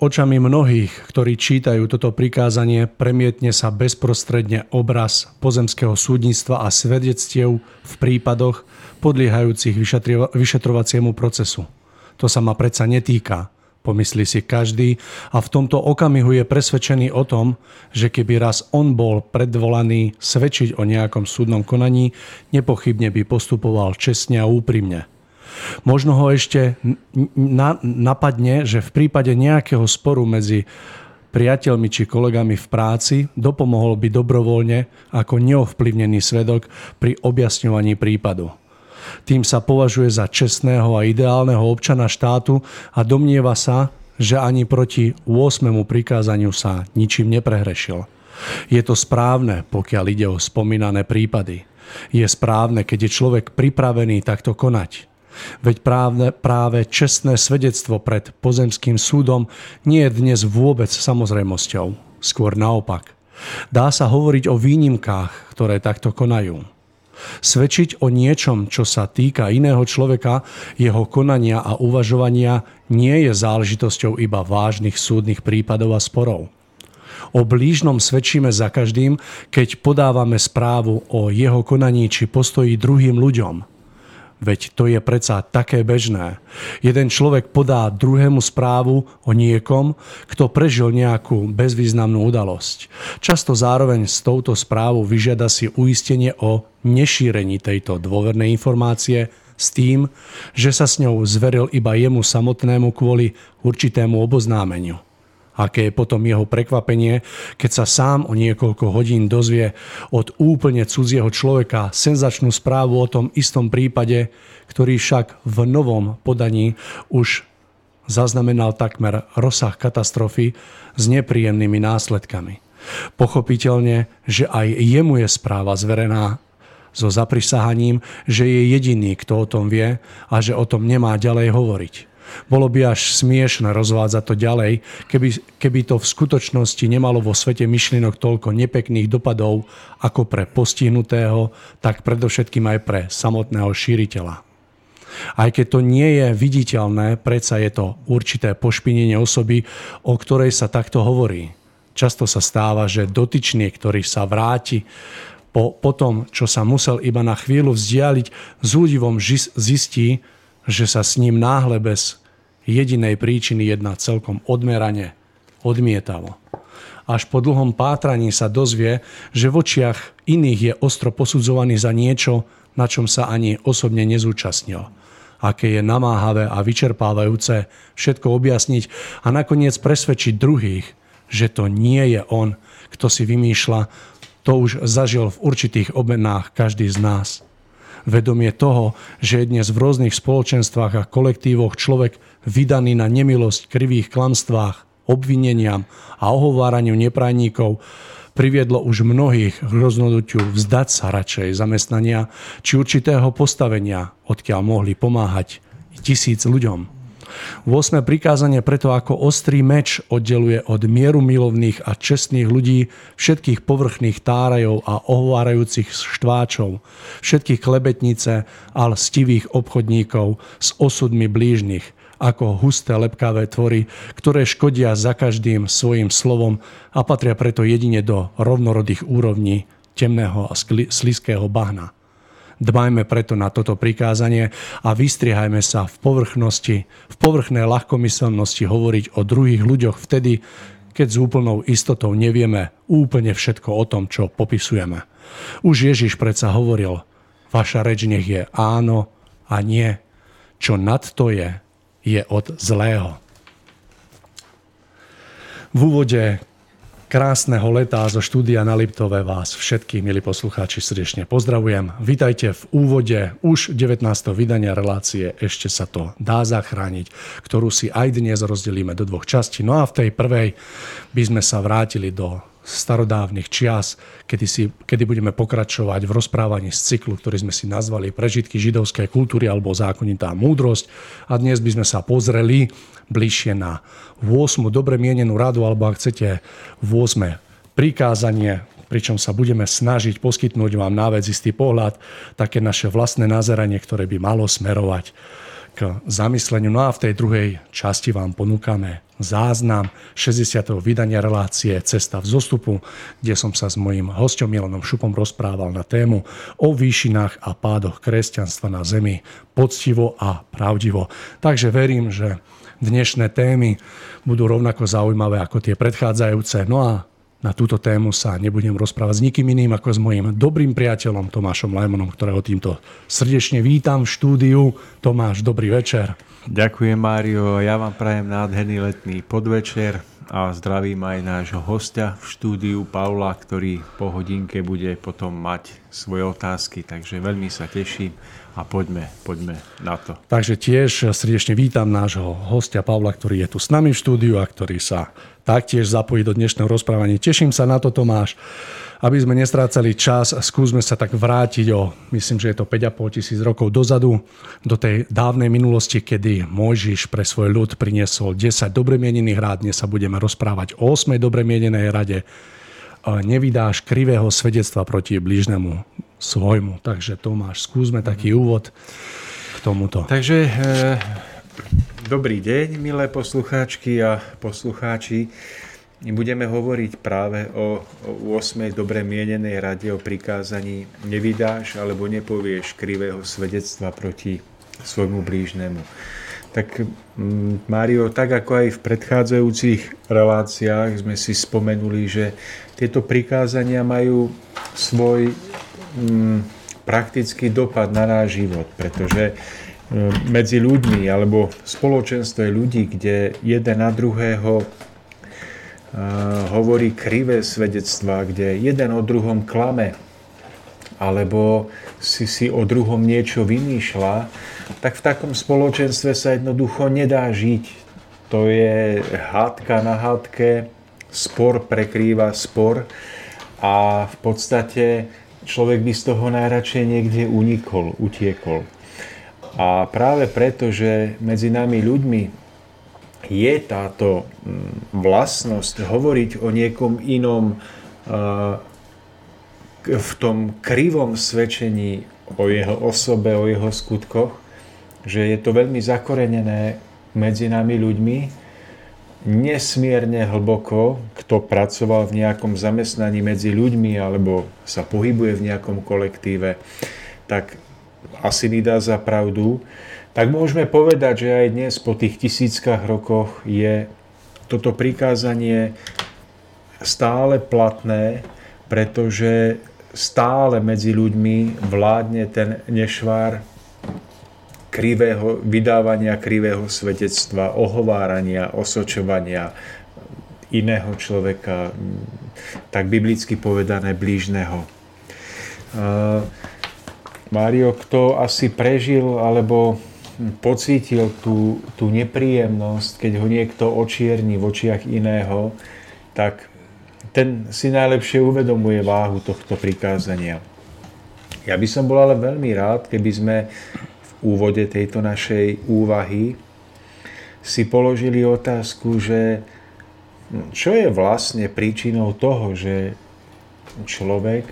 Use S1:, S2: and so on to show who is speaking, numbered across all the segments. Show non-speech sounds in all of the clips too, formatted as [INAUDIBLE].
S1: Očami mnohých, ktorí čítajú toto prikázanie, premietne sa bezprostredne obraz pozemského súdnictva a svedectiev v prípadoch podliehajúcich vyšetrovaciemu procesu. To sa ma predsa netýka, pomyslí si každý a v tomto okamihu je presvedčený o tom, že keby raz on bol predvolaný svedčiť o nejakom súdnom konaní, nepochybne by postupoval čestne a úprimne. Možno ho ešte napadne, že v prípade nejakého sporu medzi priateľmi či kolegami v práci dopomohol by dobrovoľne ako neovplyvnený svedok pri objasňovaní prípadu. Tým sa považuje za čestného a ideálneho občana štátu a domnieva sa, že ani proti 8. prikázaniu sa ničím neprehrešil. Je to správne, pokiaľ ide o spomínané prípady. Je správne, keď je človek pripravený takto konať. Veď právne, práve čestné svedectvo pred pozemským súdom nie je dnes vôbec samozrejmosťou. Skôr naopak. Dá sa hovoriť o výnimkách, ktoré takto konajú. Svedčiť o niečom, čo sa týka iného človeka, jeho konania a uvažovania nie je záležitosťou iba vážnych súdnych prípadov a sporov. O blížnom svedčíme za každým, keď podávame správu o jeho konaní či postoji druhým ľuďom. Veď to je predsa také bežné. Jeden človek podá druhému správu o niekom, kto prežil nejakú bezvýznamnú udalosť. Často zároveň s touto správou vyžiada si uistenie o nešírení tejto dôvernej informácie s tým, že sa s ňou zveril iba jemu samotnému kvôli určitému oboznámeniu. Aké je potom jeho prekvapenie, keď sa sám o niekoľko hodín dozvie od úplne cudzieho človeka senzačnú správu o tom istom prípade, ktorý však v novom podaní už zaznamenal takmer rozsah katastrofy s nepríjemnými následkami. Pochopiteľne, že aj jemu je správa zverená so zaprisahaním, že je jediný, kto o tom vie a že o tom nemá ďalej hovoriť. Bolo by až smiešne rozvádzať to ďalej, keby, keby to v skutočnosti nemalo vo svete myšlienok toľko nepekných dopadov ako pre postihnutého, tak predovšetkým aj pre samotného šíriteľa. Aj keď to nie je viditeľné, predsa je to určité pošpinenie osoby, o ktorej sa takto hovorí. Často sa stáva, že dotyčný, ktorý sa vráti po, po tom, čo sa musel iba na chvíľu vzdialiť, s údivom zistí, že sa s ním náhle bez jedinej príčiny jedná celkom odmerane, odmietavo. Až po dlhom pátraní sa dozvie, že v očiach iných je ostro posudzovaný za niečo, na čom sa ani osobne nezúčastnil. Aké je namáhavé a vyčerpávajúce všetko objasniť a nakoniec presvedčiť druhých, že to nie je on, kto si vymýšľa, to už zažil v určitých obmenách každý z nás vedomie toho, že je dnes v rôznych spoločenstvách a kolektívoch človek vydaný na nemilosť, krivých klamstvách, obvineniam a ohováraniu neprajníkov, priviedlo už mnohých k rozhodnutiu vzdať sa radšej zamestnania či určitého postavenia, odkiaľ mohli pomáhať tisíc ľuďom. 8. prikázanie preto ako ostrý meč oddeluje od mieru milovných a čestných ľudí všetkých povrchných tárajov a ohovárajúcich štváčov, všetkých klebetnice a lstivých obchodníkov s osudmi blížnych, ako husté lepkavé tvory, ktoré škodia za každým svojim slovom a patria preto jedine do rovnorodých úrovní temného a slizkého bahna. Dbajme preto na toto prikázanie a vystriehajme sa v povrchnosti, v povrchnej ľahkomyselnosti hovoriť o druhých ľuďoch vtedy, keď s úplnou istotou nevieme úplne všetko o tom, čo popisujeme. Už Ježiš predsa hovoril, vaša reč nech je áno a nie. Čo nad to je, je od zlého. V úvode krásneho leta zo štúdia na Liptove vás všetkých, milí poslucháči, srdečne pozdravujem. Vítajte v úvode už 19. vydania relácie Ešte sa to dá zachrániť, ktorú si aj dnes rozdelíme do dvoch častí. No a v tej prvej by sme sa vrátili do starodávnych čias, kedy, si, kedy budeme pokračovať v rozprávaní z cyklu, ktorý sme si nazvali Prežitky židovskej kultúry alebo zákonitá múdrosť. A dnes by sme sa pozreli bližšie na 8. dobre mienenú radu, alebo ak chcete 8. prikázanie, pričom sa budeme snažiť poskytnúť vám na vec istý pohľad, také naše vlastné nazeranie, ktoré by malo smerovať zamysleniu. No a v tej druhej časti vám ponúkame záznam 60. vydania relácie Cesta v zostupu, kde som sa s mojím hostom Milanom Šupom rozprával na tému o výšinách a pádoch kresťanstva na zemi poctivo a pravdivo. Takže verím, že dnešné témy budú rovnako zaujímavé ako tie predchádzajúce. No a na túto tému sa nebudem rozprávať s nikým iným ako s mojim dobrým priateľom Tomášom Lajmonom, ktorého týmto srdečne vítam v štúdiu. Tomáš, dobrý večer.
S2: Ďakujem Mário, ja vám prajem nádherný letný podvečer a zdravím aj nášho hostia v štúdiu Paula, ktorý po hodinke bude potom mať svoje otázky, takže veľmi sa teším a poďme, poďme na to.
S1: Takže tiež srdečne vítam nášho hostia Pavla, ktorý je tu s nami v štúdiu a ktorý sa taktiež zapojiť do dnešného rozprávania. Teším sa na to, Tomáš. Aby sme nestrácali čas, skúsme sa tak vrátiť o, myslím, že je to 5,5 tisíc rokov dozadu, do tej dávnej minulosti, kedy Mojžiš pre svoj ľud priniesol 10 dobre mienených rád. Dnes sa budeme rozprávať o 8 dobre mienenej rade. Nevydáš krivého svedectva proti blížnemu svojmu. Takže Tomáš, skúsme taký úvod k tomuto.
S2: Takže e- Dobrý deň, milé poslucháčky a poslucháči. Budeme hovoriť práve o, o 8. dobre mienenej rade o prikázaní nevydáš alebo nepovieš krivého svedectva proti svojmu blížnemu. Tak mm, Mário, tak ako aj v predchádzajúcich reláciách sme si spomenuli, že tieto prikázania majú svoj mm, praktický dopad na náš život, pretože medzi ľuďmi alebo v spoločenstve ľudí, kde jeden na druhého hovorí krivé svedectvá, kde jeden o druhom klame alebo si si o druhom niečo vymýšľa, tak v takom spoločenstve sa jednoducho nedá žiť. To je hádka na hádke, spor prekrýva spor a v podstate človek by z toho najradšej niekde unikol, utiekol. A práve preto, že medzi nami ľuďmi je táto mm, vlastnosť hovoriť o niekom inom v tom krivom svedčení o jeho osobe, o jeho skutkoch, že je to veľmi zakorenené medzi nami ľuďmi, nesmierne hlboko, kto pracoval v nejakom zamestnaní medzi ľuďmi alebo sa pohybuje v nejakom kolektíve, tak asi mi dá za pravdu, tak môžeme povedať, že aj dnes po tých tisíckach rokoch je toto prikázanie stále platné, pretože stále medzi ľuďmi vládne ten nešvár krivého, vydávania krivého svedectva, ohovárania, osočovania iného človeka, tak biblicky povedané blížneho. Mário, kto asi prežil alebo pocítil tú, tú nepríjemnosť, keď ho niekto očierni v očiach iného, tak ten si najlepšie uvedomuje váhu tohto prikázania. Ja by som bol ale veľmi rád, keby sme v úvode tejto našej úvahy si položili otázku, že čo je vlastne príčinou toho, že človek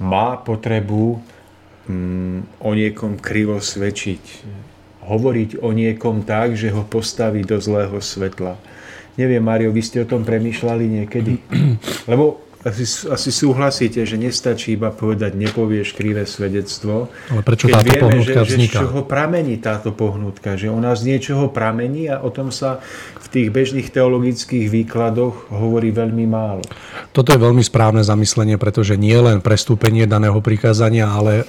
S2: má potrebu o niekom krivo svedčiť. Hovoriť o niekom tak, že ho postaví do zlého svetla. Neviem, Mario, vy ste o tom premýšľali niekedy? [CLEARS THROAT] Lebo asi, asi súhlasíte, že nestačí iba povedať, nepovieš krivé svedectvo.
S1: Ale prečo keď táto vieme, pohnutka že, vzniká?
S2: Že z čoho pramení táto pohnutka? Že ona z niečoho pramení a o tom sa v tých bežných teologických výkladoch hovorí veľmi málo.
S1: Toto je veľmi správne zamyslenie, pretože nie len prestúpenie daného prikázania, ale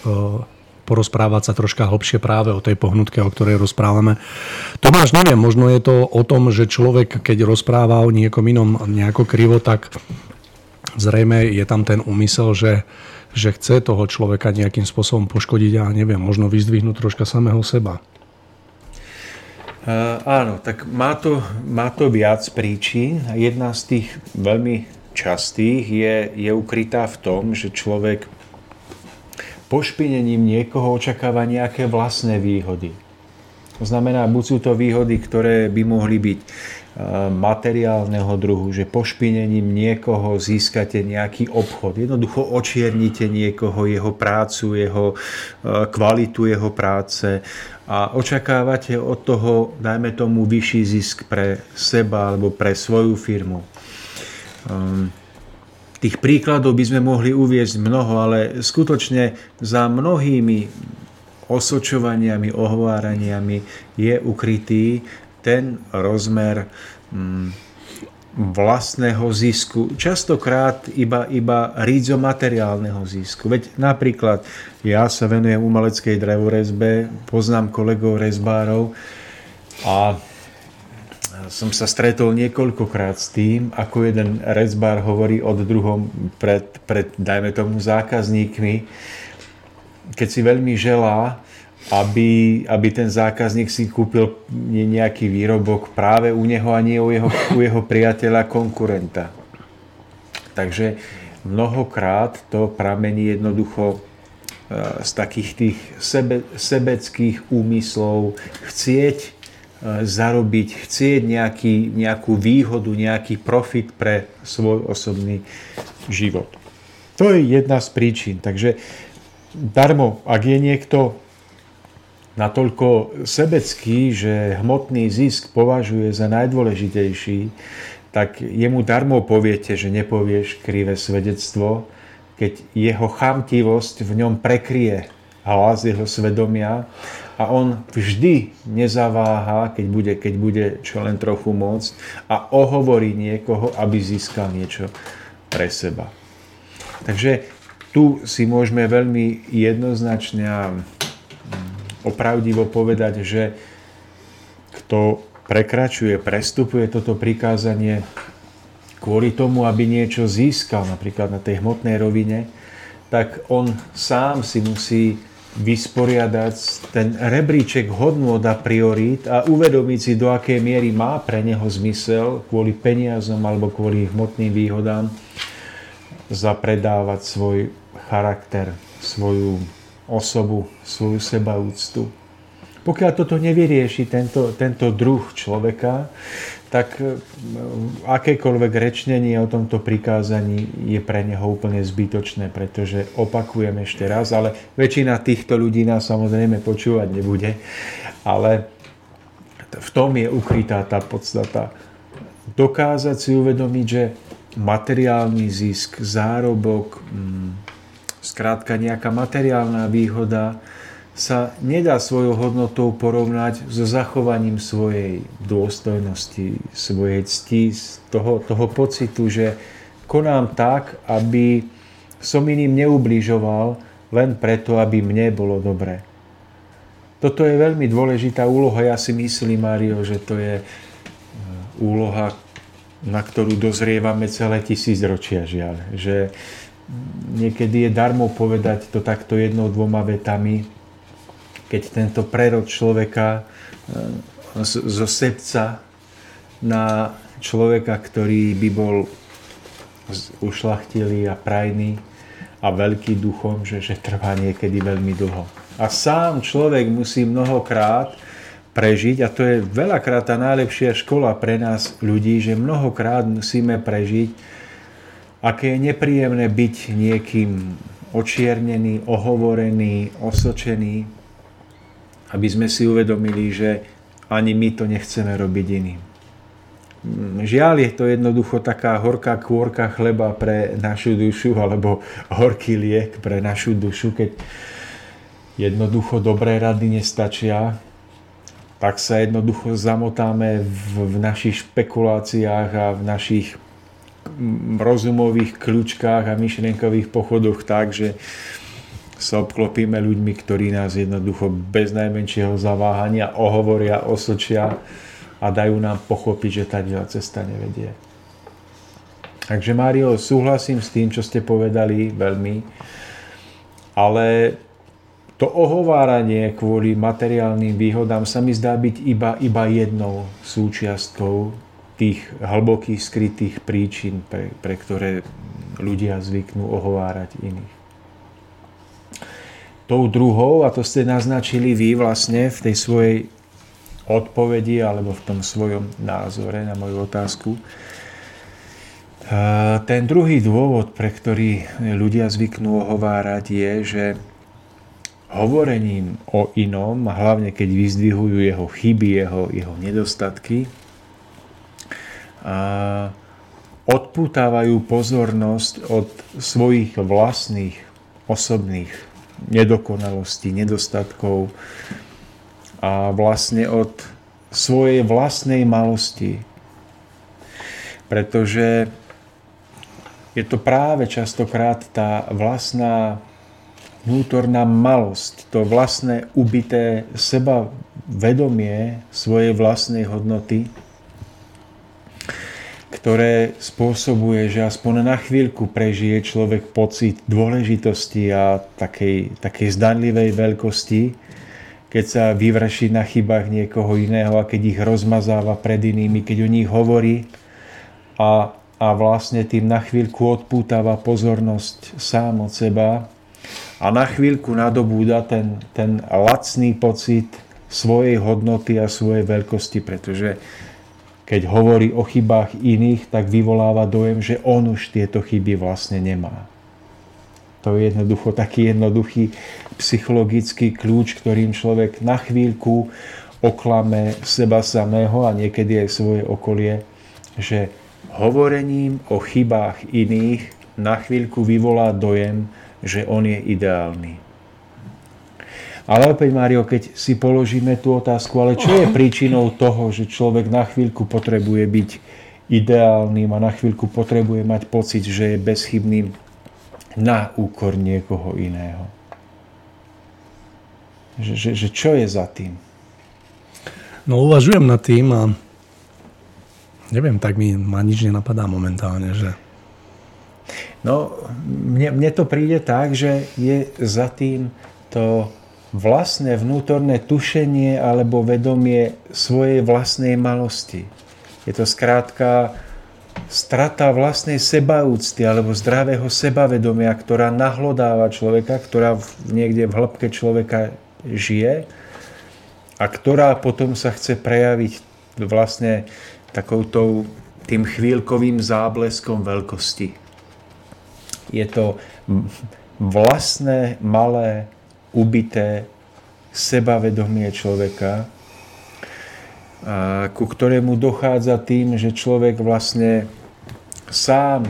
S1: porozprávať sa troška hlbšie práve o tej pohnutke, o ktorej rozprávame. Tomáš, neviem, možno je to o tom, že človek, keď rozpráva o niekom inom nejako krivo, tak zrejme je tam ten úmysel, že, že chce toho človeka nejakým spôsobom poškodiť a neviem, možno vyzdvihnúť troška samého seba.
S2: Uh, áno, tak má to, má to viac príčin. Jedna z tých veľmi častých je, je ukrytá v tom, že človek pošpinením niekoho očakáva nejaké vlastné výhody. To znamená, buď sú to výhody, ktoré by mohli byť materiálneho druhu, že pošpinením niekoho získate nejaký obchod. Jednoducho očiernite niekoho, jeho prácu, jeho e, kvalitu jeho práce a očakávate od toho, dajme tomu, vyšší zisk pre seba alebo pre svoju firmu. Ehm, tých príkladov by sme mohli uviezť mnoho, ale skutočne za mnohými osočovaniami, ohováraniami je ukrytý ten rozmer mm, vlastného zisku, častokrát iba, iba rídzo materiálneho zisku. Veď napríklad ja sa venujem umeleckej drevorezbe, poznám kolegov rezbárov a som sa stretol niekoľkokrát s tým, ako jeden rezbár hovorí od druhom pred, pred dajme tomu, zákazníkmi, keď si veľmi želá, aby, aby ten zákazník si kúpil nejaký výrobok práve u neho a nie u jeho, u jeho priateľa konkurenta. Takže mnohokrát to pramení jednoducho e, z takých tých sebe, sebeckých úmyslov chcieť e, zarobiť, chcieť nejaký, nejakú výhodu, nejaký profit pre svoj osobný život. To je jedna z príčin. Takže darmo, ak je niekto natoľko sebecký, že hmotný zisk považuje za najdôležitejší, tak jemu darmo poviete, že nepovieš krivé svedectvo, keď jeho chamtivosť v ňom prekrie hlas jeho svedomia a on vždy nezaváha, keď bude, keď bude čo len trochu môcť a ohovorí niekoho, aby získal niečo pre seba. Takže tu si môžeme veľmi jednoznačne a opravdivo povedať, že kto prekračuje, prestupuje toto prikázanie kvôli tomu, aby niečo získal, napríklad na tej hmotnej rovine, tak on sám si musí vysporiadať ten rebríček hodnôt a priorít a uvedomiť si, do akej miery má pre neho zmysel kvôli peniazom alebo kvôli hmotným výhodám zapredávať svoj charakter, svoju osobu, svoju sebaúctu. Pokiaľ toto nevyrieši tento, tento druh človeka, tak e, akékoľvek rečnenie o tomto prikázaní je pre neho úplne zbytočné, pretože opakujem ešte raz, ale väčšina týchto ľudí nás samozrejme počúvať nebude, ale v tom je ukrytá tá podstata. Dokázať si uvedomiť, že materiálny zisk, zárobok, mm, Skrátka nejaká materiálna výhoda sa nedá svojou hodnotou porovnať so zachovaním svojej dôstojnosti, svojej cti, toho, toho pocitu, že konám tak, aby som iným neubližoval len preto, aby mne bolo dobre. Toto je veľmi dôležitá úloha. Ja si myslím, Mário, že to je e, úloha, na ktorú dozrievame celé tisícročia, žiaľ. Že niekedy je darmo povedať to takto jednou, dvoma vetami, keď tento prerod človeka e, zo srdca na človeka, ktorý by bol ušlachtilý a prajný a veľký duchom, že, že trvá niekedy veľmi dlho. A sám človek musí mnohokrát prežiť, a to je veľakrát tá najlepšia škola pre nás ľudí, že mnohokrát musíme prežiť aké je nepríjemné byť niekým očiernený, ohovorený, osočený, aby sme si uvedomili, že ani my to nechceme robiť iným. Žiaľ je to jednoducho taká horká kôrka chleba pre našu dušu alebo horký liek pre našu dušu, keď jednoducho dobré rady nestačia, tak sa jednoducho zamotáme v, v našich špekuláciách a v našich rozumových kľúčkách a myšlienkových pochodoch tak, že sa obklopíme ľuďmi, ktorí nás jednoducho bez najmenšieho zaváhania ohovoria, osočia a dajú nám pochopiť, že tá cesta nevedie. Takže Mário, súhlasím s tým, čo ste povedali veľmi, ale to ohováranie kvôli materiálnym výhodám sa mi zdá byť iba, iba jednou súčiastkou tých hlbokých skrytých príčin, pre, pre ktoré ľudia zvyknú ohovárať iných. Tou druhou, a to ste naznačili vy vlastne v tej svojej odpovedi alebo v tom svojom názore na moju otázku. Ten druhý dôvod, pre ktorý ľudia zvyknú ohovárať, je, že hovorením o inom, hlavne keď vyzdvihujú jeho chyby, jeho, jeho nedostatky, odputávajú pozornosť od svojich vlastných osobných nedokonalostí, nedostatkov a vlastne od svojej vlastnej malosti. Pretože je to práve častokrát tá vlastná vnútorná malosť, to vlastné ubité seba vedomie svojej vlastnej hodnoty, ktoré spôsobuje, že aspoň na chvíľku prežije človek pocit dôležitosti a takej, takej zdanlivej veľkosti, keď sa vyvrší na chybách niekoho iného a keď ich rozmazáva pred inými, keď o nich hovorí a a vlastne tým na chvíľku odpútava pozornosť sám od seba a na chvíľku nadobúda ten, ten lacný pocit svojej hodnoty a svojej veľkosti, pretože keď hovorí o chybách iných, tak vyvoláva dojem, že on už tieto chyby vlastne nemá. To je jednoducho taký jednoduchý psychologický kľúč, ktorým človek na chvíľku oklame seba samého a niekedy aj svoje okolie, že hovorením o chybách iných na chvíľku vyvolá dojem, že on je ideálny. Ale opäť, Mário, keď si položíme tú otázku, ale čo je príčinou toho, že človek na chvíľku potrebuje byť ideálnym a na chvíľku potrebuje mať pocit, že je bezchybným na úkor niekoho iného? Že, že, že čo je za tým?
S1: No uvažujem nad tým a Neviem, tak mi ma nič nenapadá momentálne, že...
S2: No, mne, mne to príde tak, že je za tým to vlastné vnútorné tušenie alebo vedomie svojej vlastnej malosti. Je to skrátka strata vlastnej sebaúcty alebo zdravého sebavedomia, ktorá nahlodáva človeka, ktorá niekde v hĺbke človeka žije a ktorá potom sa chce prejaviť vlastne takoutou tým chvíľkovým zábleskom veľkosti. Je to vlastné, malé, ubité sebavedomie človeka, ku ktorému dochádza tým, že človek vlastne sám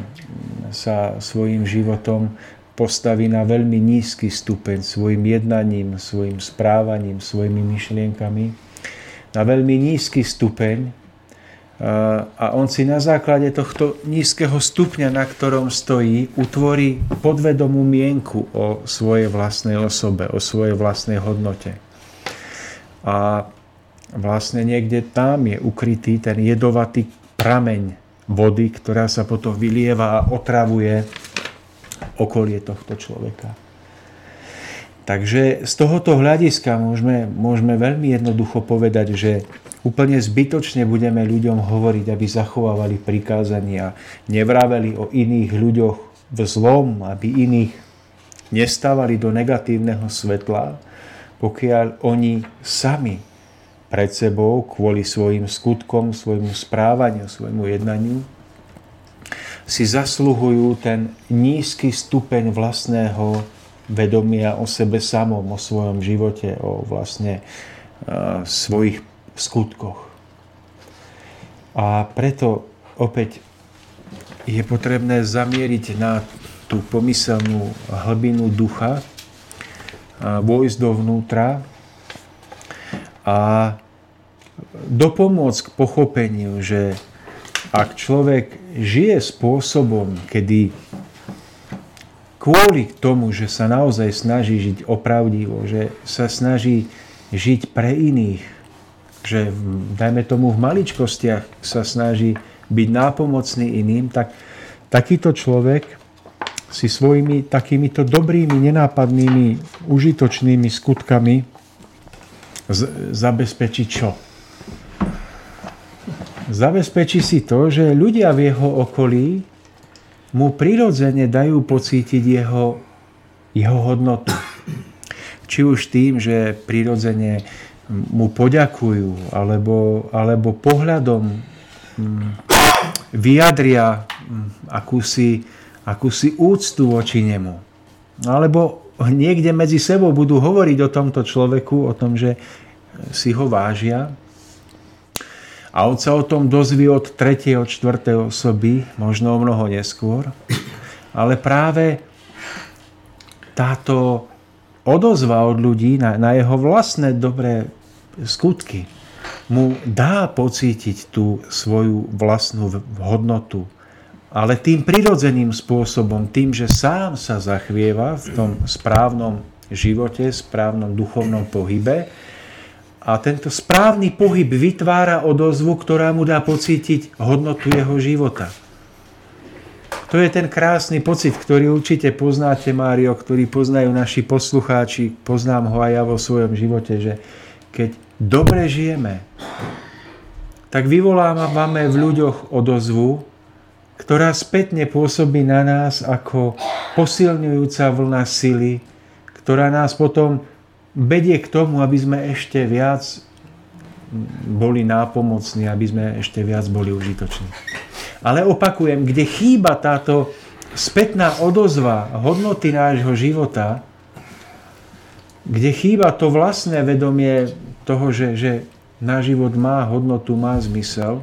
S2: sa svojim životom postaví na veľmi nízky stupeň svojim jednaním, svojim správaním, svojimi myšlienkami, na veľmi nízky stupeň, a on si na základe tohto nízkeho stupňa, na ktorom stojí, utvorí podvedomú mienku o svojej vlastnej osobe, o svojej vlastnej hodnote. A vlastne niekde tam je ukrytý ten jedovatý prameň vody, ktorá sa potom vylieva a otravuje okolie tohto človeka. Takže z tohoto hľadiska môžeme, môžeme veľmi jednoducho povedať, že úplne zbytočne budeme ľuďom hovoriť, aby zachovávali prikázania, nevraveli o iných ľuďoch v zlom, aby iných nestávali do negatívneho svetla, pokiaľ oni sami pred sebou kvôli svojim skutkom, svojmu správaniu, svojmu jednaniu si zasluhujú ten nízky stupeň vlastného vedomia o sebe samom, o svojom živote, o vlastne uh, svojich skutkoch. A preto opäť je potrebné zamieriť na tú pomyselnú hlbinu ducha, vojsť dovnútra a dopomôcť k pochopeniu, že ak človek žije spôsobom, kedy kvôli tomu, že sa naozaj snaží žiť opravdivo, že sa snaží žiť pre iných, že dajme tomu v maličkostiach sa snaží byť nápomocný iným, tak takýto človek si svojimi takýmito dobrými, nenápadnými, užitočnými skutkami zabezpečí čo? Zabezpečí si to, že ľudia v jeho okolí mu prirodzene dajú pocítiť jeho, jeho hodnotu. Či už tým, že prirodzene mu poďakujú alebo, alebo pohľadom mm, vyjadria mm, akúsi, akúsi úctu voči nemu. Alebo niekde medzi sebou budú hovoriť o tomto človeku, o tom, že si ho vážia. A on sa o tom dozvie od 3. od 4. osoby, možno o mnoho neskôr. Ale práve táto odozva od ľudí na, na jeho vlastné dobré skutky mu dá pocítiť tú svoju vlastnú hodnotu. Ale tým prirodzeným spôsobom, tým, že sám sa zachvieva v tom správnom živote, správnom duchovnom pohybe, a tento správny pohyb vytvára odozvu, ktorá mu dá pocítiť hodnotu jeho života. To je ten krásny pocit, ktorý určite poznáte, Mário, ktorý poznajú naši poslucháči, poznám ho aj ja vo svojom živote, že keď dobre žijeme, tak vyvolávame v ľuďoch odozvu, ktorá spätne pôsobí na nás ako posilňujúca vlna sily, ktorá nás potom vedie k tomu, aby sme ešte viac boli nápomocní, aby sme ešte viac boli užitoční. Ale opakujem, kde chýba táto spätná odozva hodnoty nášho života, kde chýba to vlastné vedomie toho, že, že náš život má hodnotu, má zmysel,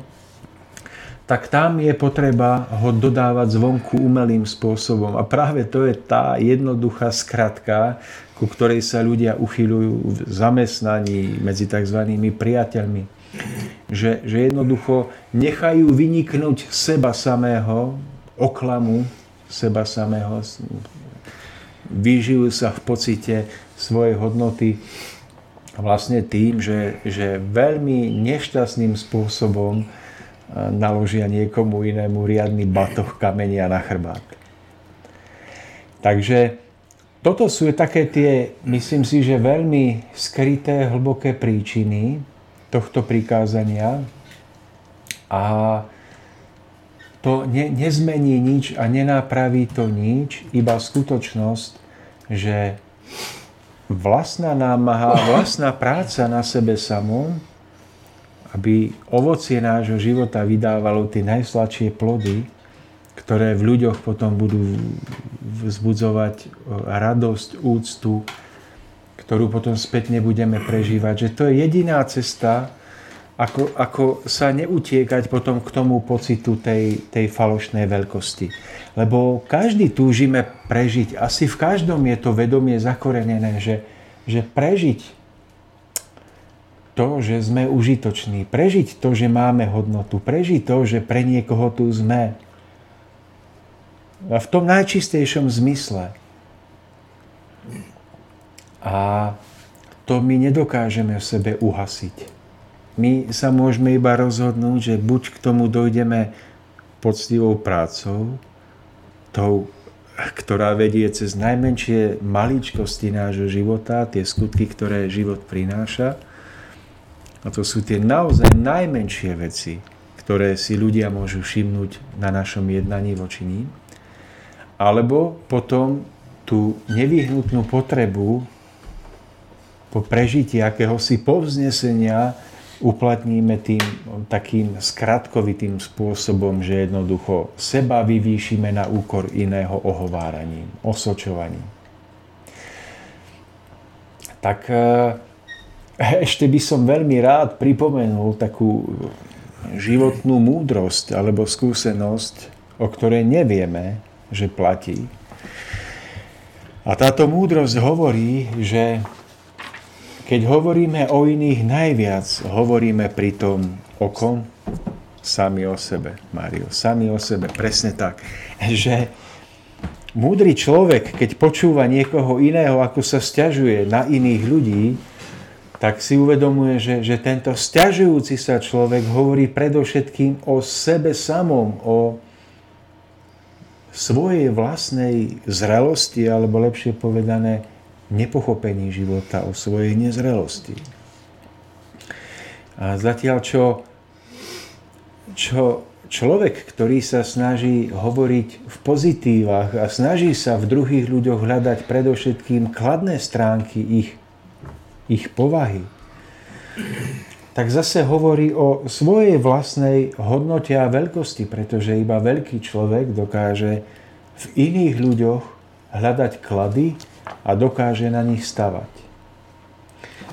S2: tak tam je potreba ho dodávať zvonku umelým spôsobom. A práve to je tá jednoduchá skratka, ku ktorej sa ľudia uchyľujú v zamestnaní medzi tzv. priateľmi že, že jednoducho nechajú vyniknúť seba samého, oklamu seba samého, vyžijú sa v pocite svojej hodnoty vlastne tým, že, že veľmi nešťastným spôsobom naložia niekomu inému riadny batoh kamenia na chrbát. Takže toto sú také tie, myslím si, že veľmi skryté, hlboké príčiny, tohto prikázania. A to ne, nezmení nič a nenápraví to nič, iba skutočnosť, že vlastná námaha, vlastná práca na sebe samom, aby ovocie nášho života vydávalo tie najsladšie plody, ktoré v ľuďoch potom budú vzbudzovať radosť, úctu, ktorú potom spätne budeme prežívať. Že to je jediná cesta, ako, ako sa neutiekať potom k tomu pocitu tej, tej falošnej veľkosti. Lebo každý túžime prežiť. Asi v každom je to vedomie zakorenené, že, že prežiť to, že sme užitoční, prežiť to, že máme hodnotu, prežiť to, že pre niekoho tu sme. A v tom najčistejšom zmysle. A to my nedokážeme v sebe uhasiť. My sa môžeme iba rozhodnúť, že buď k tomu dojdeme poctivou prácou, tou, ktorá vedie cez najmenšie maličkosti nášho života, tie skutky, ktoré život prináša. A to sú tie naozaj najmenšie veci, ktoré si ľudia môžu všimnúť na našom jednaní voči ním. Alebo potom tú nevyhnutnú potrebu po prežití akéhosi povznesenia uplatníme tým takým skratkovitým spôsobom, že jednoducho seba vyvýšime na úkor iného ohováraním, osočovaním. Tak e, ešte by som veľmi rád pripomenul takú životnú múdrosť alebo skúsenosť, o ktorej nevieme, že platí. A táto múdrosť hovorí, že keď hovoríme o iných najviac, hovoríme pritom o kom? Sami o sebe, Mário. Sami o sebe, presne tak. [LAUGHS] Že múdry človek, keď počúva niekoho iného, ako sa stiažuje na iných ľudí, tak si uvedomuje, že, že tento stiažujúci sa človek hovorí predovšetkým o sebe samom, o svojej vlastnej zrelosti, alebo lepšie povedané, nepochopení života, o svojej nezrelosti. A zatiaľ, čo, čo človek, ktorý sa snaží hovoriť v pozitívach a snaží sa v druhých ľuďoch hľadať predovšetkým kladné stránky ich, ich povahy, tak zase hovorí o svojej vlastnej hodnote a veľkosti, pretože iba veľký človek dokáže v iných ľuďoch hľadať klady a dokáže na nich stavať.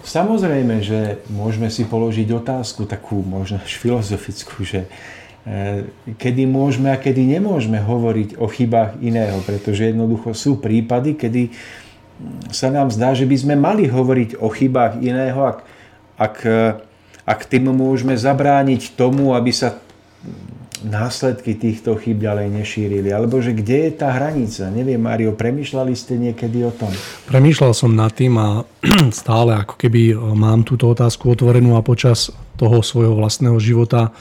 S2: Samozrejme, že môžeme si položiť otázku, takú možno až filozofickú, že e, kedy môžeme a kedy nemôžeme hovoriť o chybách iného, pretože jednoducho sú prípady, kedy sa nám zdá, že by sme mali hovoriť o chybách iného, ak, ak ak tým môžeme zabrániť tomu, aby sa následky týchto chyb ďalej nešírili? Alebo že kde je tá hranica? Neviem, Mario, premyšľali ste niekedy o tom?
S1: Premýšľal som nad tým a [CLEARS THROAT] stále ako keby e, mám túto otázku otvorenú a počas toho svojho vlastného života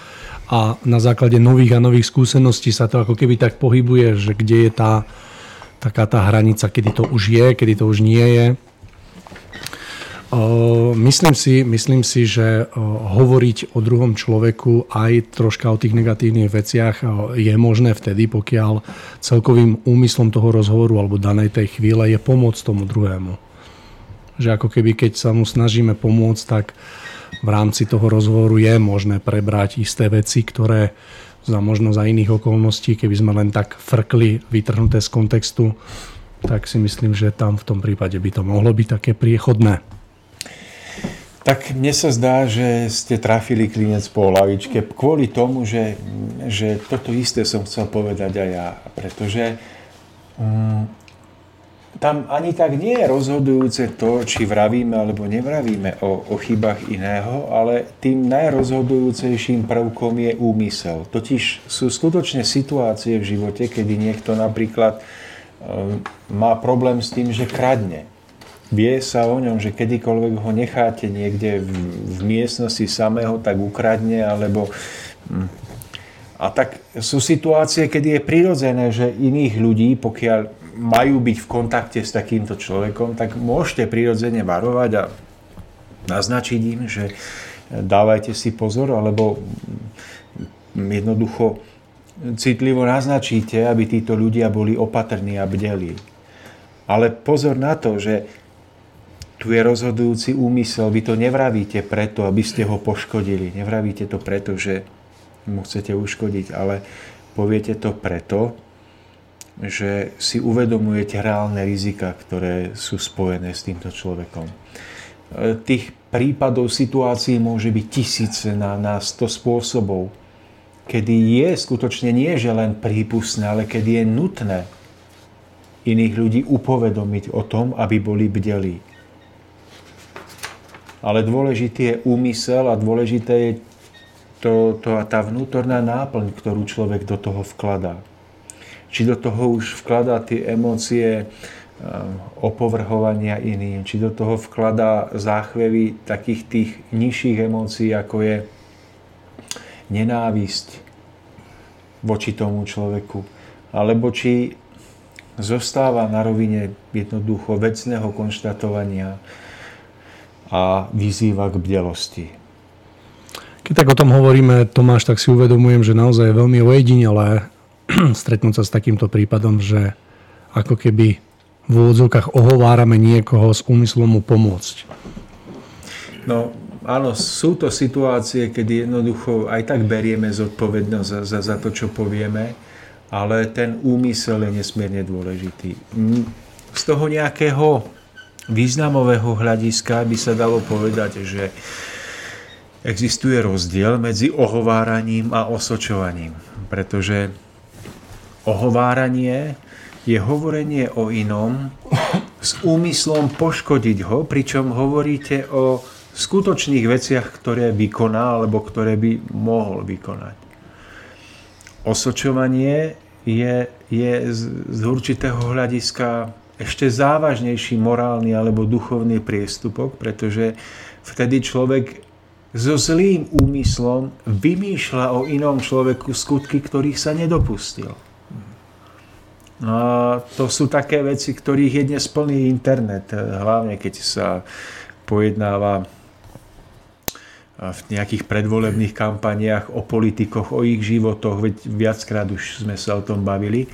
S1: a na základe nových a nových skúseností sa to ako keby tak pohybuje, že kde je tá taká tá hranica, kedy to už je, kedy to už nie je. Myslím si, myslím si, že hovoriť o druhom človeku aj troška o tých negatívnych veciach je možné vtedy, pokiaľ celkovým úmyslom toho rozhovoru alebo danej tej chvíle je pomôcť tomu druhému. Že ako keby keď sa mu snažíme pomôcť, tak v rámci toho rozhovoru je možné prebrať isté veci, ktoré za možno za iných okolností, keby sme len tak frkli, vytrhnuté z kontextu, tak si myslím, že tam v tom prípade by to mohlo byť také priechodné.
S2: Tak mne sa zdá, že ste trafili klinec po lavičke kvôli tomu, že, že toto isté som chcel povedať aj ja. Pretože um, tam ani tak nie je rozhodujúce to, či vravíme alebo nevravíme o, o chybách iného, ale tým najrozhodujúcejším prvkom je úmysel. Totiž sú skutočne situácie v živote, kedy niekto napríklad um, má problém s tým, že kradne Vie sa o ňom, že kedykoľvek ho necháte niekde v, v miestnosti samého, tak ukradne, alebo... Hm. A tak sú situácie, kedy je prirodzené, že iných ľudí, pokiaľ majú byť v kontakte s takýmto človekom, tak môžete prirodzene varovať a naznačiť im, že dávajte si pozor, alebo jednoducho citlivo naznačíte, aby títo ľudia boli opatrní a bdeli. Ale pozor na to, že tu je rozhodujúci úmysel. Vy to nevravíte preto, aby ste ho poškodili. Nevravíte to preto, že mu chcete uškodiť, ale poviete to preto, že si uvedomujete reálne rizika, ktoré sú spojené s týmto človekom. E, tých prípadov, situácií môže byť tisíce na, na 100 spôsobov, kedy je skutočne nie, že len prípustné, ale kedy je nutné iných ľudí upovedomiť o tom, aby boli bdelí ale dôležitý je úmysel a dôležité je to, to, tá vnútorná náplň, ktorú človek do toho vkladá. Či do toho už vkladá tie emócie eh, opovrhovania iným, či do toho vkladá záchvevy takých tých nižších emócií, ako je nenávisť voči tomu človeku. Alebo či zostáva na rovine jednoducho vecného konštatovania, a vyzýva k bdelosti.
S1: Keď tak o tom hovoríme, Tomáš, tak si uvedomujem, že naozaj je veľmi ojedinelé [CLEARS THROAT] stretnúť sa s takýmto prípadom, že ako keby v úvodzovkách ohovárame niekoho s úmyslom mu pomôcť.
S2: No, áno, sú to situácie, kedy jednoducho aj tak berieme zodpovednosť za, za, za to, čo povieme, ale ten úmysel je nesmierne dôležitý. Z toho nejakého významového hľadiska by sa dalo povedať, že existuje rozdiel medzi ohováraním a osočovaním. Pretože ohováranie je hovorenie o inom s úmyslom poškodiť ho, pričom hovoríte o skutočných veciach, ktoré vykoná alebo ktoré by mohol vykonať. Osočovanie je, je z, z určitého hľadiska ešte závažnejší morálny alebo duchovný priestupok, pretože vtedy človek so zlým úmyslom vymýšľa o inom človeku skutky, ktorých sa nedopustil. A to sú také veci, ktorých je dnes plný internet, hlavne keď sa pojednáva v nejakých predvolebných kampaniách o politikoch, o ich životoch, veď viackrát už sme sa o tom bavili.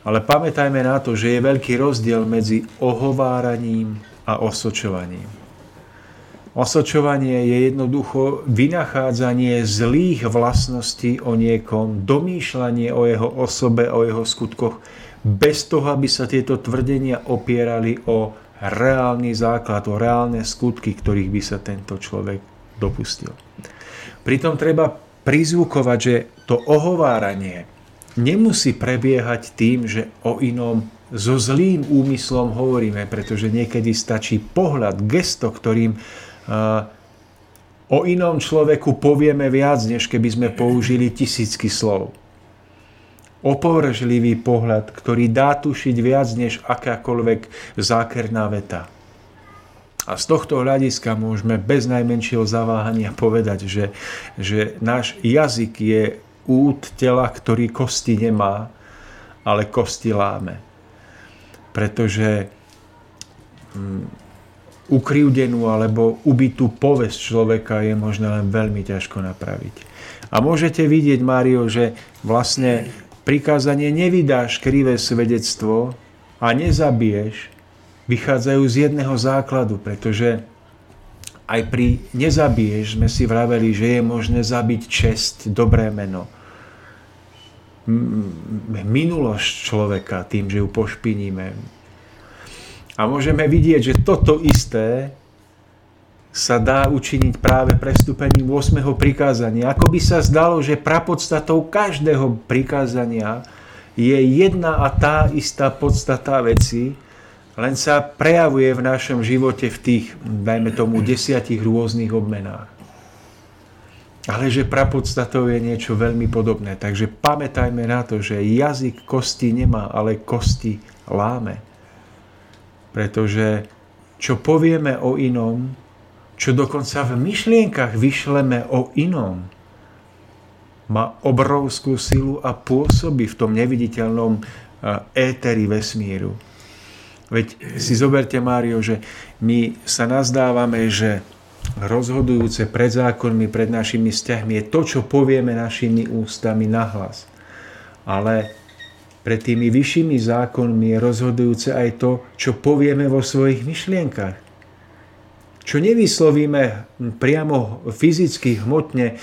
S2: Ale pamätajme na to, že je veľký rozdiel medzi ohováraním a osočovaním. Osočovanie je jednoducho vynachádzanie zlých vlastností o niekom, domýšľanie o jeho osobe, o jeho skutkoch, bez toho, aby sa tieto tvrdenia opierali o reálny základ, o reálne skutky, ktorých by sa tento človek dopustil. Pritom treba prizvukovať, že to ohováranie nemusí prebiehať tým, že o inom so zlým úmyslom hovoríme, pretože niekedy stačí pohľad, gesto, ktorým o inom človeku povieme viac, než keby sme použili tisícky slov. Opovržlivý pohľad, ktorý dá tušiť viac než akákoľvek zákerná veta. A z tohto hľadiska môžeme bez najmenšieho zaváhania povedať, že, že náš jazyk je út tela, ktorý kosti nemá, ale kosti láme. Pretože hm, ukrivdenú alebo ubitú povesť človeka je možné len veľmi ťažko napraviť. A môžete vidieť, Mário, že vlastne prikázanie nevydáš krivé svedectvo a nezabiješ, vychádzajú z jedného základu, pretože aj pri nezabiješ sme si vraveli, že je možné zabiť čest, dobré meno. Minulosť človeka tým, že ju pošpiníme, a môžeme vidieť, že toto isté sa dá učiniť práve prestúpením 8. prikázania. Ako by sa zdalo, že prapodstatou každého prikázania je jedna a tá istá podstata veci, len sa prejavuje v našom živote v tých, dajme tomu, desiatich rôznych obmenách. Ale že prapodstatou je niečo veľmi podobné. Takže pamätajme na to, že jazyk kosti nemá, ale kosti láme. Pretože čo povieme o inom, čo dokonca v myšlienkach vyšleme o inom, má obrovskú silu a pôsobí v tom neviditeľnom éteri vesmíru. Veď si zoberte, Mário, že my sa nazdávame, že rozhodujúce pred zákonmi, pred našimi vzťahmi je to, čo povieme našimi ústami nahlas. Ale pred tými vyššími zákonmi je rozhodujúce aj to, čo povieme vo svojich myšlienkach. Čo nevyslovíme priamo fyzicky, hmotne,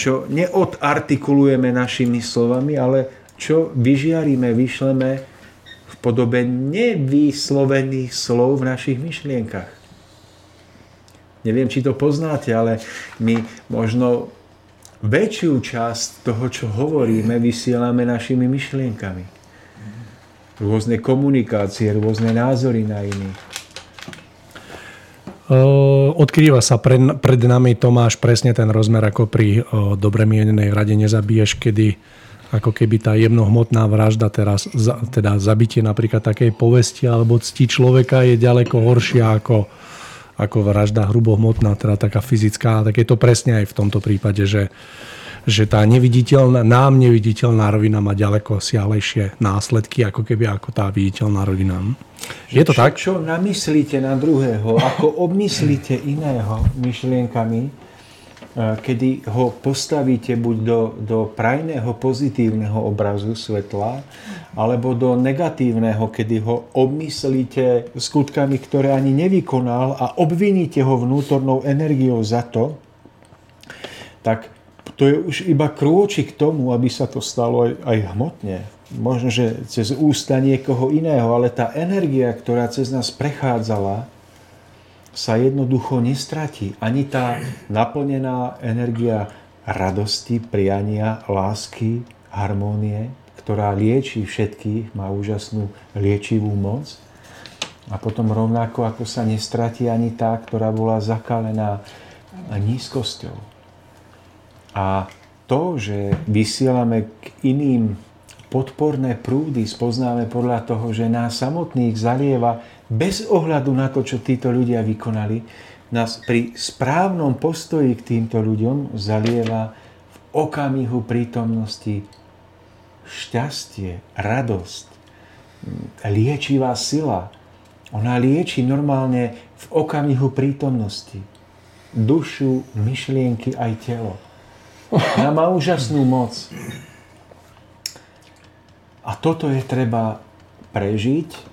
S2: čo neodartikulujeme našimi slovami, ale čo vyžiaríme, vyšleme podobe nevyslovených slov v našich myšlienkach. Neviem, či to poznáte, ale my možno väčšiu časť toho, čo hovoríme, vysielame našimi myšlienkami rôzne komunikácie, rôzne názory na iných.
S1: Odkrýva sa pred, pred nami Tomáš presne ten rozmer ako pri dobre mienenej rade nezabiješ, kedy ako keby tá jemnohmotná vražda teraz, teda zabitie napríklad takej povesti alebo cti človeka je ďaleko horšia ako, ako vražda hrubohmotná, teda taká fyzická. Tak je to presne aj v tomto prípade, že že tá neviditeľná, nám neviditeľná rovina má ďaleko siahlejšie následky, ako keby ako tá viditeľná rovina. Je to
S2: čo,
S1: tak?
S2: Čo namyslíte na druhého, ako obmyslíte iného myšlienkami, kedy ho postavíte buď do, do prajného pozitívneho obrazu svetla, alebo do negatívneho, kedy ho obmyslíte skutkami, ktoré ani nevykonal a obviníte ho vnútornou energiou za to, tak to je už iba krôčik k tomu, aby sa to stalo aj, aj hmotne. Možno, že cez ústa niekoho iného, ale tá energia, ktorá cez nás prechádzala, sa jednoducho nestratí. Ani tá naplnená energia radosti, priania, lásky, harmónie, ktorá lieči všetkých, má úžasnú liečivú moc. A potom rovnako, ako sa nestratí ani tá, ktorá bola zakalená nízkosťou. A to, že vysielame k iným podporné prúdy, spoznáme podľa toho, že nás samotných zalieva bez ohľadu na to, čo títo ľudia vykonali, nás pri správnom postoji k týmto ľuďom zalieva v okamihu prítomnosti šťastie, radosť, liečivá sila. Ona lieči normálne v okamihu prítomnosti dušu, myšlienky aj telo. Ona má úžasnú moc. A toto je treba prežiť,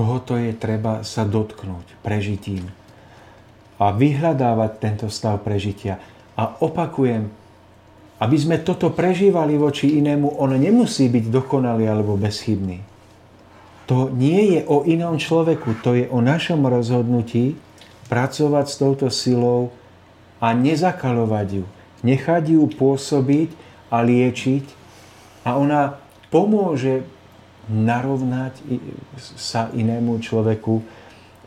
S2: tohoto je treba sa dotknúť prežitím. a vyhľadávať tento stav prežitia. A opakujem, aby sme toto prežívali voči inému, on nemusí byť dokonalý alebo bezchybný. To nie je o inom človeku, to je o našom rozhodnutí pracovať s touto silou a nezakalovať ju. Nechať ju pôsobiť a liečiť a ona pomôže narovnať sa inému človeku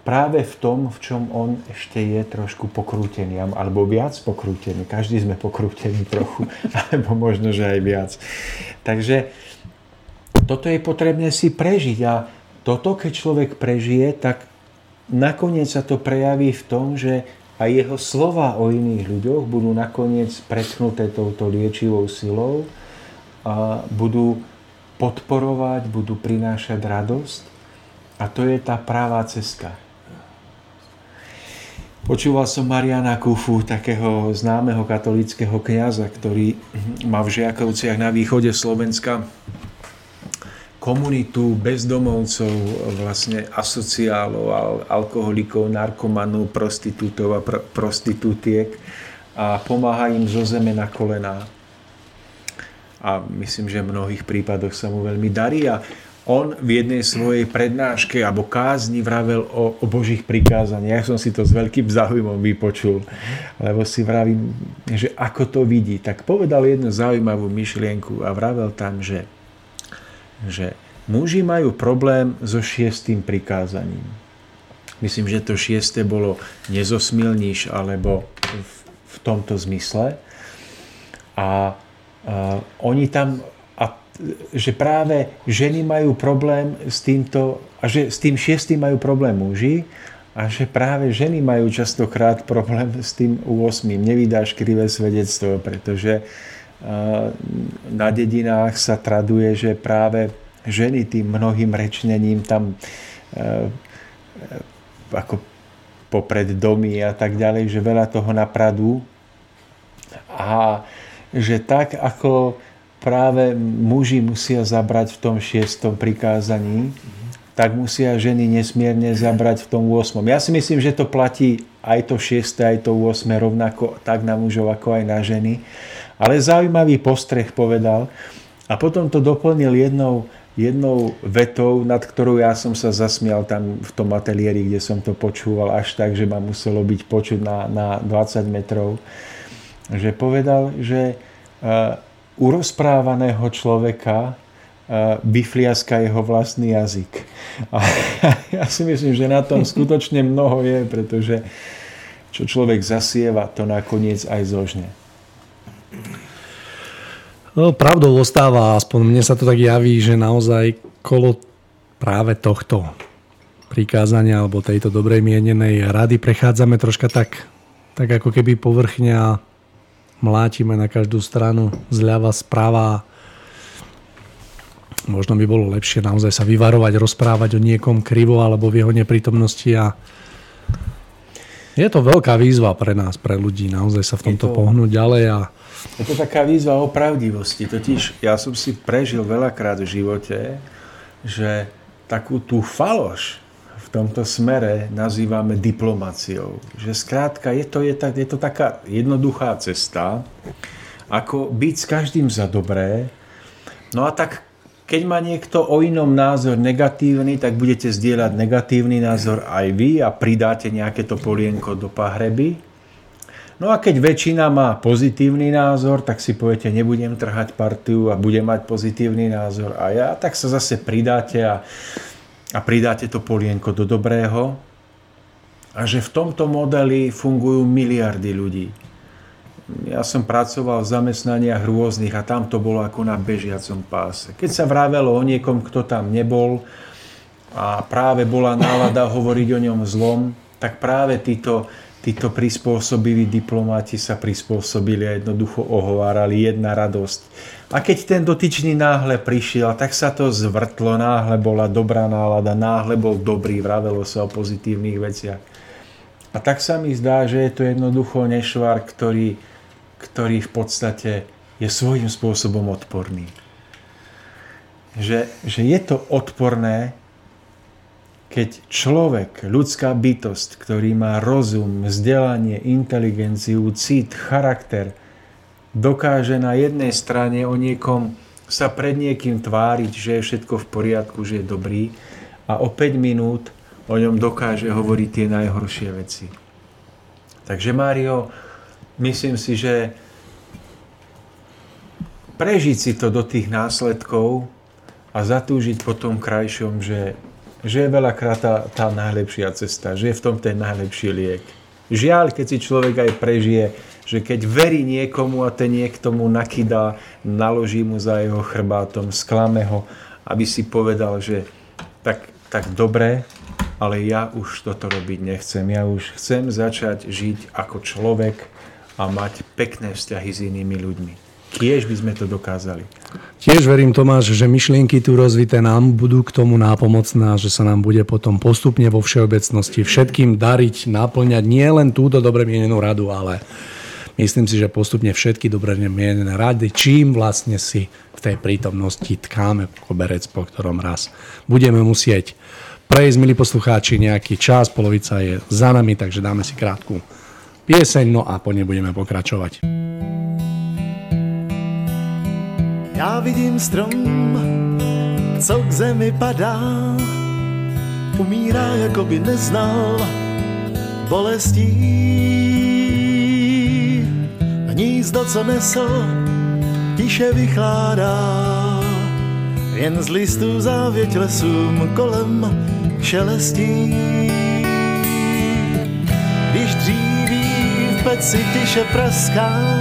S2: práve v tom, v čom on ešte je trošku pokrútený, alebo viac pokrútený. Každý sme pokrútení trochu, [LAUGHS] alebo možno, že aj viac. Takže toto je potrebné si prežiť a toto, keď človek prežije, tak nakoniec sa to prejaví v tom, že aj jeho slova o iných ľuďoch budú nakoniec pretknuté touto liečivou silou a budú podporovať, budú prinášať radosť. A to je tá práva cesta. Počúval som Mariana Kufu, takého známeho katolického kniaza, ktorý má v Žiakovciach na východe Slovenska komunitu bezdomovcov, vlastne asociálov, alkoholikov, narkomanov, prostitútov a pr- prostitútiek a pomáha im zo zeme na kolená. A myslím, že v mnohých prípadoch sa mu veľmi darí a on v jednej svojej prednáške alebo kázni vravel o, o Božích prikázaniach. Ja som si to s veľkým záujmom vypočul, lebo si vravím, že ako to vidí. Tak povedal jednu zaujímavú myšlienku a vravel tam, že, že muži majú problém so šiestým prikázaním. Myslím, že to šieste bolo nezosmilníš alebo v, v tomto zmysle. A, a oni tam že práve ženy majú problém s týmto, a že s tým šiestým majú problém muži, a že práve ženy majú častokrát problém s tým 8. Nevydáš krivé svedectvo, pretože na dedinách sa traduje, že práve ženy tým mnohým rečnením tam ako popred domy a tak ďalej, že veľa toho napradú. A že tak ako práve muži musia zabrať v tom šiestom prikázaní, tak musia ženy nesmierne zabrať v tom 8. Ja si myslím, že to platí aj to 6. aj to 8. rovnako tak na mužov ako aj na ženy. Ale zaujímavý postreh povedal a potom to doplnil jednou, jednou vetou, nad ktorou ja som sa zasmial tam v tom ateliéri, kde som to počúval až tak, že ma muselo byť počuť na, na 20 metrov. Že povedal, že uh, u rozprávaného človeka bifliaska jeho vlastný jazyk. A [LAUGHS] ja si myslím, že na tom skutočne mnoho je, pretože čo človek zasieva, to nakoniec aj zožne.
S1: No, pravdou ostáva, aspoň mne sa to tak javí, že naozaj kolo práve tohto prikázania alebo tejto dobrej mienenej rady prechádzame troška tak, tak ako keby povrchne a mlátime na každú stranu, zľava, správa. Možno by bolo lepšie naozaj sa vyvarovať, rozprávať o niekom krivo alebo v jeho neprítomnosti a je to veľká výzva pre nás, pre ľudí, naozaj sa v tomto to, pohnúť ďalej. A...
S2: Je to taká výzva o pravdivosti. Totiž ja som si prežil veľakrát v živote, že takú tú faloš tomto smere nazývame diplomáciou. Že skrátka je to, je, tak, je to taká jednoduchá cesta, ako byť s každým za dobré. No a tak keď má niekto o inom názor negatívny, tak budete zdieľať negatívny názor aj vy a pridáte nejaké to polienko do pahreby. No a keď väčšina má pozitívny názor, tak si poviete, nebudem trhať partiu a budem mať pozitívny názor a ja, tak sa zase pridáte a a pridáte to polienko do dobrého a že v tomto modeli fungujú miliardy ľudí. Ja som pracoval v zamestnaniach rôznych a tam to bolo ako na bežiacom páse. Keď sa vravelo o niekom, kto tam nebol a práve bola nálada [LAUGHS] hovoriť o ňom zlom, tak práve títo títo prispôsobiví diplomáti sa prispôsobili a jednoducho ohovárali jedna radosť. A keď ten dotyčný náhle prišiel, tak sa to zvrtlo, náhle bola dobrá nálada, náhle bol dobrý, vravelo sa o pozitívnych veciach. A tak sa mi zdá, že je to jednoducho nešvar, ktorý, ktorý v podstate je svojím spôsobom odporný. Že, že je to odporné, keď človek, ľudská bytosť, ktorý má rozum, vzdelanie, inteligenciu, cit, charakter, dokáže na jednej strane o niekom sa pred niekým tváriť, že je všetko v poriadku, že je dobrý a o 5 minút o ňom dokáže hovoriť tie najhoršie veci. Takže Mário, myslím si, že prežiť si to do tých následkov a zatúžiť po tom krajšom, že že je veľakrát tá, tá najlepšia cesta, že je v tom ten najlepší liek. Žiaľ, keď si človek aj prežije, že keď verí niekomu a ten niekto mu nakydá, naloží mu za jeho chrbátom, sklame ho, aby si povedal, že tak, tak dobre, ale ja už toto robiť nechcem. Ja už chcem začať žiť ako človek a mať pekné vzťahy s inými ľuďmi. Tiež by sme to dokázali.
S1: Tiež verím, Tomáš, že myšlienky tu rozvité nám budú k tomu nápomocné a že sa nám bude potom postupne vo všeobecnosti všetkým dariť, naplňať nie len túto dobre mienenú radu, ale myslím si, že postupne všetky dobre mienené rady, čím vlastne si v tej prítomnosti tkáme koberec, po ktorom raz budeme musieť prejsť, milí poslucháči, nejaký čas, polovica je za nami, takže dáme si krátku pieseň, no a po nej budeme pokračovať.
S3: Já vidím strom, co k zemi padá, umírá, jako by neznal bolestí. Hnízdo, co nesl, tiše vychládá, jen z listů závěť lesům kolem šelestí. Když dříví v peci tiše praská,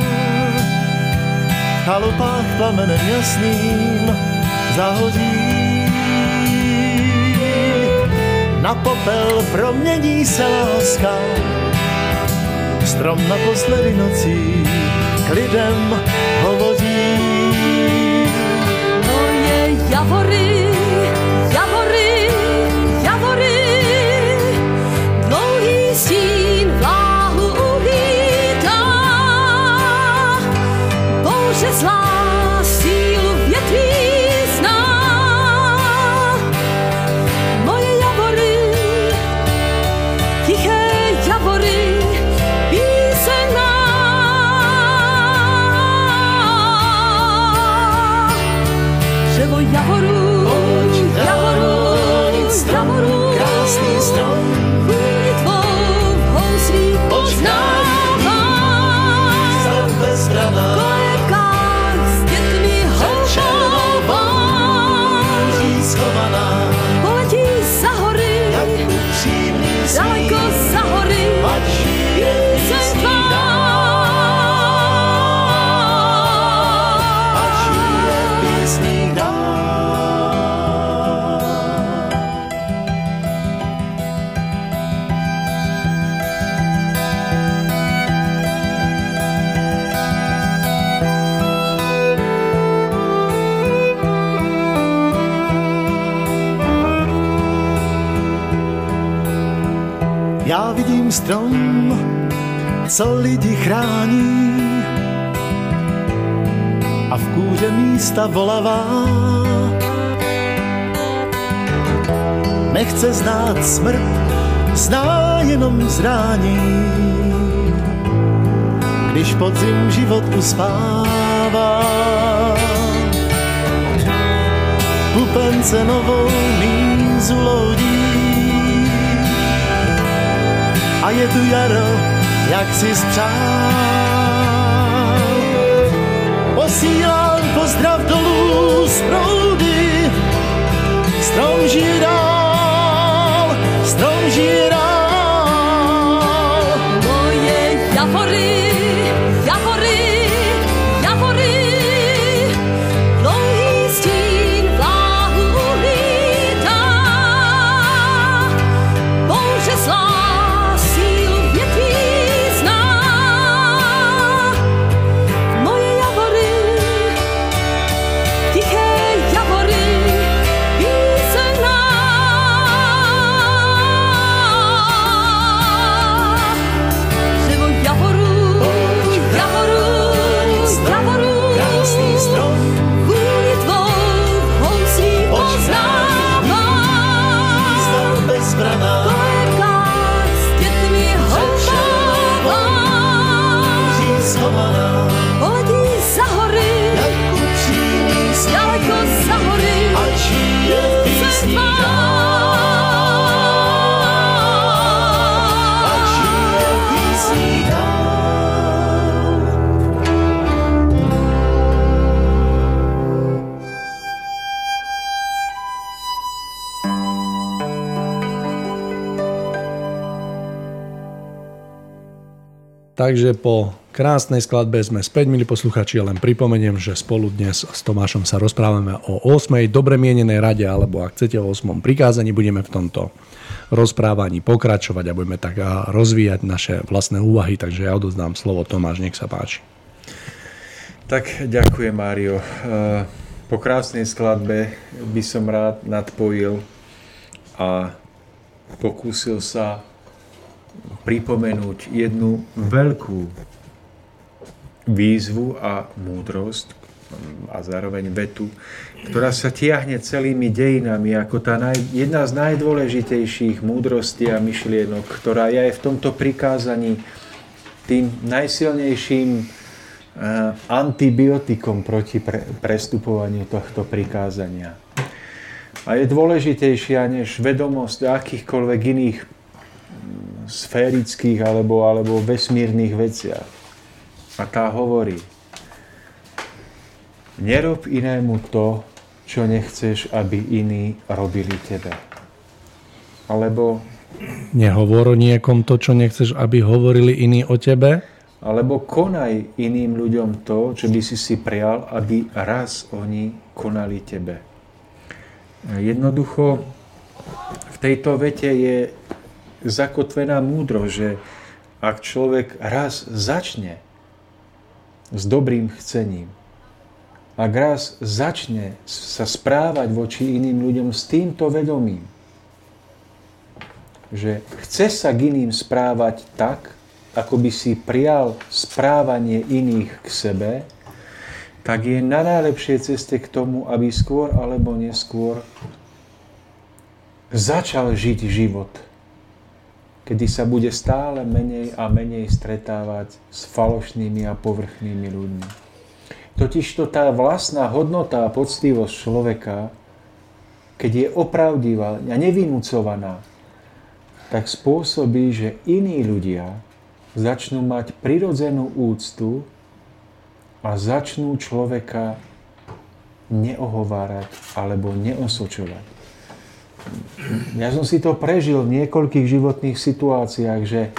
S3: chalupách plamenem jasným zahodí. Na popel promění se láska, strom naposledy nocí k lidem hovoří.
S4: Moje javory, javory,
S3: Strom, co lidi chrání a v kůře místa volavá. Nechce znát smrt, zná jenom zrání. Když podzim život uspává, pupence novou mízu a je tu jaro, jak si spřál. Posílám pozdrav dolů z proudy, strom dál, strom dál.
S4: Moje javory,
S1: Takže po krásnej skladbe sme späť, milí posluchači, len pripomeniem, že spolu dnes s Tomášom sa rozprávame o 8. dobre mienenej rade, alebo ak chcete o 8. prikázaní, budeme v tomto rozprávaní pokračovať a budeme tak rozvíjať naše vlastné úvahy, takže ja odozdám slovo Tomáš, nech sa páči.
S2: Tak ďakujem, Mário. Eh, po krásnej skladbe by som rád nadpojil a pokúsil sa pripomenúť jednu veľkú výzvu a múdrosť a zároveň vetu, ktorá sa tiahne celými dejinami ako tá naj, jedna z najdôležitejších múdrostí a myšlienok, ktorá je v tomto prikázaní tým najsilnejším Eh, antibiotikom proti pre, prestupovaniu tohto prikázania. A je dôležitejšia než vedomosť akýchkoľvek iných mm, sférických alebo, alebo vesmírnych veciach. A tá hovorí, nerob inému to, čo nechceš, aby iní robili tebe. Alebo...
S1: Nehovor o niekom to, čo nechceš, aby hovorili iní o tebe
S2: alebo konaj iným ľuďom to, čo by si si prial, aby raz oni konali tebe. Jednoducho v tejto vete je zakotvená múdro, že ak človek raz začne s dobrým chcením, ak raz začne sa správať voči iným ľuďom s týmto vedomím, že chce sa k iným správať tak, ako by si prijal správanie iných k sebe, tak je na najlepšej ceste k tomu, aby skôr alebo neskôr začal žiť život, kedy sa bude stále menej a menej stretávať s falošnými a povrchnými ľuďmi. Totižto tá vlastná hodnota a poctivosť človeka, keď je opravdivá a nevynúcovaná, tak spôsobí, že iní ľudia začnú mať prirodzenú úctu a začnú človeka neohovárať alebo neosočovať. Ja som si to prežil v niekoľkých životných situáciách, že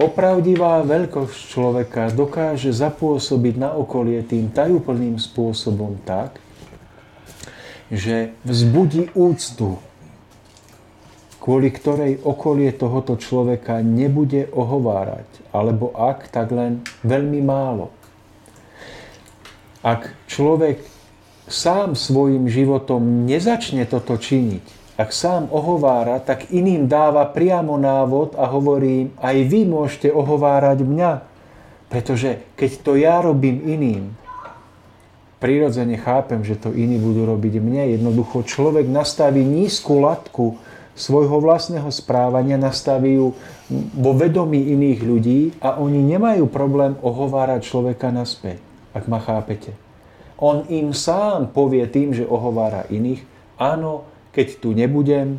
S2: opravdivá veľkosť človeka dokáže zapôsobiť na okolie tým tajúplným spôsobom tak, že vzbudí úctu kvôli ktorej okolie tohoto človeka nebude ohovárať, alebo ak, tak len veľmi málo. Ak človek sám svojim životom nezačne toto činiť, ak sám ohovára, tak iným dáva priamo návod a hovorí aj vy môžete ohovárať mňa. Pretože keď to ja robím iným, prirodzene chápem, že to iní budú robiť mne. Jednoducho človek nastaví nízku latku svojho vlastného správania nastavujú vo vedomí iných ľudí a oni nemajú problém ohovárať človeka naspäť, ak ma chápete. On im sám povie tým, že ohovára iných, áno, keď tu nebudem,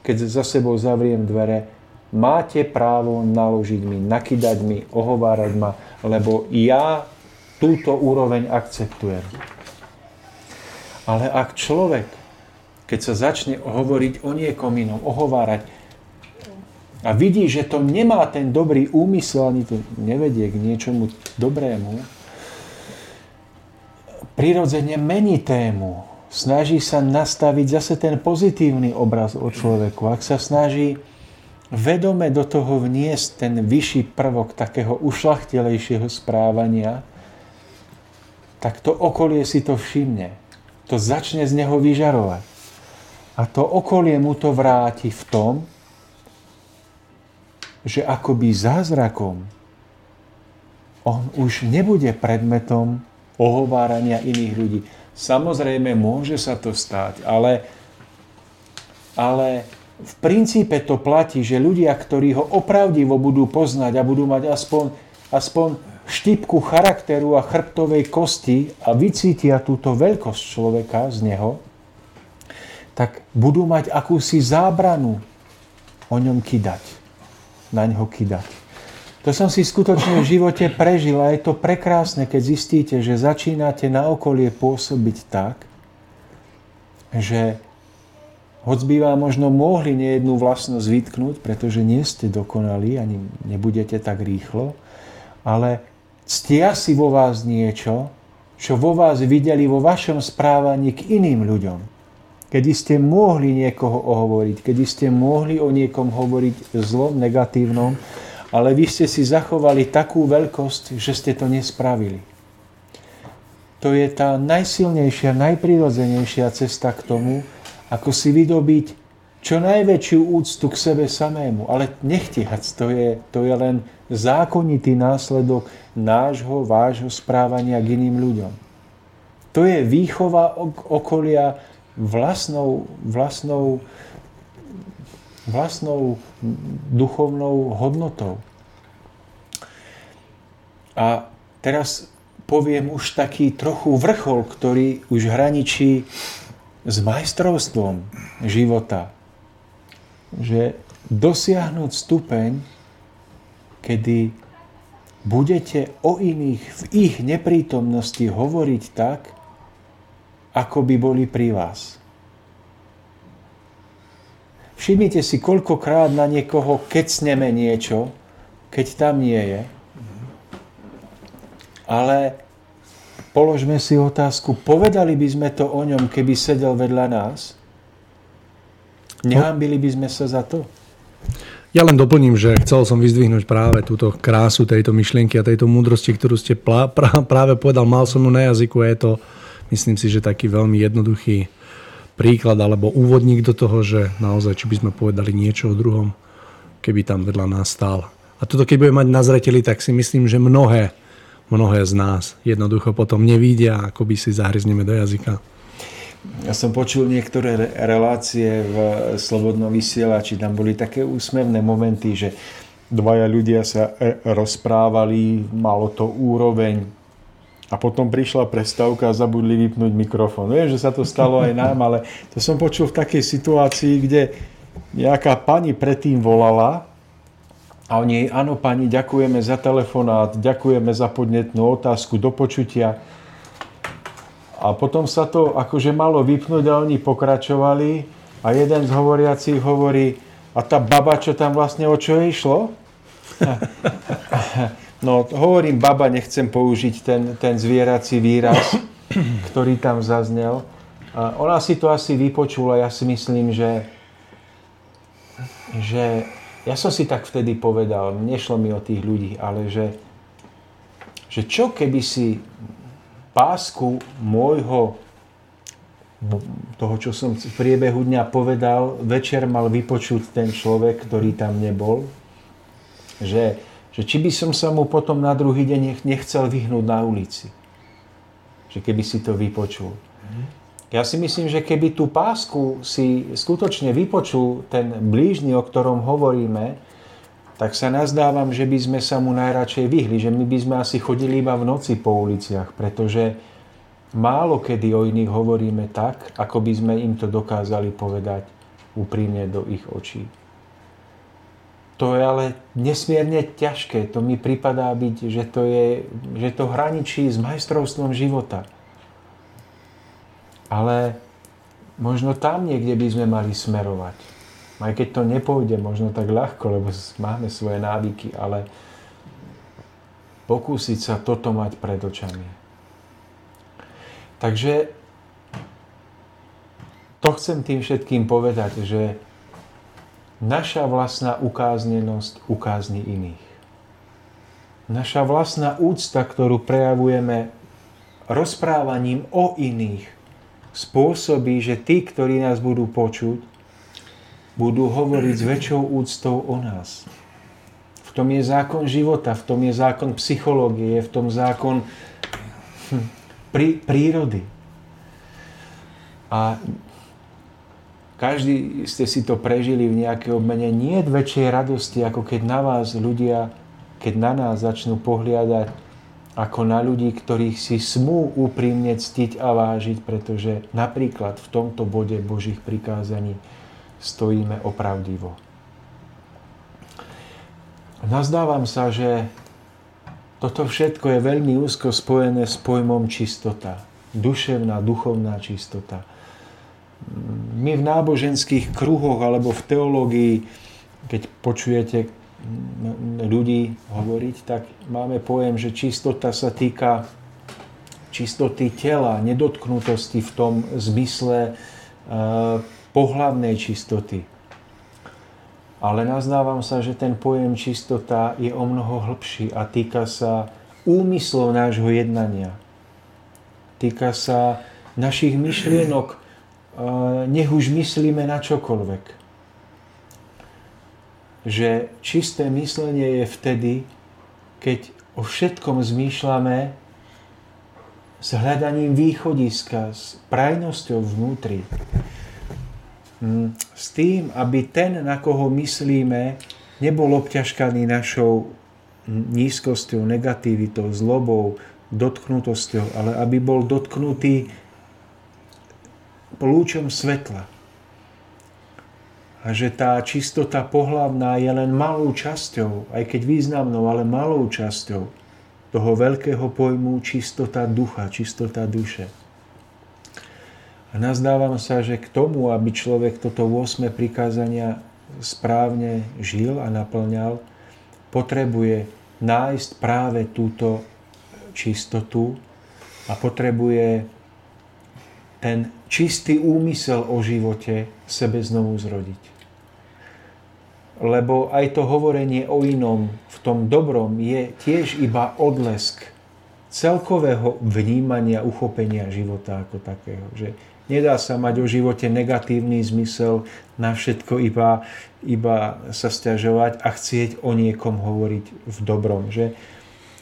S2: keď za sebou zavriem dvere, máte právo naložiť mi, nakydať mi, ohovárať ma, lebo ja túto úroveň akceptujem. Ale ak človek keď sa začne hovoriť o niekom inom, ohovárať a vidí, že to nemá ten dobrý úmysel, ani to nevedie k niečomu dobrému, prirodzene mení tému. Snaží sa nastaviť zase ten pozitívny obraz o človeku. Ak sa snaží vedome do toho vniesť ten vyšší prvok takého ušlachtelejšieho správania, tak to okolie si to všimne. To začne z neho vyžarovať. A to okolie mu to vráti v tom, že akoby zázrakom on už nebude predmetom ohovárania iných ľudí. Samozrejme, môže sa to stať, ale, ale v princípe to platí, že ľudia, ktorí ho opravdivo budú poznať a budú mať aspoň, aspoň štipku charakteru a chrbtovej kosti a vycítia túto veľkosť človeka z neho, tak budú mať akúsi zábranu o ňom kydať. Na ňo kydať. To som si skutočne v živote prežil a je to prekrásne, keď zistíte, že začínate na okolie pôsobiť tak, že hoď by vám možno mohli nejednú vlastnosť vytknúť, pretože nie ste dokonali, ani nebudete tak rýchlo, ale ctia si vo vás niečo, čo vo vás videli vo vašom správaní k iným ľuďom. Kedy ste mohli niekoho ohovoriť, kedy ste mohli o niekom hovoriť zlom, negatívnom, ale vy ste si zachovali takú veľkosť, že ste to nespravili. To je tá najsilnejšia, najprirodzenejšia cesta k tomu, ako si vydobiť čo najväčšiu úctu k sebe samému. Ale nechtiac, to je, to je len zákonitý následok nášho, vášho správania k iným ľuďom. To je výchova okolia vlastnou, vlastnou, vlastnou duchovnou hodnotou. A teraz poviem už taký trochu vrchol, ktorý už hraničí s majstrovstvom života. Že dosiahnuť stupeň, kedy budete o iných v ich neprítomnosti hovoriť tak, ako by boli pri vás. Všimnite si, koľkokrát na niekoho kecneme niečo, keď tam nie je. Ale položme si otázku, povedali by sme to o ňom, keby sedel vedľa nás? Nehambili by sme sa za to?
S1: Ja len doplním, že chcel som vyzdvihnúť práve túto krásu tejto myšlienky a tejto múdrosti, ktorú ste plá, práve povedal. Mal som ju na jazyku a je to, myslím si, že taký veľmi jednoduchý príklad alebo úvodník do toho, že naozaj, či by sme povedali niečo o druhom, keby tam vedľa nás stál. A toto, keď budeme mať na zreteli, tak si myslím, že mnohé, mnohé z nás jednoducho potom nevidia, ako by si zahryzneme do jazyka.
S2: Ja som počul niektoré relácie v Slobodnom vysielači, tam boli také úsmevné momenty, že dvaja ľudia sa e, rozprávali, malo to úroveň a potom prišla prestávka a zabudli vypnúť mikrofón. Viem, že sa to stalo aj nám, ale to som počul v takej situácii, kde nejaká pani predtým volala a oni jej, áno pani, ďakujeme za telefonát, ďakujeme za podnetnú otázku, do počutia. A potom sa to akože malo vypnúť a oni pokračovali a jeden z hovoriacich hovorí, a tá baba, čo tam vlastne o čo išlo? [LAUGHS] No, hovorím baba, nechcem použiť ten, ten zvierací výraz, [COUGHS] ktorý tam zaznel. Ona si to asi vypočula, ja si myslím, že, že ja som si tak vtedy povedal, nešlo mi o tých ľudí, ale že, že čo keby si pásku môjho toho, čo som v priebehu dňa povedal, večer mal vypočuť ten človek, ktorý tam nebol. Že, že či by som sa mu potom na druhý deň nechcel vyhnúť na ulici. Že keby si to vypočul. Ja si myslím, že keby tú pásku si skutočne vypočul ten blížny, o ktorom hovoríme, tak sa nazdávam, že by sme sa mu najradšej vyhli, že my by sme asi chodili iba v noci po uliciach, pretože málo kedy o iných hovoríme tak, ako by sme im to dokázali povedať úprimne do ich očí. To je ale nesmierne ťažké. To mi pripadá byť, že to, je, že to hraničí s majstrovstvom života. Ale možno tam niekde by sme mali smerovať aj keď to nepôjde možno tak ľahko, lebo máme svoje návyky, ale pokúsiť sa toto mať pred očami. Takže to chcem tým všetkým povedať, že naša vlastná ukáznenosť ukázni iných. Naša vlastná úcta, ktorú prejavujeme rozprávaním o iných, spôsobí, že tí, ktorí nás budú počuť, budú hovoriť s väčšou úctou o nás. V tom je zákon života, v tom je zákon psychológie, v tom zákon hm, prí, prírody. A každý ste si to prežili v nejakej obmene. Nie je väčšej radosti, ako keď na vás ľudia, keď na nás začnú pohliadať ako na ľudí, ktorých si smú úprimne ctiť a vážiť, pretože napríklad v tomto bode Božích prikázaní stojíme opravdivo. Nazdávam sa, že toto všetko je veľmi úzko spojené s pojmom čistota. Duševná, duchovná čistota. My v náboženských kruhoch alebo v teológii, keď počujete ľudí hovoriť, tak máme pojem, že čistota sa týka čistoty tela, nedotknutosti v tom zmysle pohlavnej čistoty. Ale nazdávam sa, že ten pojem čistota je o mnoho hlbší a týka sa úmyslov nášho jednania. Týka sa našich myšlienok, nech už myslíme na čokoľvek. Že čisté myslenie je vtedy, keď o všetkom zmýšľame s hľadaním východiska, s prajnosťou vnútri. Hm, s tým, aby ten, na koho myslíme, nebol obťažkaný našou nízkosťou, negativitou, zlobou, dotknutosťou, ale aby bol dotknutý lúčom svetla. A že tá čistota pohlavná je len malou časťou, aj keď významnou, ale malou časťou toho veľkého pojmu čistota ducha, čistota duše. A nazdávam sa, že k tomu, aby človek toto 8 prikázania správne žil a naplňal, potrebuje nájsť práve túto čistotu a potrebuje ten čistý úmysel o živote sebe znovu zrodiť. Lebo aj to hovorenie o inom v tom dobrom je tiež iba odlesk celkového vnímania, uchopenia života ako takého. Že nedá sa mať o živote negatívny zmysel na všetko iba, iba sa stiažovať a chcieť o niekom hovoriť v dobrom. Že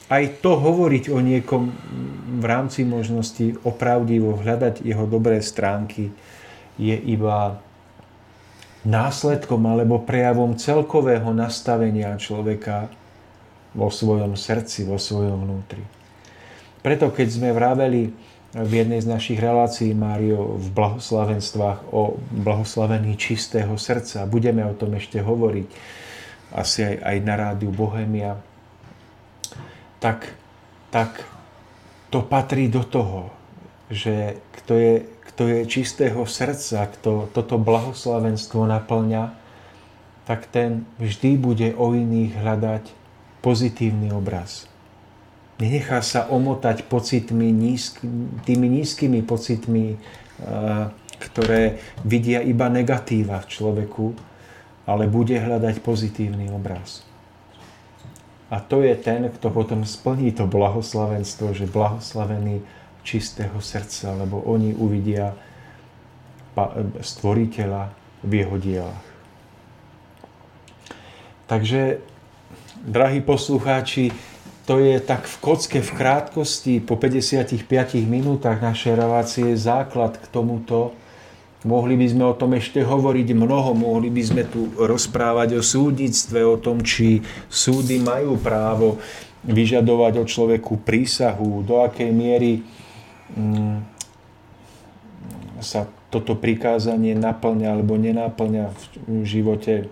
S2: aj to hovoriť o niekom v rámci možnosti opravdivo, hľadať jeho dobré stránky, je iba následkom alebo prejavom celkového nastavenia človeka vo svojom srdci, vo svojom vnútri. Preto keď sme vraveli v jednej z našich relácií, Mário, v blahoslavenstvách o blahoslavení čistého srdca, budeme o tom ešte hovoriť, asi aj, aj na rádiu Bohemia, tak, tak to patrí do toho, že kto je, kto je čistého srdca, kto toto blahoslavenstvo naplňa, tak ten vždy bude o iných hľadať pozitívny obraz. Nenechá sa omotať pocitmi, nízk, tými nízkymi pocitmi, ktoré vidia iba negatíva v človeku, ale bude hľadať pozitívny obraz. A to je ten, kto potom splní to blahoslavenstvo, že blahoslavený čistého srdca, lebo oni uvidia stvoriteľa v jeho dielach. Takže, drahí poslucháči, to je tak v kocke, v krátkosti, po 55 minútach našej relácie základ k tomuto, Mohli by sme o tom ešte hovoriť mnoho, mohli by sme tu rozprávať o súdnictve, o tom, či súdy majú právo vyžadovať od človeku prísahu, do akej miery mm, sa toto prikázanie naplňa alebo nenaplňa v živote.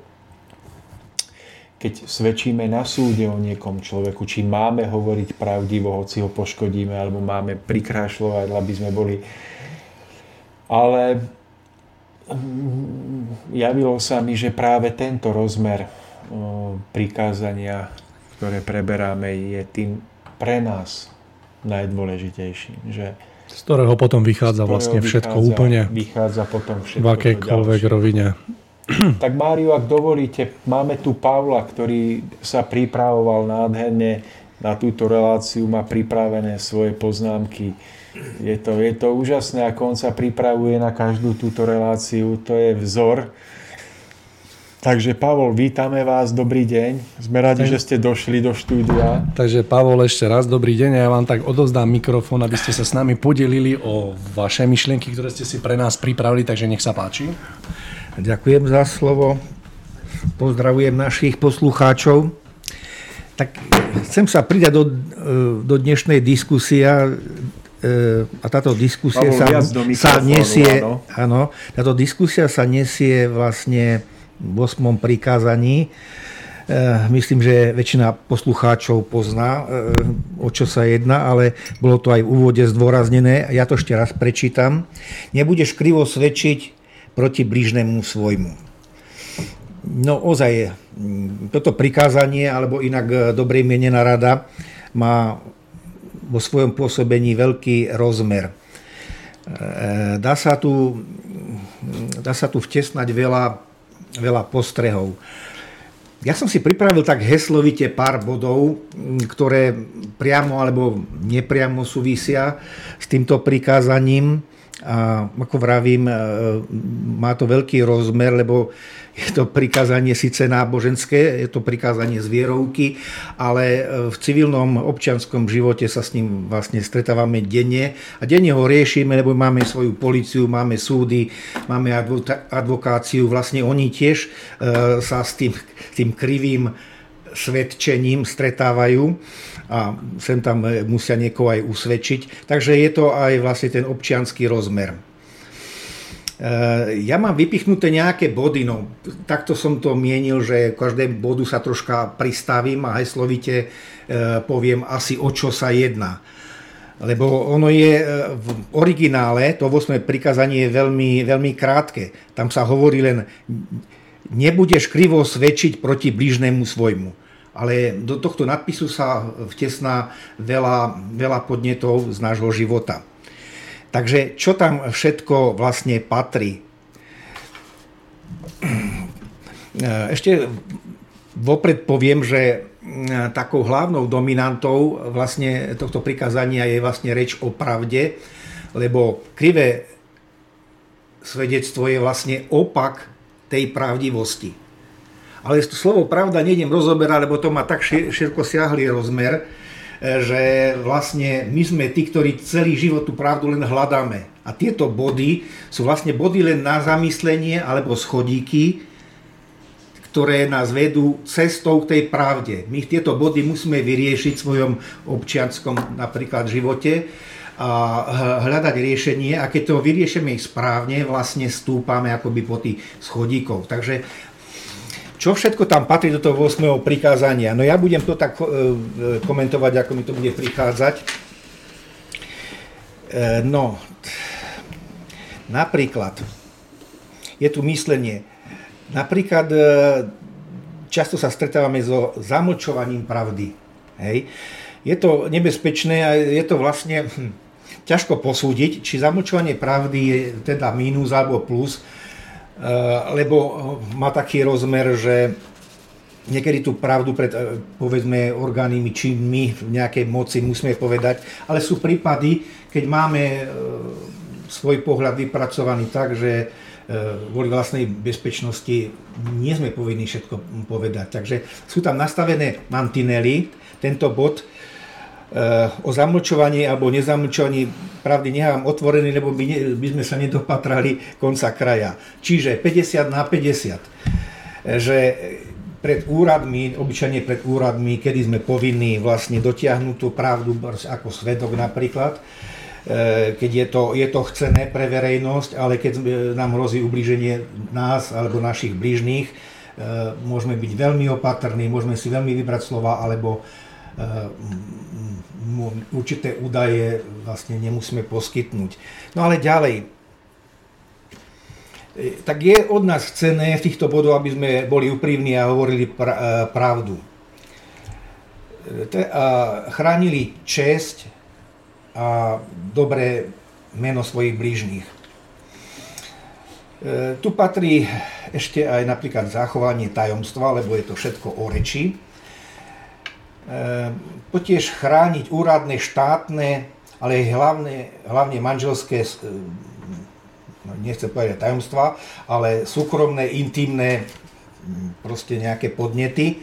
S2: Keď svedčíme na súde o niekom človeku, či máme hovoriť pravdivo, hoci ho poškodíme, alebo máme prikrášľovať, aby sme boli... Ale javilo sa mi, že práve tento rozmer prikázania, ktoré preberáme, je tým pre nás najdôležitejším. Že
S1: z ktorého potom vychádza vlastne všetko vychádza, úplne.
S2: Vychádza potom všetko.
S1: V akejkoľvek rovine. [CLEARS THROAT]
S2: Tak Máriu, ak dovolíte, máme tu Pavla, ktorý sa pripravoval nádherne na túto reláciu, má pripravené svoje poznámky je to, je to úžasné, ako on sa pripravuje na každú túto reláciu. To je vzor. Takže Pavol, vítame vás, dobrý deň. Sme radi, že ste došli do štúdia.
S1: Takže Pavol, ešte raz dobrý deň. Ja vám tak odovzdám mikrofón, aby ste sa s nami podelili o vaše myšlienky, ktoré ste si pre nás pripravili, takže nech sa páči.
S5: Ďakujem za slovo. Pozdravujem našich poslucháčov. Tak chcem sa pridať do, do dnešnej diskusie E, a táto diskusia sa, sa nesie, áno. táto diskusia sa nesie vlastne v 8. prikázaní. E, myslím, že väčšina poslucháčov pozná, e, o čo sa jedná, ale bolo to aj v úvode zdôraznené. Ja to ešte raz prečítam. Nebudeš krivo svedčiť proti blížnemu svojmu. No ozaj, toto prikázanie, alebo inak e, dobrej mienená rada, má vo svojom pôsobení veľký rozmer. E, dá sa tu, dá sa tu vtesnať veľa, veľa postrehov. Ja som si pripravil tak heslovite pár bodov, ktoré priamo alebo nepriamo súvisia s týmto prikázaním. A ako vravím, e, má to veľký rozmer, lebo je to prikázanie síce náboženské, je to prikázanie z vierovky, ale e, v civilnom občianskom živote sa s ním vlastne stretávame denne a denne ho riešime, lebo máme svoju policiu, máme súdy, máme advokáciu, vlastne oni tiež e, sa s tým, tým krivým svedčením stretávajú a sem tam e, musia niekoho aj usvedčiť. Takže je to aj vlastne ten občianský rozmer. Eh, ja mám vypichnuté nejaké body, no takto som to mienil, že každému bodu sa troška pristavím a heslovite eh, poviem asi o čo sa jedná. Lebo ono je v originále, to 8. prikázanie je veľmi, veľmi krátke. Tam sa hovorí len, nebudeš krivo svedčiť proti blížnemu svojmu. Ale do tohto nadpisu sa vtesná veľa, veľa podnetov z nášho života. Takže čo tam všetko vlastne patrí? Ešte vopred poviem, že takou hlavnou dominantou vlastne tohto prikázania je vlastne reč o pravde, lebo krivé svedectvo je vlastne opak tej pravdivosti. Ale to slovo pravda nejdem rozoberať, lebo to má tak široko siahlý rozmer, E, že vlastne my sme tí, ktorí celý život tú pravdu len hľadáme. A tieto body sú vlastne body len na zamyslenie alebo schodíky, ktoré nás vedú cestou k tej pravde. My tieto body musíme vyriešiť v svojom občianskom napríklad živote a hľadať riešenie a keď to vyriešime správne, vlastne stúpame akoby po tých schodíkov. Takže čo všetko tam patrí do toho 8. prikázania? No ja budem to tak e, e, komentovať, ako mi to bude prichádzať. E, no, napríklad, je tu myslenie. Napríklad, často sa stretávame so zamlčovaním pravdy. Hej. Je to nebezpečné a je to vlastne hm, ťažko posúdiť, či zamlčovanie pravdy je teda mínus alebo plus, Eh, lebo má taký rozmer, že niekedy tú pravdu pred, eh, povedzme, orgánmi či my v nejakej moci musíme povedať, ale sú prípady, keď máme eh, svoj pohľad vypracovaný tak, že kvôli vlastnej bezpečnosti nie sme povinní všetko povedať. Takže sú tam nastavené mantinely. Tento bod o zamlčovaní alebo nezamlčovaní pravdy nechám otvorený, lebo by, ne, by sme sa nedopatrali konca kraja. Čiže 50 na 50. Že pred úradmi, obyčajne pred úradmi, kedy sme povinní vlastne dotiahnuť tú pravdu ako svedok napríklad, e, keď je to, je to chcené pre verejnosť, ale keď nám hrozí ublíženie nás alebo našich blížnych, e, môžeme byť veľmi opatrní, môžeme si veľmi vybrať slova, alebo určité údaje vlastne nemusíme poskytnúť. No ale ďalej, e, tak je od nás cené v týchto bodoch, aby sme boli úprimní a hovorili e, pravdu. E, chránili česť a dobré meno svojich blížnych. Tu patrí ešte aj napríklad zachovanie tajomstva, lebo je to všetko o reči. Ehm, potiež chrániť úradné, štátne, ale aj hlavne, hlavne manželské, ehm, no, nechcem povedať tajomstva, ale súkromné, intimné, proste nejaké podnety,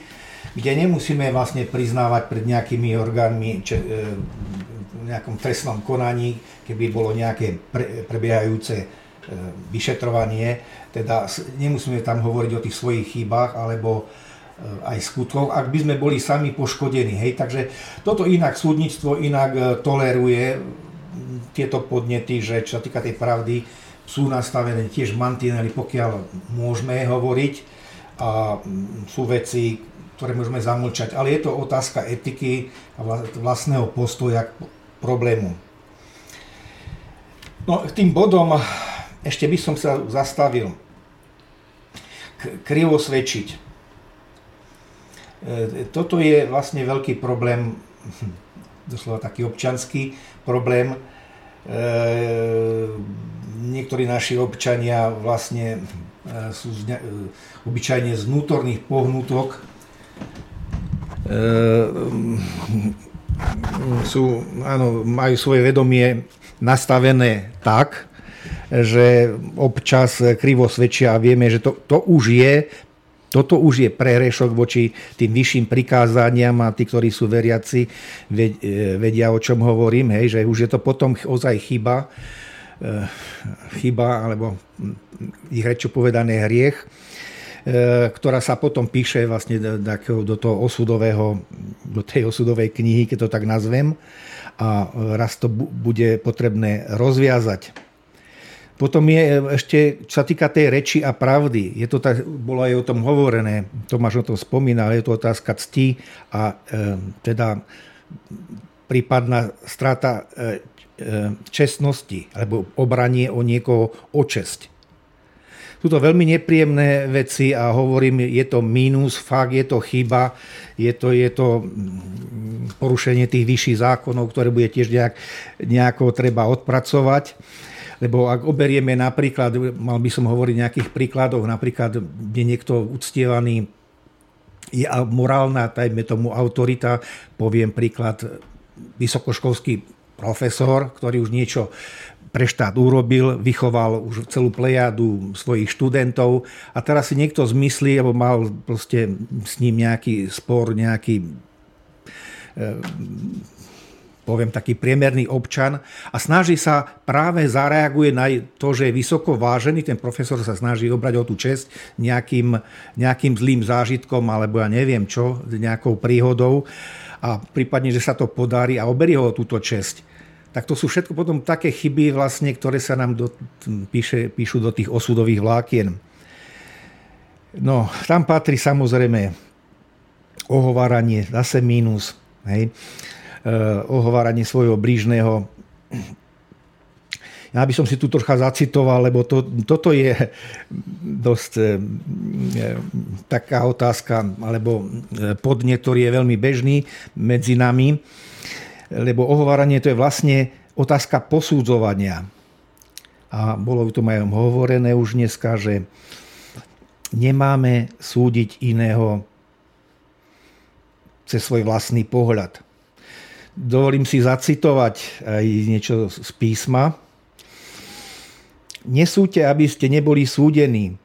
S5: kde nemusíme vlastne priznávať pred nejakými orgánmi če, ehm, v nejakom trestnom konaní, keby bolo nejaké pre, prebiehajúce vyšetrovanie, teda nemusíme tam hovoriť o tých svojich chybách alebo aj skutkov, ak by sme boli sami poškodení. Hej. Takže toto inak súdnictvo inak eh, toleruje tieto podnety, že čo sa týka tej pravdy, sú nastavené tiež mantinely, pokiaľ môžeme hovoriť a sú veci, ktoré môžeme zamlčať, ale je to otázka etiky a vlastného postoja k problému. No, tým bodom ešte by som sa zastavil. k- krivo svedčiť. E, Toto je vlastne veľký problém, [LAUGHS] doslova taký občanský problém. E, Niektorí naši občania vlastne e, sú obyčajne z vnútorných pohnutok e, sú, áno, majú svoje vedomie nastavené tak, že občas krivo svedčia a vieme, že to, to už je toto už je prehrešok voči tým vyšším prikázaniam a tí, ktorí sú veriaci, ve- e, vedia, o čom hovorím, hej, že už je to potom ozaj chyba, e, chyba, alebo ich rečo povedané hriech, e, ktorá sa potom píše vlastne do, toho osudového, do tej osudovej knihy, keď to tak nazvem, a raz to bu- bude potrebné rozviazať. Potom je e, ešte, čo sa týka tej reči a pravdy, je to tak, bolo aj o tom hovorené, Tomáš o tom spomínal, je to otázka cti a e, teda prípadná strata e, e, čestnosti alebo obranie o niekoho o česť. Sú to veľmi nepríjemné veci a hovorím, je to mínus, fakt je to chyba, je to, je to mm, porušenie tých vyšších zákonov, ktoré bude tiež nejak, nejako treba odpracovať. Lebo ak oberieme napríklad, mal by som hovoriť nejakých príkladoch, napríklad je niekto uctievaný, je morálna, tajme tomu autorita, poviem príklad, vysokoškolský profesor, ktorý už niečo pre štát urobil, vychoval už celú plejadu svojich študentov a teraz si niekto zmyslí, alebo mal proste s ním nejaký spor, nejaký poviem taký priemerný občan a snaží sa práve zareaguje na to, že je vysoko vážený, ten profesor sa snaží obrať o tú čest nejakým, nejakým zlým zážitkom alebo ja neviem čo, nejakou príhodou a prípadne, že sa to podarí a oberie ho o túto česť. Tak to sú všetko potom také chyby, vlastne, ktoré sa nám do, píše, píšu do tých osudových vlákien. No, tam patrí samozrejme ohováranie, zase mínus. Hej ohováranie svojho blížneho. Ja by som si tu trocha zacitoval, lebo to, toto je dosť e, taká otázka, alebo podnet, ktorý je veľmi bežný medzi nami, lebo ohováranie to je vlastne otázka posudzovania. A bolo to aj hovorené už dneska, že nemáme súdiť iného cez svoj vlastný pohľad. Dovolím si zacitovať aj niečo z písma. Nesúďte, aby ste neboli súdení,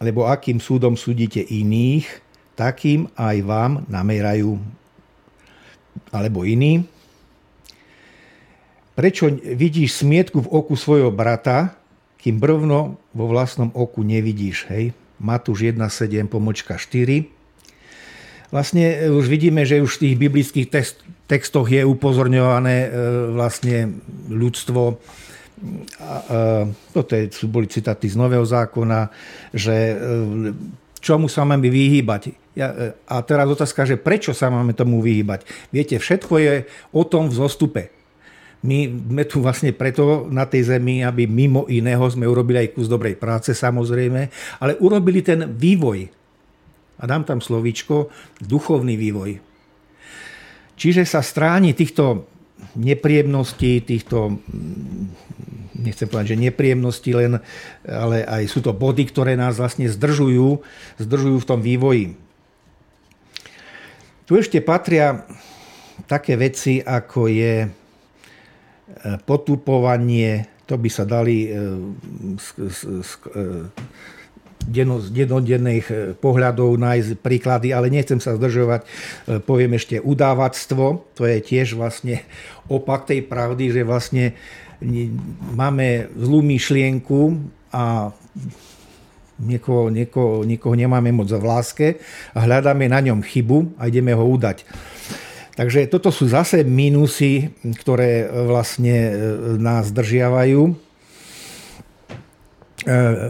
S5: lebo akým súdom súdite iných, takým aj vám namerajú. Alebo iný. Prečo vidíš smietku v oku svojho brata, kým brvno vo vlastnom oku nevidíš? Hej? Matúš 1.7 pomočka 4 vlastne už vidíme, že už v tých biblických textoch je upozorňované e, vlastne ľudstvo, a, toto sú boli citáty z Nového zákona, že e, čomu sa máme vyhýbať. E, a teraz otázka, že prečo sa máme tomu vyhýbať. Viete, všetko je o tom v zostupe. My sme tu vlastne preto na tej zemi, aby mimo iného sme urobili aj kus dobrej práce samozrejme, ale urobili ten vývoj. A dám tam slovíčko duchovný vývoj. Čiže sa stráni týchto nepríjemností, týchto, mm, nechcem povedať, že nepríjemnosti len, ale aj sú to body, ktoré nás vlastne zdržujú, zdržujú v tom vývoji. Tu ešte patria také veci, ako je e, potupovanie, to by sa dali e, z denodenných e, pohľadov nájsť príklady, ale nechcem sa zdržovať. E, poviem ešte udávactvo, to je tiež vlastne opak tej pravdy, že vlastne máme zlú myšlienku a niekoho, niekoho, niekoho nemáme moc v láske a hľadáme na ňom chybu a ideme ho udať. Takže toto sú zase mínusy, ktoré vlastne e, nás držiavajú E,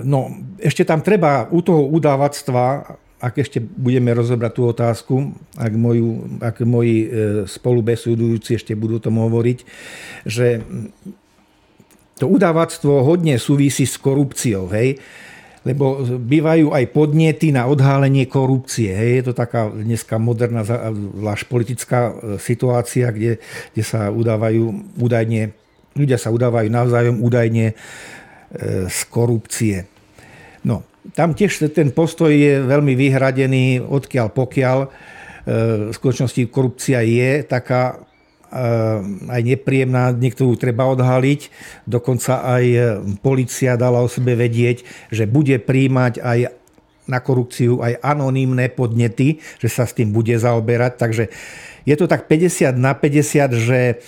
S5: no, ešte tam treba u toho udávactva, ak ešte budeme rozobrať tú otázku, ak, moju, ak moji e, spolubesudujúci ešte budú tomu hovoriť, že to udávactvo hodne súvisí s korupciou. Hej? lebo bývajú aj podnety na odhálenie korupcie. Hej. Je to taká dneska moderná, zvlášť politická e, situácia, kde, kde sa udávajú údajne, ľudia sa udávajú navzájom údajne e, z korupcie. No, tam tiež ten postoj je veľmi vyhradený, odkiaľ pokiaľ. E, v skutočnosti korupcia je taká Ehm, aj nepríjemná, niektorú treba odhaliť. Dokonca aj e, policia dala o sebe vedieť, že bude príjmať aj na korupciu aj anonymné podnety, že sa s tým bude zaoberať. Takže je to tak 50 na 50, že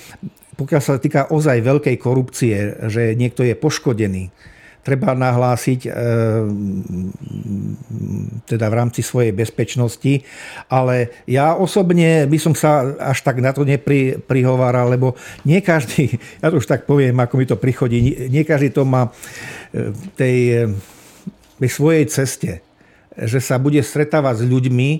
S5: pokiaľ sa týka ozaj veľkej korupcie, že niekto je poškodený, treba nahlásiť e, teda v rámci svojej bezpečnosti. Ale ja osobne by som sa až tak na to neprihováral, lebo nie každý, ja to už tak poviem, ako mi to prichodí, nie každý to má v e, tej, e, tej svojej ceste, že sa bude stretávať s ľuďmi,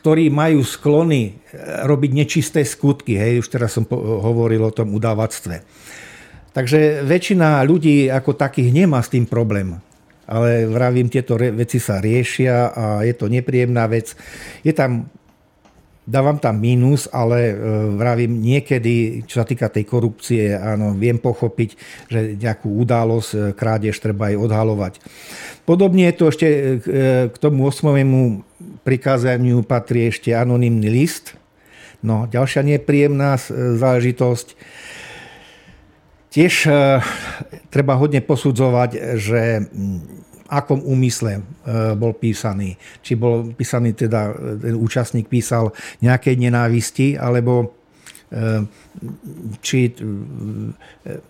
S5: ktorí majú sklony robiť nečisté skutky. Hej, už teraz som hovoril o tom udávactve. Takže väčšina ľudí ako takých nemá s tým problém. Ale vravím, tieto veci sa riešia a je to nepríjemná vec. Je tam, dávam tam mínus, ale e, vravím, niekedy, čo sa týka tej korupcie, áno, viem pochopiť, že nejakú udalosť, e, krádež treba aj odhalovať. Podobne je to ešte e, k tomu osmovému prikázaniu patrí ešte anonymný list. No, ďalšia nepríjemná záležitosť Tiež treba hodne posudzovať, že akom úmysle e, bol písaný. Či bol písaný teda, ten účastník písal nejakej nenávisti, alebo e, či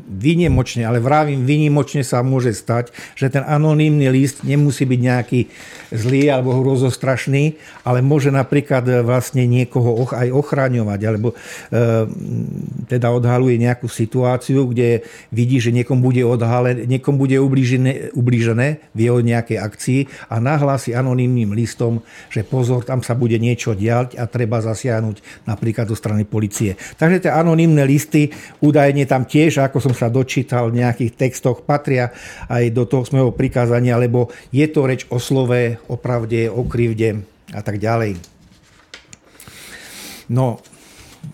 S5: výnimočne, ale vravím, výnimočne sa môže stať, že ten anonymný list nemusí byť nejaký zlý alebo hrozostrašný, ale môže napríklad vlastne niekoho aj ochraňovať, alebo e, teda odhaluje nejakú situáciu, kde vidí, že niekom bude odhalené, niekom bude ublížené, ublížené v jeho nejakej akcii a nahlási anonymným listom, že pozor, tam sa bude niečo diať a treba zasiahnuť napríklad zo strany policie. Takže tie anonimné listy údajne tam tiež, ako som sa dočítal v nejakých textoch, patria aj do toho smého prikázania, lebo je to reč o slove, o pravde, o krivde a tak ďalej. No,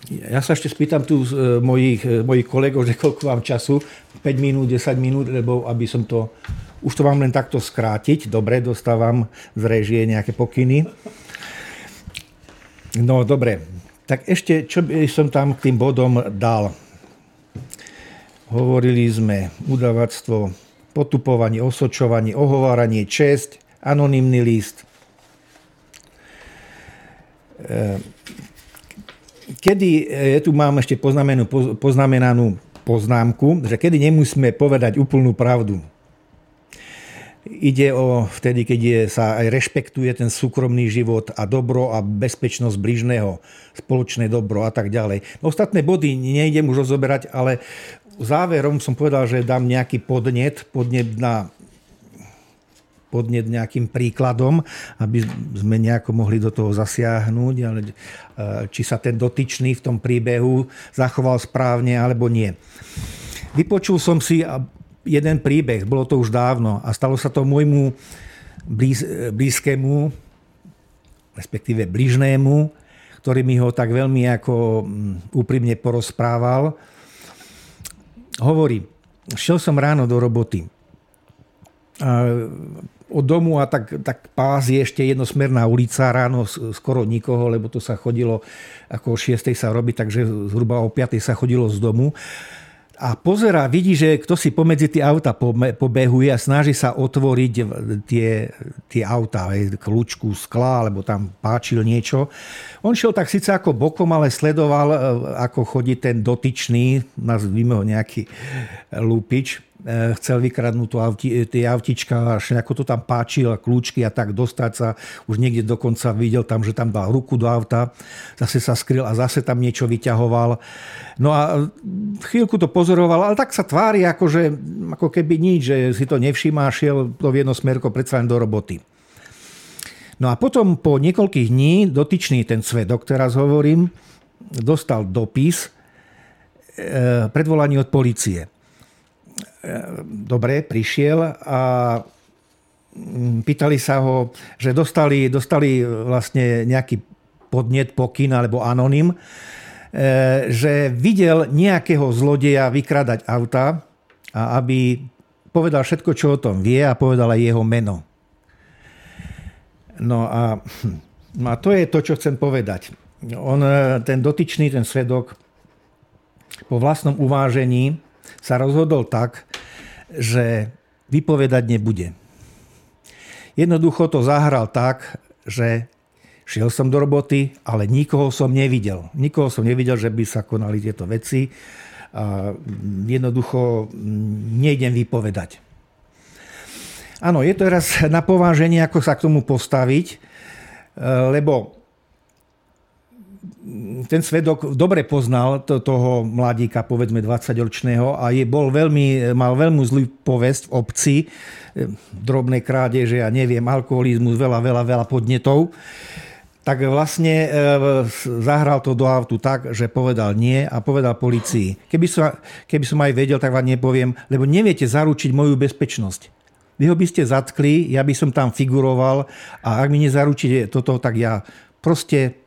S5: ja sa ešte spýtam tu z e, mojich, e, mojich kolegov, [LAUGHS] že koľko vám času, 5 minút, 10 minút, lebo aby som to, už to mám len takto skrátiť, dobre, dostávam z režie nejaké pokyny. No dobre, tak ešte, čo by som tam k tým bodom dal? Hovorili sme udavactvo, potupovanie, osočovanie, ohováranie, česť, anonymný list. E, kedy, ja tu mám ešte poznamenanú poznámku, že kedy nemusíme povedať úplnú pravdu. Ide o vtedy, keď je, sa aj rešpektuje ten súkromný život a dobro a bezpečnosť bližného, spoločné dobro a tak ďalej. Ostatné body nejdem už rozoberať, ale záverom som povedal, že dám nejaký podnet, podnet na podnet nejakým príkladom, aby sme nejako mohli do toho zasiahnuť, ale e, či sa ten dotyčný v tom príbehu zachoval správne alebo nie. Vypočul som si jeden príbeh, bolo to už dávno a stalo sa to môjmu blíz, blízkému, respektíve bližnému, ktorý mi ho tak veľmi ako mm, úprimne porozprával. Hovorí, šiel som ráno do roboty. A od domu a tak, tak pás je ešte jednosmerná ulica, ráno skoro nikoho, lebo to sa chodilo, ako o 6 sa robí, takže zhruba o 5 sa chodilo z domu a pozera, vidí, že kto si pomedzi tie auta pobehuje a snaží sa otvoriť tie, tie auta, kľúčku skla, alebo tam páčil niečo. On šiel tak síce ako bokom, ale sledoval, e, ako chodí ten dotyčný, nazvíme ho nejaký E, chcel vykradnúť tú auti, tie autička, až ako to tam páčil, kľúčky a tak dostať sa. Už niekde dokonca videl tam, že tam dal ruku do auta, zase sa skryl a zase tam niečo vyťahoval. No a chvíľku to pozoroval, ale tak sa tvári, ako, že, ako keby nič, že si to nevšimá, šiel to v jedno smerko predsa len do roboty. No a potom po niekoľkých dní dotyčný ten svedok, teraz hovorím, dostal dopis e, od policie dobre, prišiel a mm, pýtali sa ho, že dostali, dostali vlastne nejaký podnet, pokyn alebo anonym, e, že videl nejakého zlodeja vykradať auta a aby povedal všetko, čo o tom vie a povedal aj jeho meno. No a, no a to je to, čo chcem povedať. On, e, ten dotyčný, ten svedok, po vlastnom uvážení sa rozhodol tak, že vypovedať nebude. Jednoducho to zahral tak, že šiel som do roboty, ale nikoho som nevidel. Nikoho som nevidel, že by sa konali tieto veci. A jednoducho nejdem vypovedať. Áno, je to teraz na pováženie, ako sa k tomu postaviť, lebo ten svedok dobre poznal to, toho mladíka, povedzme 20-ročného a je, bol veľmi, mal veľmi zlý povesť v obci, e, drobné krádeže, ja neviem, alkoholizmus, veľa, veľa, veľa podnetov. Tak vlastne e, zahral to do autu tak, že povedal nie a povedal policii. Keby som, keby som aj vedel, tak vám nepoviem, lebo neviete zaručiť moju bezpečnosť. Vy ho by ste zatkli, ja by som tam figuroval a ak mi nezaručíte toto, tak ja proste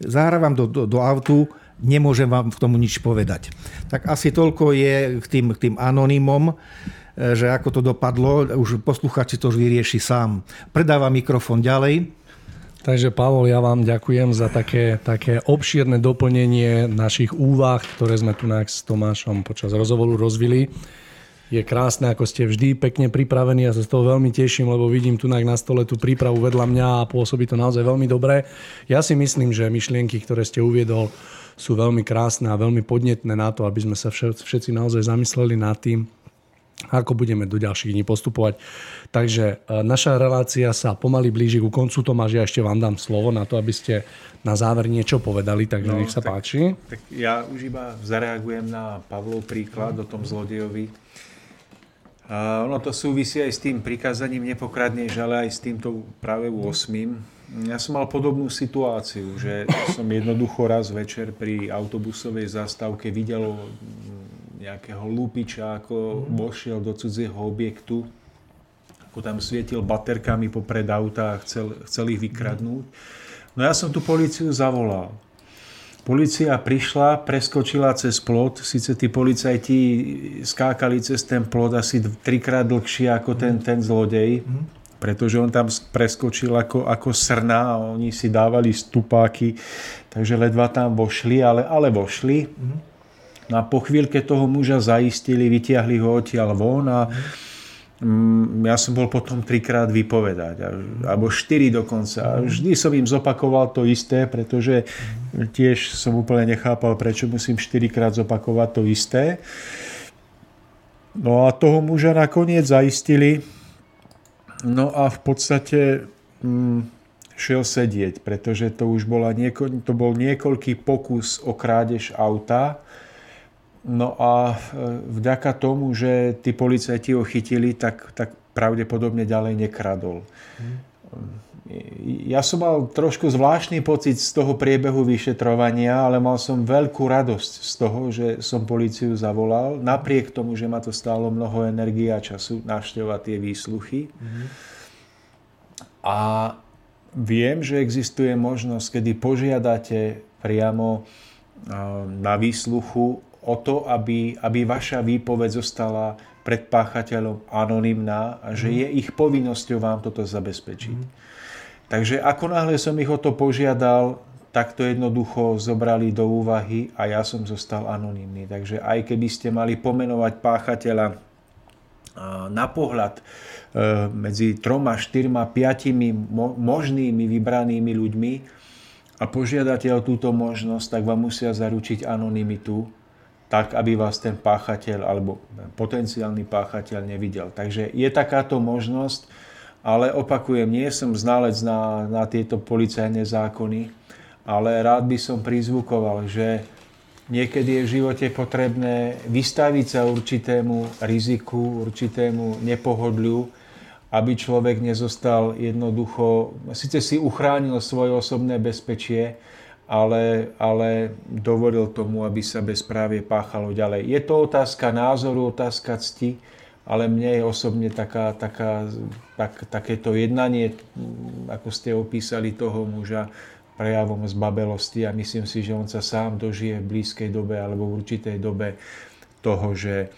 S5: zahrávam do, do, do autu, nemôžem vám k tomu nič povedať. Tak asi toľko je k tým, k tým anonymom, e, že ako to dopadlo, už posluchač si to už vyrieši sám. Predáva mikrofón ďalej.
S1: Takže Pavol, ja vám ďakujem za také, také obšírne doplnenie našich úvah, ktoré sme tu s Tomášom počas rozhovoru rozvili je krásne, ako ste vždy pekne pripravení a sa z toho veľmi teším, lebo vidím tu na stole tú prípravu vedľa mňa a pôsobí to naozaj veľmi dobre. Ja si myslím, že myšlienky, ktoré ste uviedol, sú veľmi krásne a veľmi podnetné na to, aby sme sa všetci naozaj zamysleli nad tým, ako budeme do ďalších dní postupovať. Takže e, naša relácia sa pomaly blíži ku koncu. Tomáš, ja ešte vám dám slovo na to, aby ste na záver niečo povedali, takže no, nech sa tak, páči.
S2: Tak ja už iba zareagujem na Pavlov príklad o tom zlodejovi a ono to súvisí aj s tým prikázaním nepokradneš, ale aj s týmto práve 8. Ja som mal podobnú situáciu, že som jednoducho raz večer pri autobusovej zastávke videl nejakého lúpiča, ako vošiel do cudzieho objektu, ako tam svietil baterkami popred auta a chcel, chcel ich vykradnúť. No ja som tu policiu zavolal. Polícia prišla, preskočila cez plot, síce tí policajti skákali cez ten plot asi trikrát dlhšie ako ten, ten zlodej, pretože on tam preskočil ako, ako srna a oni si dávali stupáky, takže ledva tam vošli, ale, ale vošli. No a po chvíľke toho muža zaistili, vytiahli ho odtiaľ von a Mm, ja som bol potom trikrát vypovedať, alebo štyri dokonca. Vždy som im zopakoval to isté, pretože tiež som úplne nechápal, prečo musím štyrikrát zopakovať to isté. No a toho muža nakoniec zaistili. No a v podstate mm, šiel sedieť, pretože to už bola nieko, to bol niekoľký pokus o krádež auta No a e, vďaka tomu, že tí policajti ho chytili, tak, tak pravdepodobne ďalej nekradol. Hmm. Ja som mal trošku zvláštny pocit z toho priebehu vyšetrovania, ale mal som veľkú radosť z toho, že som policiu zavolal, napriek tomu, že ma to stálo mnoho energie a času navštevovať tie výsluchy. Hmm. A viem, že existuje možnosť, kedy požiadate priamo na výsluchu o to, aby, aby vaša výpoveď zostala pred páchateľom anonymná a že mhm. je ich povinnosťou vám toto zabezpečiť. Mm. Takže ako náhle som ich o to požiadal, tak to jednoducho zobrali do úvahy a ja som zostal anonymný. Takže aj keby ste mali pomenovať páchateľa na pohľad e, medzi troma, štyrma, piatimi možnými vybranými ľuďmi a požiadate o túto možnosť, tak vám musia zaručiť anonymitu tak, aby vás ten páchateľ alebo potenciálny páchateľ nevidel. Takže je takáto možnosť, ale opakujem, nie som znalec na, na tieto policajné zákony, ale rád by som prizvukoval, že niekedy je v živote potrebné vystaviť sa určitému riziku, určitému nepohodliu, aby človek nezostal jednoducho, síce si uchránil svoje osobné bezpečie, ale, ale dovolil tomu, aby sa bezprávie páchalo ďalej. Je to otázka názoru, otázka cti, ale mne je osobne taká, taká, tak, takéto jednanie, ako ste opísali toho muža, prejavom zbabelosti a myslím si, že on sa sám dožije v blízkej dobe alebo v určitej dobe toho, že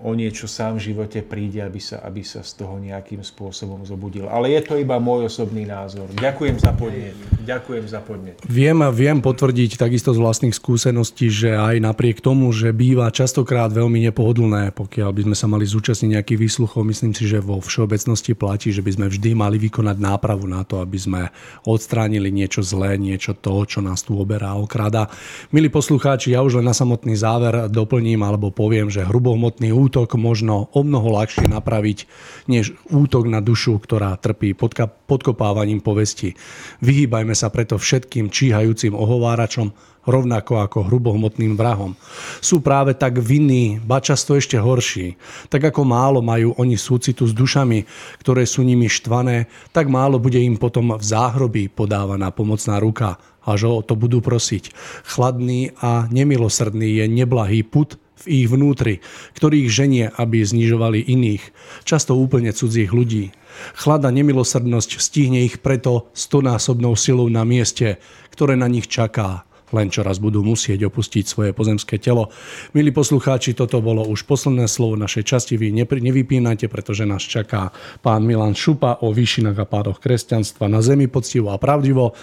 S2: o niečo sám v živote príde, aby sa, aby sa z toho nejakým spôsobom zobudil. Ale je to iba môj osobný názor. Ďakujem za podnet. Ďakujem za podnet.
S1: Viem, viem potvrdiť takisto z vlastných skúseností, že aj napriek tomu, že býva častokrát veľmi nepohodlné, pokiaľ by sme sa mali zúčastniť nejakých výsluchov, myslím si, že vo všeobecnosti platí, že by sme vždy mali vykonať nápravu na to, aby sme odstránili niečo zlé, niečo to, čo nás tu oberá, okrada. Milí poslucháči, ja už len na samotný záver doplním alebo poviem, že hrubohmotný útok možno o mnoho ľahšie napraviť, než útok na dušu, ktorá trpí podka- podkopávaním povesti. Vyhýbajme sa preto všetkým číhajúcim ohováračom, rovnako ako hrubohmotným vrahom. Sú práve tak vinní, ba často ešte horší. Tak ako málo majú oni súcitu s dušami, ktoré sú nimi štvané, tak málo bude im potom v záhrobí podávaná pomocná ruka, až o to budú prosiť. Chladný a nemilosrdný je neblahý put, v ich vnútri, ktorých ženie, aby znižovali iných, často úplne cudzích ľudí. Chlada nemilosrdnosť stihne ich preto stonásobnou silou na mieste, ktoré na nich čaká len čo raz budú musieť opustiť svoje pozemské telo. Milí poslucháči, toto bolo už posledné slovo našej časti. Vy nevypínajte, pretože nás čaká pán Milan Šupa o výšinách a pádoch kresťanstva na zemi poctivo a pravdivo.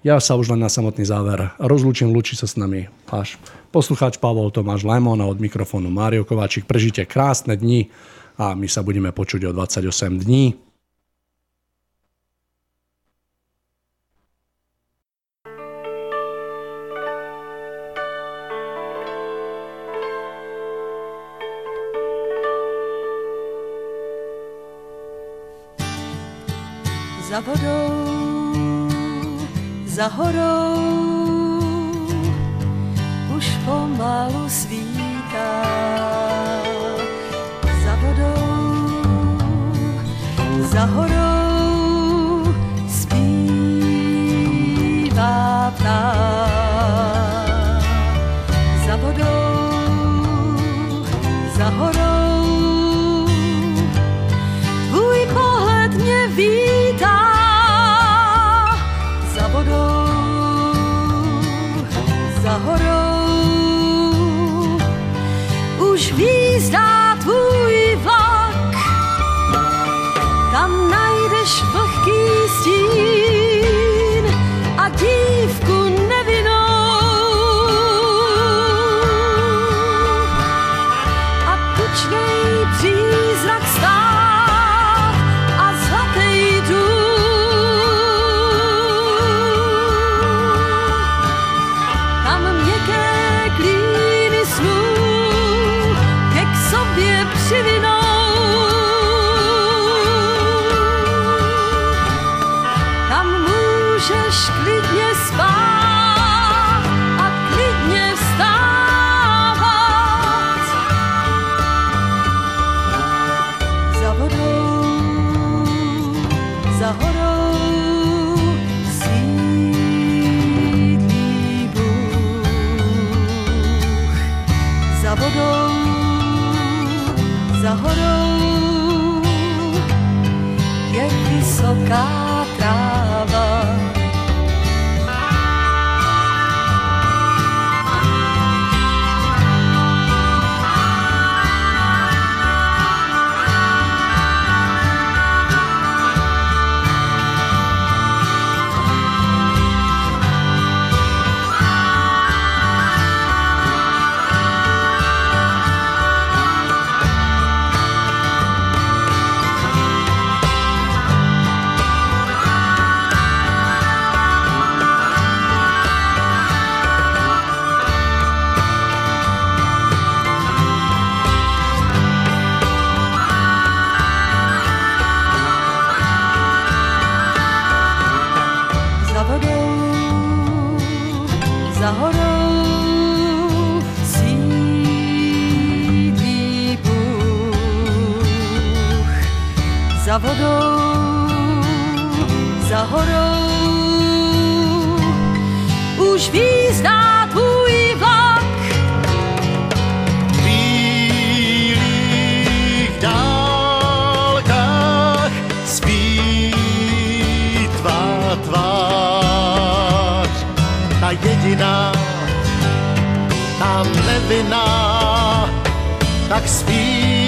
S1: Ja sa už len na samotný záver rozlúčim, lúči sa s nami až poslucháč Pavol Tomáš Lemon a od mikrofónu Mário Kováčik. Prežite krásne dni a my sa budeme počuť o 28 dní.
S4: Za horou, už pomalu svítá. Za vodou, za horou, za vodou, za horou. Už výzdá tvůj vlak. V bílých dálkách spí tvá tvář.
S3: Ta jediná, ta nevinná, tak
S4: spí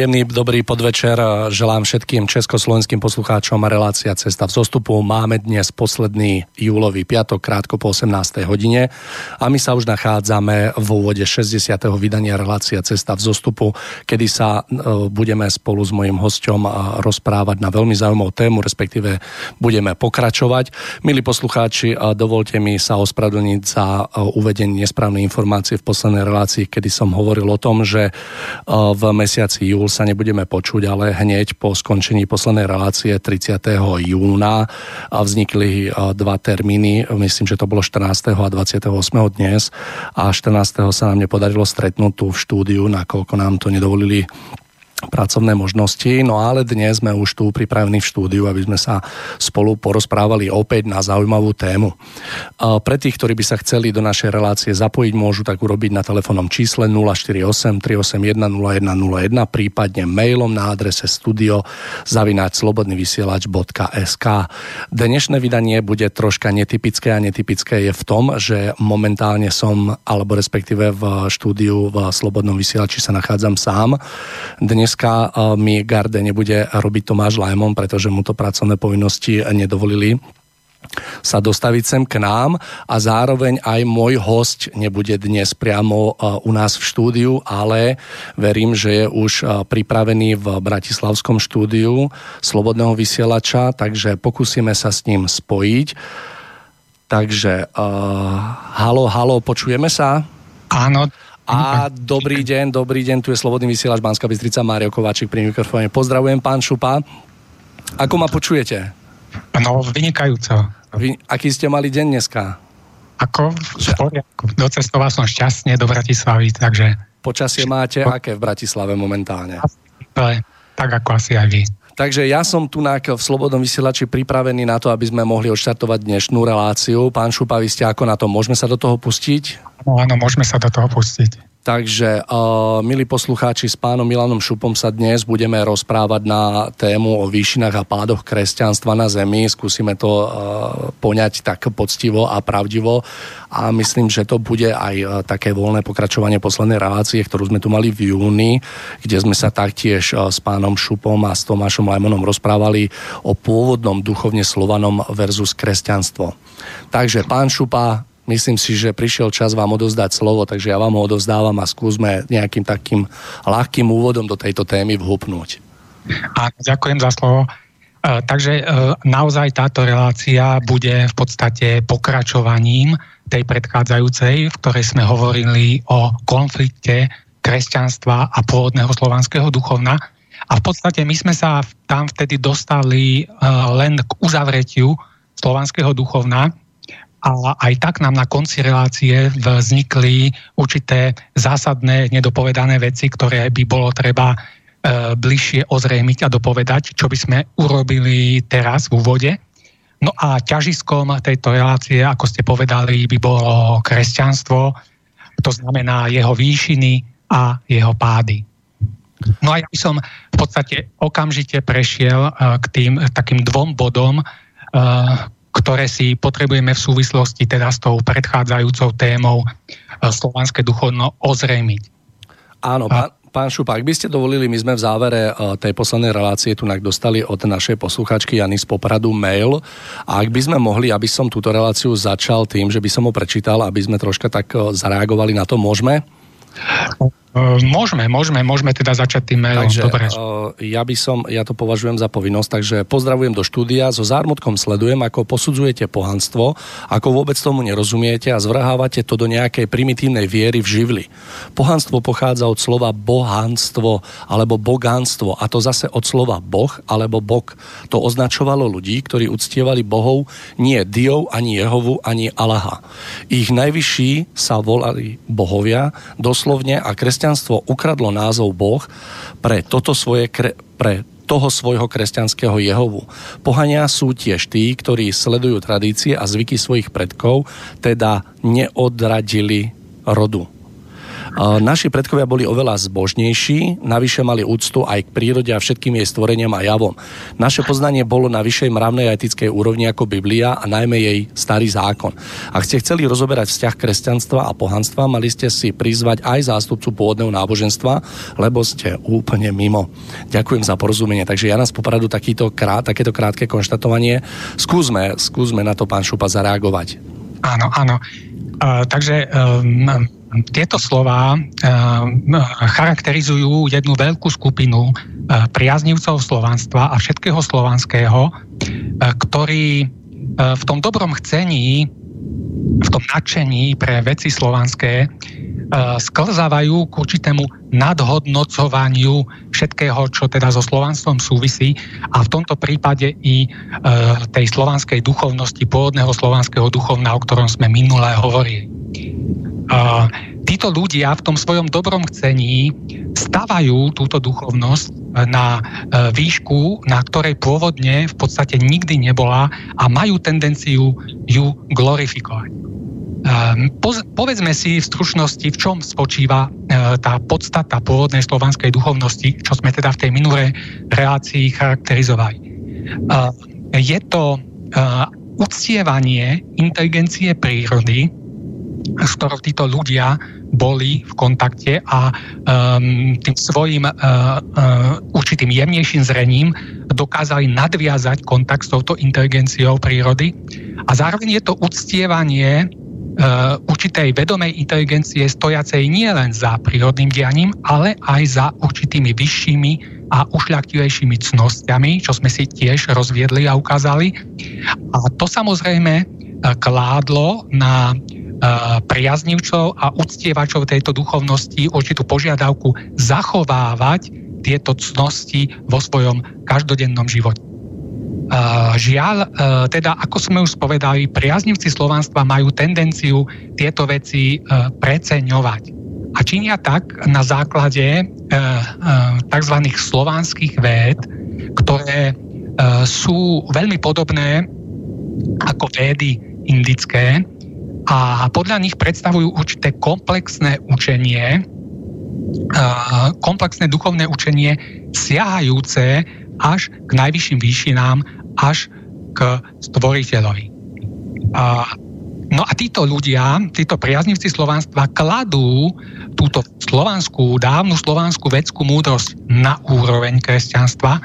S1: Príjemný dobrý podvečer želám všetkým československým poslucháčom a relácia Cesta v zostupu. Máme dnes posledný júlový piatok, krátko po 18. hodine a my sa už nachádzame v úvode 60. vydania relácia Cesta v zostupu, kedy sa e, budeme spolu s mojim hosťom e, rozprávať na veľmi zaujímavú tému, respektíve budeme pokračovať. Milí poslucháči, e, dovolte mi sa ospravedlniť za uvedenie nesprávnej informácie v poslednej relácii, kedy som hovoril o tom, že v mesiaci júl sa nebudeme počuť, ale hneď po skončení poslednej relácie 30. júna vznikli dva termíny, myslím, že to bolo 14. a 28. dnes a 14. sa nám nepodarilo stretnúť tu v štúdiu, nakoľko nám to nedovolili pracovné možnosti. No ale dnes sme už tu pripravení v štúdiu, aby sme sa spolu porozprávali opäť na zaujímavú tému. Pre tých, ktorí by sa chceli do našej relácie zapojiť, môžu tak urobiť na telefónnom čísle 048 381 0101, prípadne mailom na adrese studio zavináč slobodnyvysielač.sk. Dnešné vydanie bude troška netypické a netypické je v tom, že momentálne som, alebo respektíve v štúdiu v Slobodnom vysielači sa nachádzam sám. Dnes dneska mi Garde nebude robiť Tomáš Lajmon, pretože mu to pracovné povinnosti nedovolili sa dostaviť sem k nám a zároveň aj môj host nebude dnes priamo u nás v štúdiu, ale verím, že je už pripravený v Bratislavskom štúdiu Slobodného vysielača, takže pokúsime sa s ním spojiť. Takže uh, halo, halo, počujeme sa?
S6: Áno,
S1: a dobrý deň, dobrý deň, tu je Slobodný vysielač Banská Bystrica, Mário Kováčik pri mikrofóne. Pozdravujem, pán Šupa. Ako ma počujete?
S6: No, vynikajúco.
S1: Vy, aký ste mali deň dneska?
S6: Ako? V poriadku. Docestoval som šťastne do Bratislavy, takže...
S1: Počasie máte aké v Bratislave momentálne?
S6: Tak ako asi aj vy.
S1: Takže ja som tu v Slobodnom vysielači pripravený na to, aby sme mohli odštartovať dnešnú reláciu. Pán Šupa, vy ste ako na to? Môžeme sa do toho pustiť?
S6: No áno, môžeme sa do toho pustiť.
S1: Takže, uh, milí poslucháči, s pánom Milanom Šupom sa dnes budeme rozprávať na tému o výšinách a pádoch kresťanstva na Zemi. Skúsime to uh, poňať tak poctivo a pravdivo a myslím, že to bude aj uh, také voľné pokračovanie poslednej relácie, ktorú sme tu mali v júni, kde sme sa taktiež uh, s pánom Šupom a s Tomášom Lajmonom rozprávali o pôvodnom duchovne slovanom versus kresťanstvo. Takže, pán Šupa, Myslím si, že prišiel čas vám odozdať slovo, takže ja vám ho odozdávam a skúsme nejakým takým ľahkým úvodom do tejto témy vhupnúť.
S6: Áno, ďakujem za slovo. E, takže e, naozaj táto relácia bude v podstate pokračovaním tej predchádzajúcej, v ktorej sme hovorili o konflikte kresťanstva a pôvodného slovanského duchovna. A v podstate my sme sa tam vtedy dostali e, len k uzavretiu slovanského duchovna, a aj tak nám na konci relácie vznikli určité zásadné nedopovedané veci, ktoré by bolo treba e, bližšie ozrejmiť a dopovedať, čo by sme urobili teraz v úvode. No a ťažiskom tejto relácie, ako ste povedali, by bolo kresťanstvo, to znamená jeho výšiny a jeho pády. No a ja by som v podstate okamžite prešiel k tým takým dvom bodom, ktoré si potrebujeme v súvislosti teda s tou predchádzajúcou témou e, slovanské duchovno ozrejmiť.
S1: Áno, pán, pán Šupa, ak by ste dovolili, my sme v závere e, tej poslednej relácie tu dostali od našej posluchačky Jany z Popradu mail a ak by sme mohli, aby som túto reláciu začal tým, že by som ho prečítal, aby sme troška tak e, zareagovali na to, môžeme?
S6: E, Môžeme, môžeme, môžeme teda začať tým mailom.
S1: Takže
S6: Dobre.
S1: uh, ja by som, ja to považujem za povinnosť, takže pozdravujem do štúdia, so zármutkom sledujem, ako posudzujete pohanstvo, ako vôbec tomu nerozumiete a zvrhávate to do nejakej primitívnej viery v živli. Pohanstvo pochádza od slova bohanstvo alebo bogánstvo a to zase od slova boh alebo bok. To označovalo ľudí, ktorí uctievali bohov nie Diov, ani Jehovu, ani Allaha. Ich najvyšší sa volali bohovia, doslovne a kresťanstvo ukradlo názov Boh pre toto svoje pre toho svojho kresťanského Jehovu. Pohania sú tiež tí, ktorí sledujú tradície a zvyky svojich predkov, teda neodradili rodu. Naši predkovia boli oveľa zbožnejší, navyše mali úctu aj k prírode a všetkým jej stvoreniam a javom. Naše poznanie bolo na vyššej mravnej a etickej úrovni ako Biblia a najmä jej starý zákon. Ak ste chceli rozoberať vzťah kresťanstva a pohanstva, mali ste si prizvať aj zástupcu pôvodného náboženstva, lebo ste úplne mimo. Ďakujem za porozumenie. Takže ja nás popradu takýto krát, takéto krátke konštatovanie. Skúsme, skúsme na to, pán Šupa, zareagovať.
S6: Áno, áno. Uh, takže um, tieto slova um, charakterizujú jednu veľkú skupinu uh, priaznivcov slovanstva a všetkého slovanského, uh, ktorí v tom dobrom chcení, v tom nadšení pre veci slovanské sklzávajú k určitému nadhodnocovaniu všetkého, čo teda so slovanstvom súvisí a v tomto prípade i tej slovanskej duchovnosti, pôvodného slovanského duchovna, o ktorom sme minulé hovorili. A títo ľudia v tom svojom dobrom chcení stavajú túto duchovnosť na e, výšku, na ktorej pôvodne v podstate nikdy nebola a majú tendenciu ju glorifikovať. Poz- povedzme si v stručnosti, v čom spočíva e, tá podstata pôvodnej slovanskej duchovnosti, čo sme teda v tej minulej relácii charakterizovali. Je to e, uctievanie inteligencie prírody, s ktorou títo ľudia boli v kontakte a um, tým svojim uh, uh, určitým jemnejším zrením dokázali nadviazať kontakt s touto inteligenciou prírody. A zároveň je to uctievanie uh, určitej vedomej inteligencie stojacej nielen za prírodným dianím, ale aj za určitými vyššími a ušľaktivejšími cnostiami, čo sme si tiež rozviedli a ukázali. A to samozrejme kládlo na priaznivcov a uctievačov tejto duchovnosti určitú požiadavku zachovávať tieto cnosti vo svojom každodennom živote. Uh, žiaľ, uh, teda ako sme už spovedali, priaznivci slovanstva majú tendenciu tieto veci preceňovať. A činia tak na základe tzv. slovanských véd, ktoré sú veľmi podobné ako védy indické a podľa nich predstavujú určité komplexné učenie, komplexné duchovné učenie siahajúce až k najvyšším výšinám, až k stvoriteľovi. No a títo ľudia, títo priaznivci slovanstva kladú túto slovanskú, dávnu slovanskú vedskú múdrosť na úroveň kresťanstva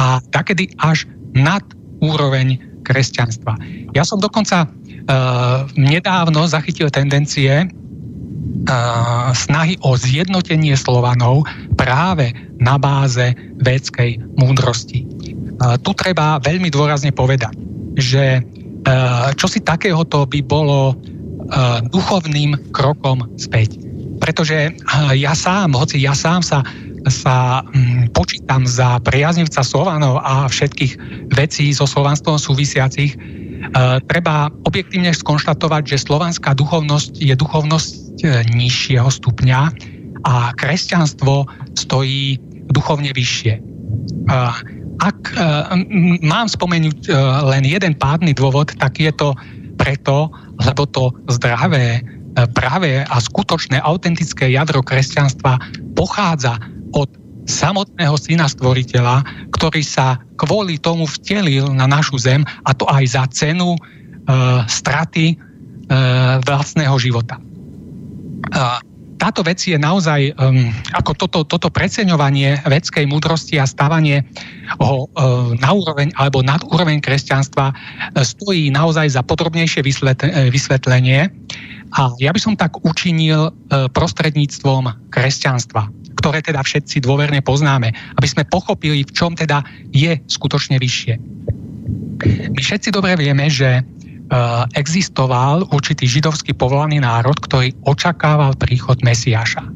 S6: a takedy až nad úroveň kresťanstva. Ja som dokonca nedávno zachytil tendencie uh, snahy o zjednotenie Slovanov práve na báze védskej múdrosti. Uh, tu treba veľmi dôrazne povedať, že čo si takéhoto by bolo duchovným krokom späť. Pretože ja sám, hoci ja sám sa sa mm, počítam za priaznivca Slovanov a všetkých vecí so slovanstvom súvisiacich, treba objektívne skonštatovať, že slovanská duchovnosť je duchovnosť e, nižšieho stupňa a kresťanstvo stojí duchovne vyššie. E, ak e, mám spomenúť e, len jeden pádny dôvod, tak je to preto, lebo to zdravé, e, pravé a skutočné autentické jadro kresťanstva pochádza od samotného syna stvoriteľa, ktorý sa kvôli tomu vtelil na našu zem a to aj za cenu e, straty e, vlastného života. E, táto vec je naozaj, um, ako toto, toto preceňovanie vedskej múdrosti a stávanie ho uh, na úroveň alebo nad úroveň kresťanstva uh, stojí naozaj za podrobnejšie uh, vysvetlenie. A ja by som tak učinil e, prostredníctvom kresťanstva, ktoré teda všetci dôverne poznáme, aby sme pochopili, v čom teda je skutočne vyššie. My všetci dobre vieme, že e, existoval určitý židovský povolaný národ, ktorý očakával príchod Mesiáša.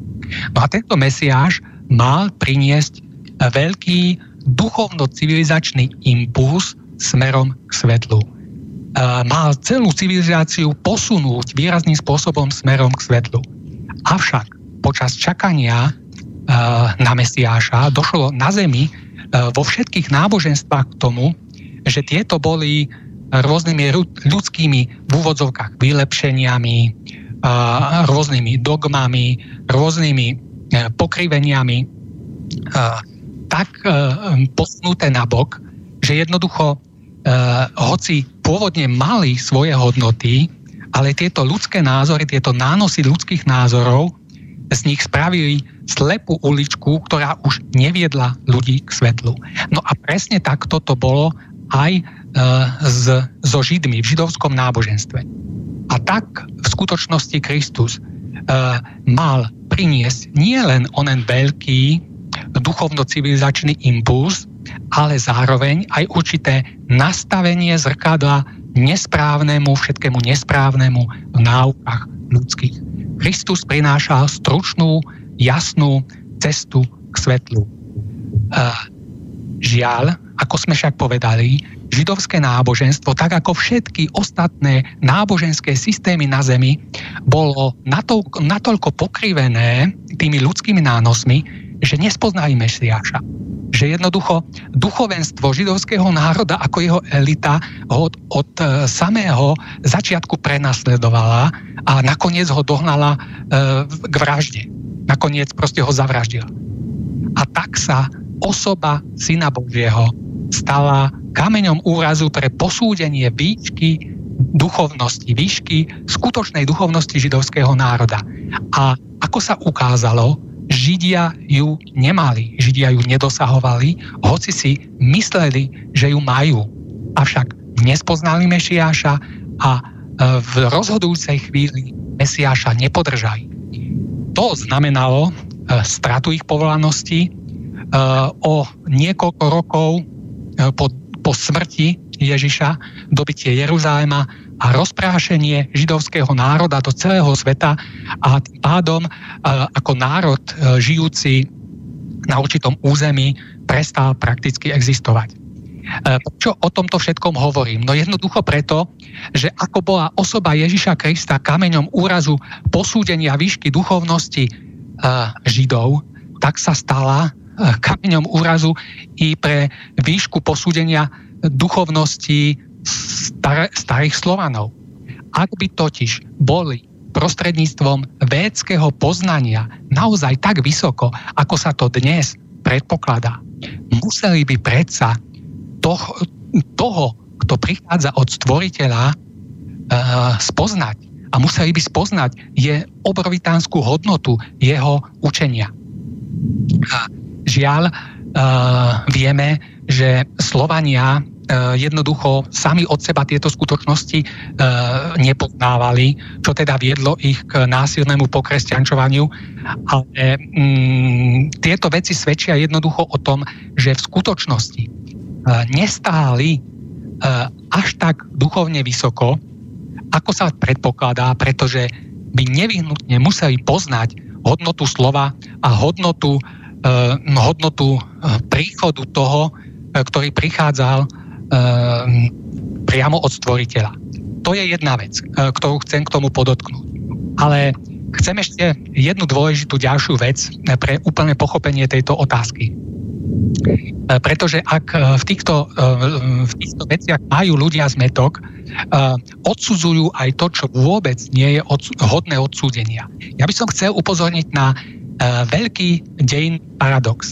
S6: No a tento Mesiáš mal priniesť veľký duchovno-civilizačný impuls smerom k svetlu. Mal celú civilizáciu posunúť výrazným spôsobom smerom k svetlu. Avšak počas čakania na Mesiáša. Došlo na Zemi vo všetkých náboženstvách k tomu, že tieto boli rôznymi ľudskými v úvodzovkách vylepšeniami, rôznymi dogmami, rôznymi e, pokriveniami tak e, posunuté nabok, že jednoducho, e, hoci pôvodne mali svoje hodnoty, ale tieto ľudské názory, tieto nánosy ľudských názorov z nich spravili slepú uličku, ktorá už neviedla ľudí k svetlu. No a presne takto to bolo aj e, s, so Židmi v židovskom náboženstve. A tak v skutočnosti Kristus e, mal priniesť nie len onen veľký duchovno-civilizačný impuls, ale zároveň aj určité nastavenie zrkadla nesprávnemu, všetkému nesprávnemu v náukách ľudských. Kristus prinášal stručnú, jasnú cestu k svetlu. Uh, žiaľ, ako sme však povedali, židovské náboženstvo, tak ako všetky ostatné náboženské systémy na Zemi, bolo natoľko, natoľko pokrivené tými ľudskými nánosmi, že nespoznali Mesiáša. Že jednoducho duchovenstvo židovského národa ako jeho elita ho od, od e, samého začiatku prenasledovala a nakoniec ho dohnala e, k vražde. Nakoniec proste ho zavraždila. A tak sa osoba Syna Božieho stala kameňom úrazu pre posúdenie výšky duchovnosti, výšky skutočnej duchovnosti židovského národa. A ako sa ukázalo, Židia ju nemali, Židia ju nedosahovali, hoci si mysleli, že ju majú. Avšak nespoznali Mešiáša a e, v rozhodujúcej chvíli Mesiáša nepodržali. To znamenalo e, stratu ich povolanosti, e, o niekoľko rokov po, po smrti Ježiša, dobitie Jeruzalema a rozprášenie židovského národa do celého sveta a tým pádom ako národ e, žijúci na určitom území prestal prakticky existovať. E, Čo o tomto všetkom hovorím? No jednoducho preto, že ako bola osoba Ježiša Krista kameňom úrazu posúdenia výšky duchovnosti e, Židov, tak sa stala kameňom úrazu i pre výšku posúdenia duchovnosti star- starých Slovanov. Ak by totiž boli prostredníctvom védského poznania naozaj tak vysoko, ako sa to dnes predpokladá, museli by predsa toho, toho kto prichádza od stvoriteľa, uh, spoznať. A museli by spoznať je obrovitánsku hodnotu jeho učenia. A žiaľ, uh, vieme, že Slovania jednoducho sami od seba tieto skutočnosti eh, nepoznávali, čo teda viedlo ich k násilnému pokresťančovaniu. Ale mm, tieto veci svedčia jednoducho o tom, že v skutočnosti eh, nestáli až tak duchovne vysoko, ako sa predpokladá, pretože by nevyhnutne museli poznať hodnotu slova a hodnotu, hodnotu príchodu toho, ktorý prichádzal priamo od stvoriteľa. To je jedna vec, e, ktorú chcem k tomu podotknúť. Ale chcem ešte jednu dôležitú ďalšiu vec e, pre úplné pochopenie tejto otázky. E, pretože ak v týchto, v týchto veciach majú ľudia zmetok, odsudzujú aj to, čo vôbec nie je hodné odsúdenia. Ja by som chcel upozorniť na veľký dejin paradox.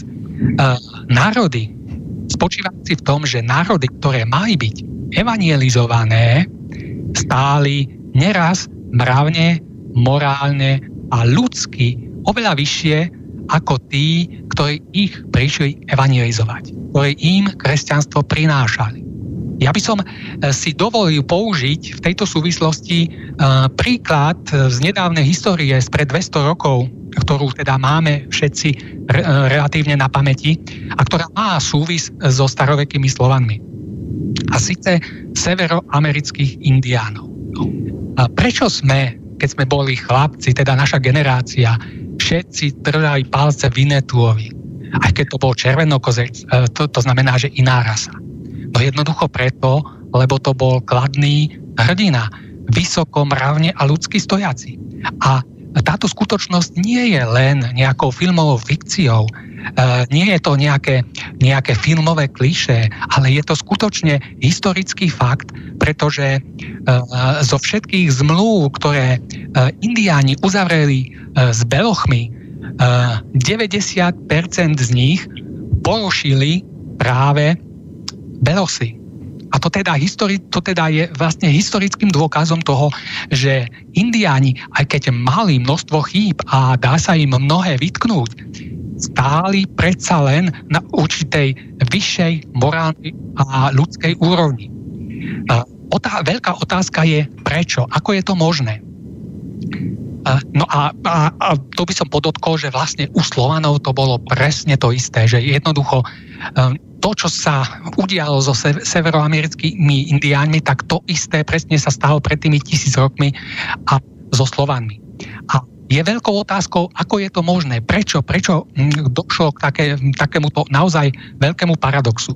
S6: Národy, spočívajúci v tom, že národy, ktoré mali byť evangelizované, stáli neraz mravne, morálne a ľudsky oveľa vyššie ako tí, ktorí ich prišli evangelizovať, ktorí im kresťanstvo prinášali. Ja by som si dovolil použiť v tejto súvislosti príklad z nedávnej histórie spred 200 rokov, ktorú teda máme všetci re, relatívne na pamäti a ktorá má súvis so starovekými Slovanmi. A síce severoamerických indiánov. A prečo sme, keď sme boli chlapci, teda naša generácia, všetci držali palce Vinetuovi, aj keď to bol červenokozec, to, to znamená, že iná rasa. No jednoducho preto, lebo to bol kladný hrdina, vysoko, mravne a ľudský stojaci. A táto skutočnosť nie je len nejakou filmovou fikciou, e, nie je to nejaké, nejaké filmové klišé, ale je to skutočne historický fakt, pretože e, zo všetkých zmluv, ktoré e, indiáni uzavreli s belochmi, 90% z nich porušili práve belosy. A to teda, histori- to teda je vlastne historickým dôkazom toho, že indiáni, aj keď mali množstvo chýb a dá sa im mnohé vytknúť, stáli predsa len na určitej vyššej morálnej a ľudskej úrovni. Otá- veľká otázka je, prečo? Ako je to možné? No a, a, a to by som podotkol, že vlastne u Slovanov to bolo presne to isté, že jednoducho to, čo sa udialo so severoamerickými indiánmi, tak to isté presne sa stalo pred tými tisíc rokmi a so Slovanmi. A je veľkou otázkou, ako je to možné, prečo, prečo hm, došlo k také, takémuto naozaj veľkému paradoxu.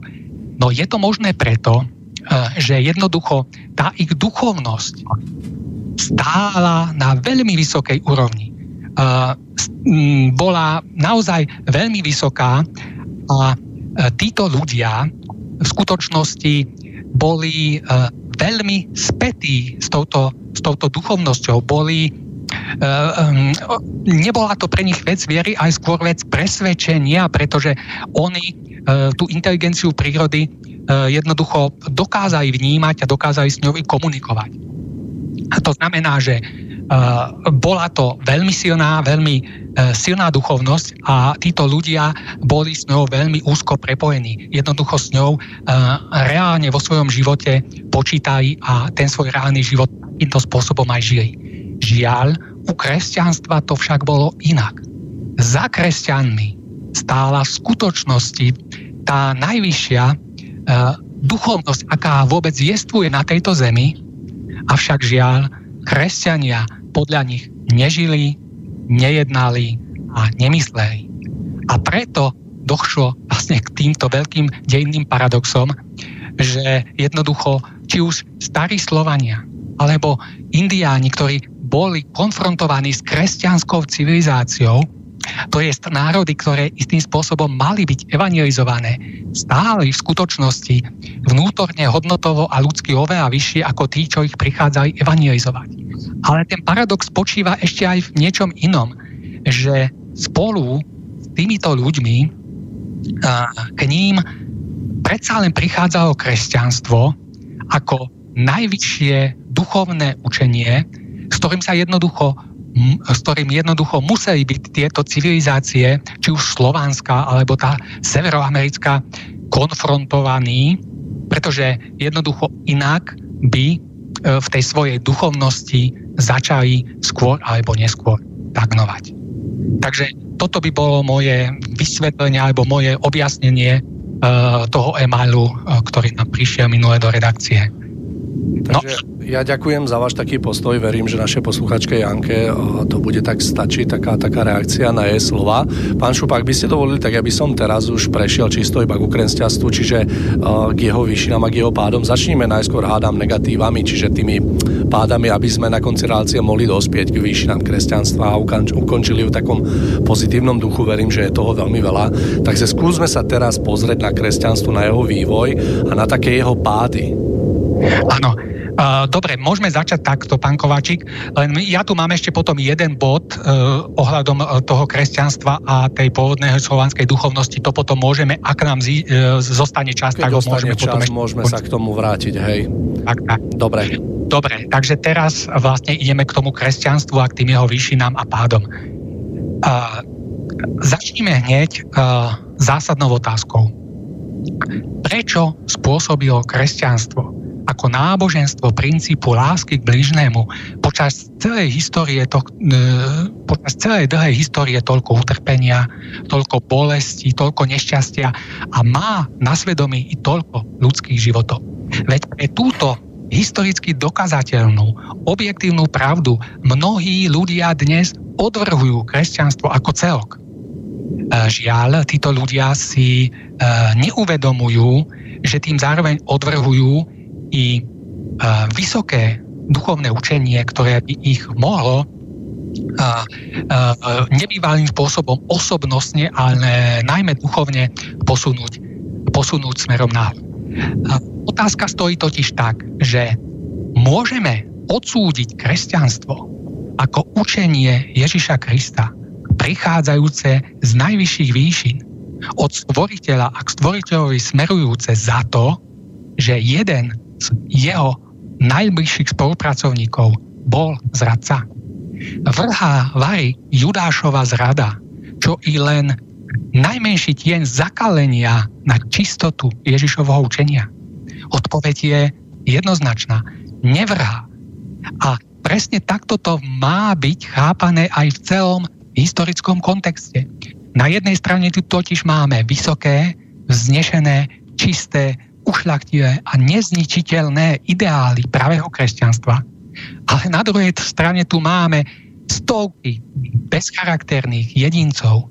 S6: No je to možné preto, eh, že jednoducho tá ich duchovnosť stála na veľmi vysokej úrovni. Uh, bola naozaj veľmi vysoká a títo ľudia v skutočnosti boli uh, veľmi spätí s touto, s touto duchovnosťou, boli um, nebola to pre nich vec viery, aj skôr vec presvedčenia, pretože oni tú inteligenciu prírody jednoducho dokázali vnímať a dokázali s ňou komunikovať. A to znamená, že bola to veľmi silná, veľmi uh, silná duchovnosť a títo ľudia boli s ňou veľmi úzko prepojení. Jednoducho s ňou uh, reálne vo svojom živote počítali a ten svoj reálny život týmto spôsobom aj žili. Žiaľ, u kresťanstva to však bolo inak. Za kresťanmi stála v skutočnosti tá najvyššia duchovnosť, aká vôbec jestvuje na tejto zemi, Avšak žiaľ, kresťania podľa nich nežili, nejednali a nemysleli. A preto došlo vlastne k týmto veľkým dejinným paradoxom, že jednoducho či už starí Slovania alebo Indiáni, ktorí boli konfrontovaní s kresťanskou civilizáciou, to je národy, ktoré istým spôsobom mali byť evangelizované, stáli v skutočnosti vnútorne, hodnotovo a ľudsky oveľa vyššie ako tí, čo ich prichádzali evangelizovať. Ale ten paradox spočíva ešte aj v niečom inom, že spolu s týmito ľuďmi k ním predsa len prichádzalo kresťanstvo ako najvyššie duchovné učenie, s ktorým sa jednoducho s ktorým jednoducho museli byť tieto civilizácie, či už slovanská alebo tá severoamerická, konfrontovaní, pretože jednoducho inak by e, v tej svojej duchovnosti začali skôr alebo neskôr stagnovať. Takže toto by bolo moje vysvetlenie alebo moje objasnenie uh, toho e-mailu, uh, ktorý nám prišiel minule do redakcie.
S7: Takže no. ja ďakujem za váš taký postoj, verím, že naše posluchačke Janke to bude tak stačiť, taká, taká reakcia na jej slova. Pán Šupak, by ste dovolili, tak ja by som teraz už prešiel čisto iba k kresťanstvu, čiže k jeho výšinám a k jeho pádom. Začníme najskôr hádam negatívami, čiže tými pádami, aby sme na konci relácie mohli dospieť k výšinám kresťanstva a ukončili v takom pozitívnom duchu. Verím, že je toho veľmi veľa. Takže skúsme sa teraz pozrieť na kresťanstvo, na jeho vývoj a na také jeho pády.
S6: Áno, dobre, môžeme začať takto, pán Kováčik, len ja tu mám ešte potom jeden bod uh, ohľadom uh, toho kresťanstva a tej pôvodnej slovanskej duchovnosti. To potom môžeme, ak nám uh, zostane čas,
S7: Keď
S6: tak ho môžeme
S7: čas,
S6: potom ešte...
S7: môžeme sa k tomu vrátiť, hej.
S6: Tak, tak.
S7: Dobre.
S6: Dobre, takže teraz vlastne ideme k tomu kresťanstvu a k tým jeho výšinám a pádom. Uh, začníme hneď uh, zásadnou otázkou. Prečo spôsobilo kresťanstvo ako náboženstvo princípu lásky k bližnému počas celej histórie, to, e, počas celej dlhej histórie toľko utrpenia, toľko bolesti, toľko nešťastia a má na svedomí i toľko ľudských životov. Veď pre túto historicky dokazateľnú, objektívnu pravdu mnohí ľudia dnes odvrhujú kresťanstvo ako celok. E, žiaľ, títo ľudia si e, neuvedomujú, že tým zároveň odvrhujú i e, vysoké duchovné učenie, ktoré by ich mohlo a, a, nebývalým spôsobom osobnostne, ale najmä duchovne posunúť, posunúť smerom na Otázka stojí totiž tak, že môžeme odsúdiť kresťanstvo ako učenie Ježiša Krista, prichádzajúce z najvyšších výšin, od stvoriteľa a k stvoriteľovi smerujúce za to, že jeden z jeho najbližších spolupracovníkov bol zradca. Vrhá vaj Judášova zrada, čo i len najmenší tieň zakalenia na čistotu Ježišovho učenia? Odpoveď je jednoznačná. Nevrhá. A presne takto to má byť chápané aj v celom historickom kontexte. Na jednej strane tu totiž máme vysoké, vznešené, čisté, ušľachtivé a nezničiteľné ideály pravého kresťanstva. Ale na druhej strane tu máme stovky bezcharakterných jedincov,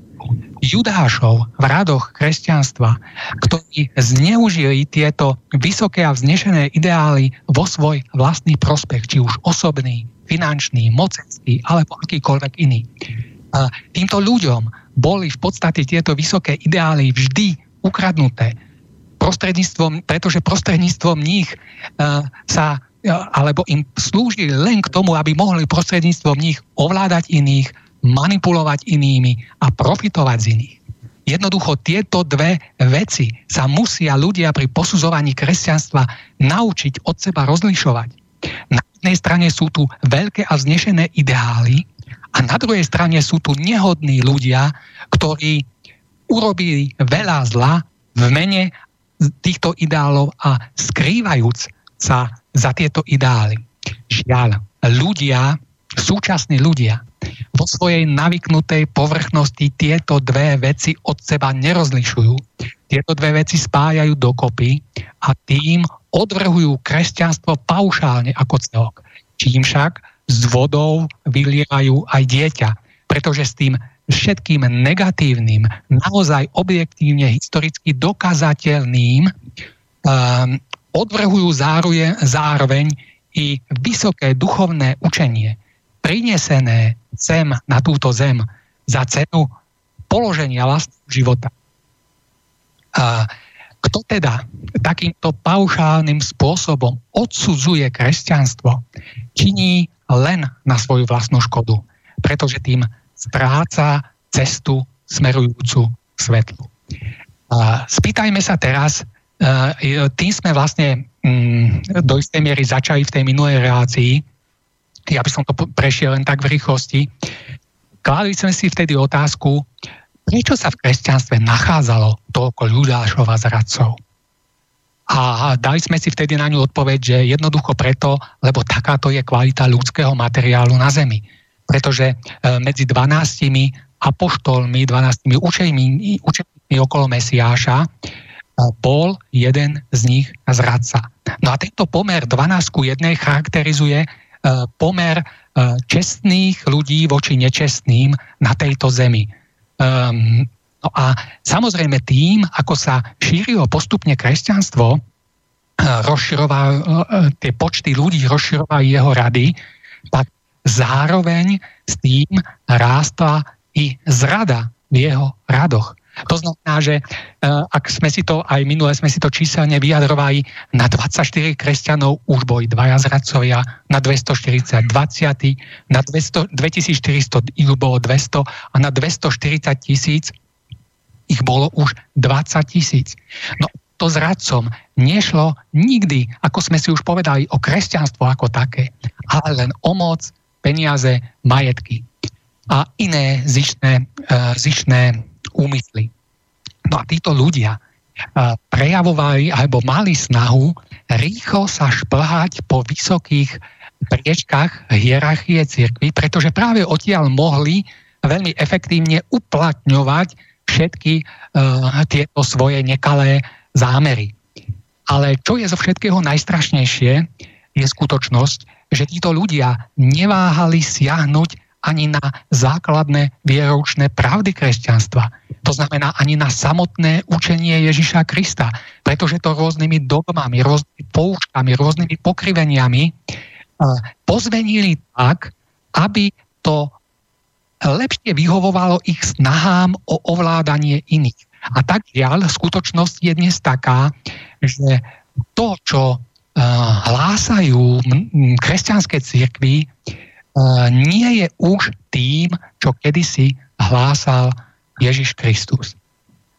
S6: judášov v radoch kresťanstva, ktorí zneužili tieto vysoké a vznešené ideály vo svoj vlastný prospech, či už osobný, finančný, mocenský alebo akýkoľvek iný. Týmto ľuďom boli v podstate tieto vysoké ideály vždy ukradnuté, prostredníctvom, pretože prostredníctvom nich uh, sa alebo im slúžili len k tomu, aby mohli prostredníctvom nich ovládať iných, manipulovať inými a profitovať z iných. Jednoducho tieto dve veci sa musia ľudia pri posudzovaní kresťanstva naučiť od seba rozlišovať. Na jednej strane sú tu veľké a znešené ideály a na druhej strane sú tu nehodní ľudia, ktorí urobili veľa zla v mene týchto ideálov a skrývajúc sa za tieto ideály. Žiaľ, ľudia, súčasní ľudia, vo svojej navyknutej povrchnosti tieto dve veci od seba nerozlišujú. Tieto dve veci spájajú dokopy a tým odvrhujú kresťanstvo paušálne ako celok. Čím však s vodou vylievajú aj dieťa, pretože s tým všetkým negatívnym, naozaj objektívne historicky dokazateľným um, odvrhujú zároveň, zároveň i vysoké duchovné učenie, prinesené sem na túto zem za cenu položenia vlastného života. A kto teda takýmto paušálnym spôsobom odsudzuje kresťanstvo, činí len na svoju vlastnú škodu, pretože tým stráca cestu smerujúcu svetlu. A spýtajme sa teraz, e, tým sme vlastne mm, do istej miery začali v tej minulej relácii, ja by som to prešiel len tak v rýchlosti, kládli sme si vtedy otázku, prečo sa v kresťanstve nachádzalo toľko ľudášov a zradcov. A dali sme si vtedy na ňu odpoveď, že jednoducho preto, lebo takáto je kvalita ľudského materiálu na Zemi. Pretože e, medzi 12 apoštolmi, 12 učeníkmi, okolo Mesiáša e, bol jeden z nich zradca. No a tento pomer 12 ku 1 charakterizuje E, pomer čestných ľudí voči nečestným na tejto zemi. Um, no a samozrejme tým, ako sa šírilo postupne kresťanstvo, rozširoval, tie počty ľudí rozširovali jeho rady, tak zároveň s tým rástla i zrada v jeho radoch. To znamená, že e, ak sme si to, aj minule sme si to číselne vyjadrovali, na 24 kresťanov už boli dvaja zradcovia, na 240 20, na 200, 2400 ich bolo 200 a na 240 tisíc ich bolo už 20 tisíc. No to zradcom nešlo nikdy, ako sme si už povedali, o kresťanstvo ako také, ale len o moc, peniaze, majetky a iné zišné, uh, zišné úmysly. No a títo ľudia prejavovali alebo mali snahu rýchlo sa šplhať po vysokých priečkách hierarchie cirkvy, pretože práve odtiaľ mohli veľmi efektívne uplatňovať všetky uh, tieto svoje nekalé zámery. Ale čo je zo všetkého najstrašnejšie, je skutočnosť, že títo ľudia neváhali siahnuť ani na základné vieroučné pravdy kresťanstva. To znamená ani na samotné učenie Ježiša Krista, pretože to rôznymi dogmami, rôznymi poučkami, rôznymi pokriveniami pozvenili tak, aby to lepšie vyhovovalo ich snahám o ovládanie iných. A tak žiaľ, skutočnosť je dnes taká, že to, čo hlásajú kresťanské cirkvy, nie je už tým, čo kedysi hlásal Ježiš Kristus.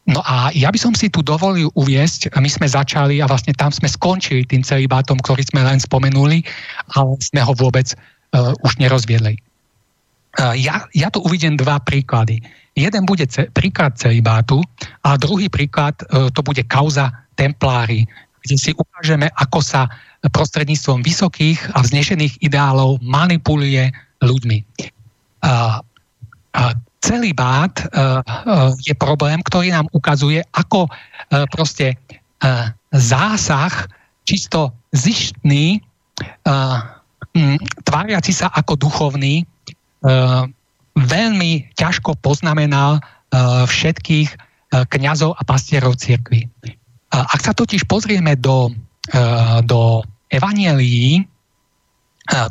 S6: No a ja by som si tu dovolil uviesť, my sme začali a vlastne tam sme skončili tým celibátom, ktorý sme len spomenuli, ale sme ho vôbec uh, už nerozviedli. Uh, ja, ja tu uvidím dva príklady. Jeden bude ce, príklad celibátu a druhý príklad uh, to bude kauza templári, kde si ukážeme, ako sa prostredníctvom vysokých a vznešených ideálov manipuluje ľuďmi. Uh, uh, celý bát uh, uh, je problém, ktorý nám ukazuje, ako uh, proste uh, zásah čisto zištný, uh, m, tváriaci sa ako duchovný, uh, veľmi ťažko poznamenal uh, všetkých kňazov a pastierov cirkvi. Ak sa totiž pozrieme do, uh, do evanielií,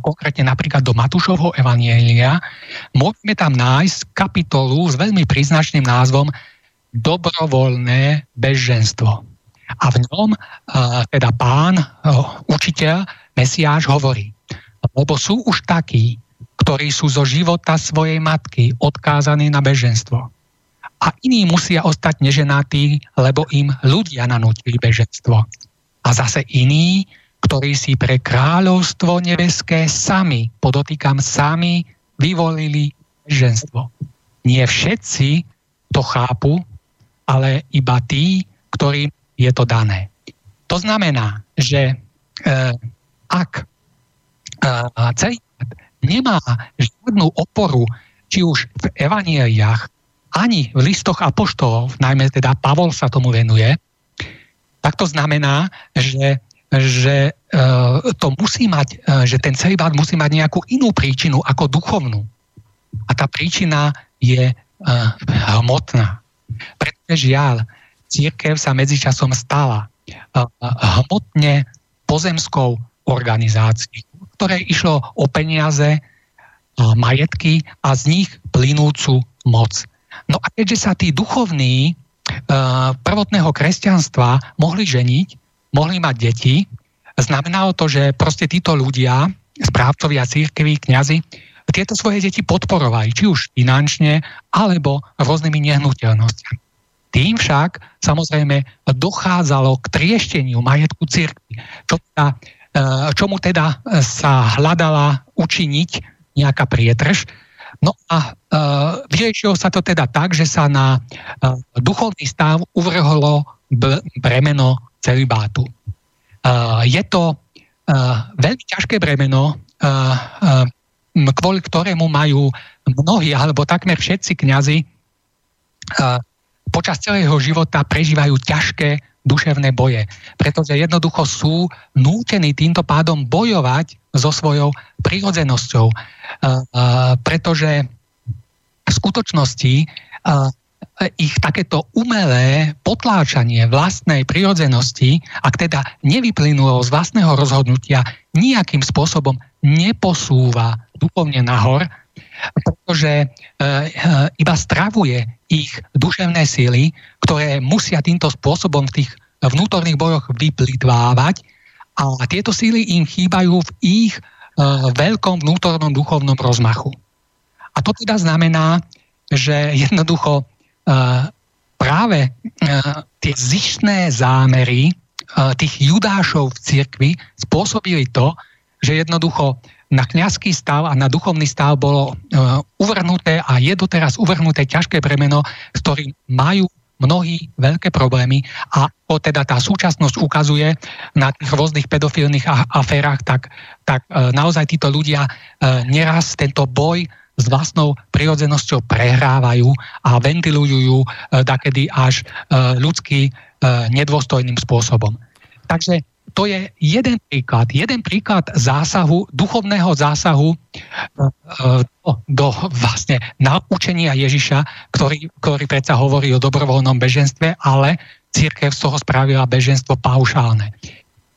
S6: konkrétne napríklad do Matúšovho Evanielia, môžeme tam nájsť kapitolu s veľmi príznačným názvom Dobrovoľné beženstvo. A v ňom teda pán, učiteľ, Mesiáš hovorí, lebo sú už takí, ktorí sú zo života svojej matky odkázaní na beženstvo. A iní musia ostať neženatí, lebo im ľudia nanútili beženstvo. A zase iní ktorí si pre kráľovstvo nebeské sami, podotýkam sami, vyvolili ženstvo. Nie všetci to chápu, ale iba tí, ktorým je to dané. To znamená, že e, ak e, celý nemá žiadnu oporu, či už v evanieliách, ani v listoch apoštolov, najmä teda Pavol sa tomu venuje, tak to znamená, že že e, to musí mať, e, že ten celibát musí mať nejakú inú príčinu ako duchovnú. A tá príčina je e, hmotná. Pretože žiaľ, církev sa medzičasom stala hmotne pozemskou organizáciou, ktoré išlo o peniaze, majetky a z nich plynúcu moc. No a keďže sa tí duchovní prvotného kresťanstva mohli ženiť, mohli mať deti, znamenalo to, že proste títo ľudia, správcovia církví, kňazi, tieto svoje deti podporovali, či už finančne, alebo rôznymi nehnuteľnosťami. Tým však samozrejme dochádzalo k triešteniu majetku církvy, čo teda, e, čomu teda sa hľadala učiniť nejaká prietrž. No a e, vyriešilo sa to teda tak, že sa na e, duchovný stav uvrhlo bremeno celibátu. Uh, je to uh, veľmi ťažké bremeno, uh, uh, kvôli ktorému majú mnohí alebo takmer všetci kňazi uh, počas celého života prežívajú ťažké duševné boje, pretože jednoducho sú nútení týmto pádom bojovať so svojou prirodzenosťou, uh, uh, pretože v skutočnosti uh, ich takéto umelé potláčanie vlastnej prirodzenosti, ak teda nevyplynulo z vlastného rozhodnutia, nejakým spôsobom neposúva duchovne nahor, pretože e, e, iba stravuje ich duševné síly, ktoré musia týmto spôsobom v tých vnútorných bojoch vyplitvávať a tieto síly im chýbajú v ich e, veľkom vnútornom duchovnom rozmachu. A to teda znamená, že jednoducho práve tie zištné zámery tých judášov v cirkvi spôsobili to, že jednoducho na kňazský stav a na duchovný stav bolo uvrhnuté a je doteraz uvrhnuté ťažké bremeno, s ktorým majú mnohí veľké problémy a o teda tá súčasnosť ukazuje na tých rôznych pedofilných aférach, tak, tak e, naozaj títo ľudia e, neraz tento boj s vlastnou prirodzenosťou prehrávajú a ventilujú ju e, dakedy až e, ľudský e, nedôstojným spôsobom. Takže to je jeden príklad, jeden príklad zásahu, duchovného zásahu do, do vlastne naučenia Ježiša, ktorý, ktorý predsa hovorí o dobrovoľnom beženstve, ale církev z toho spravila beženstvo paušálne.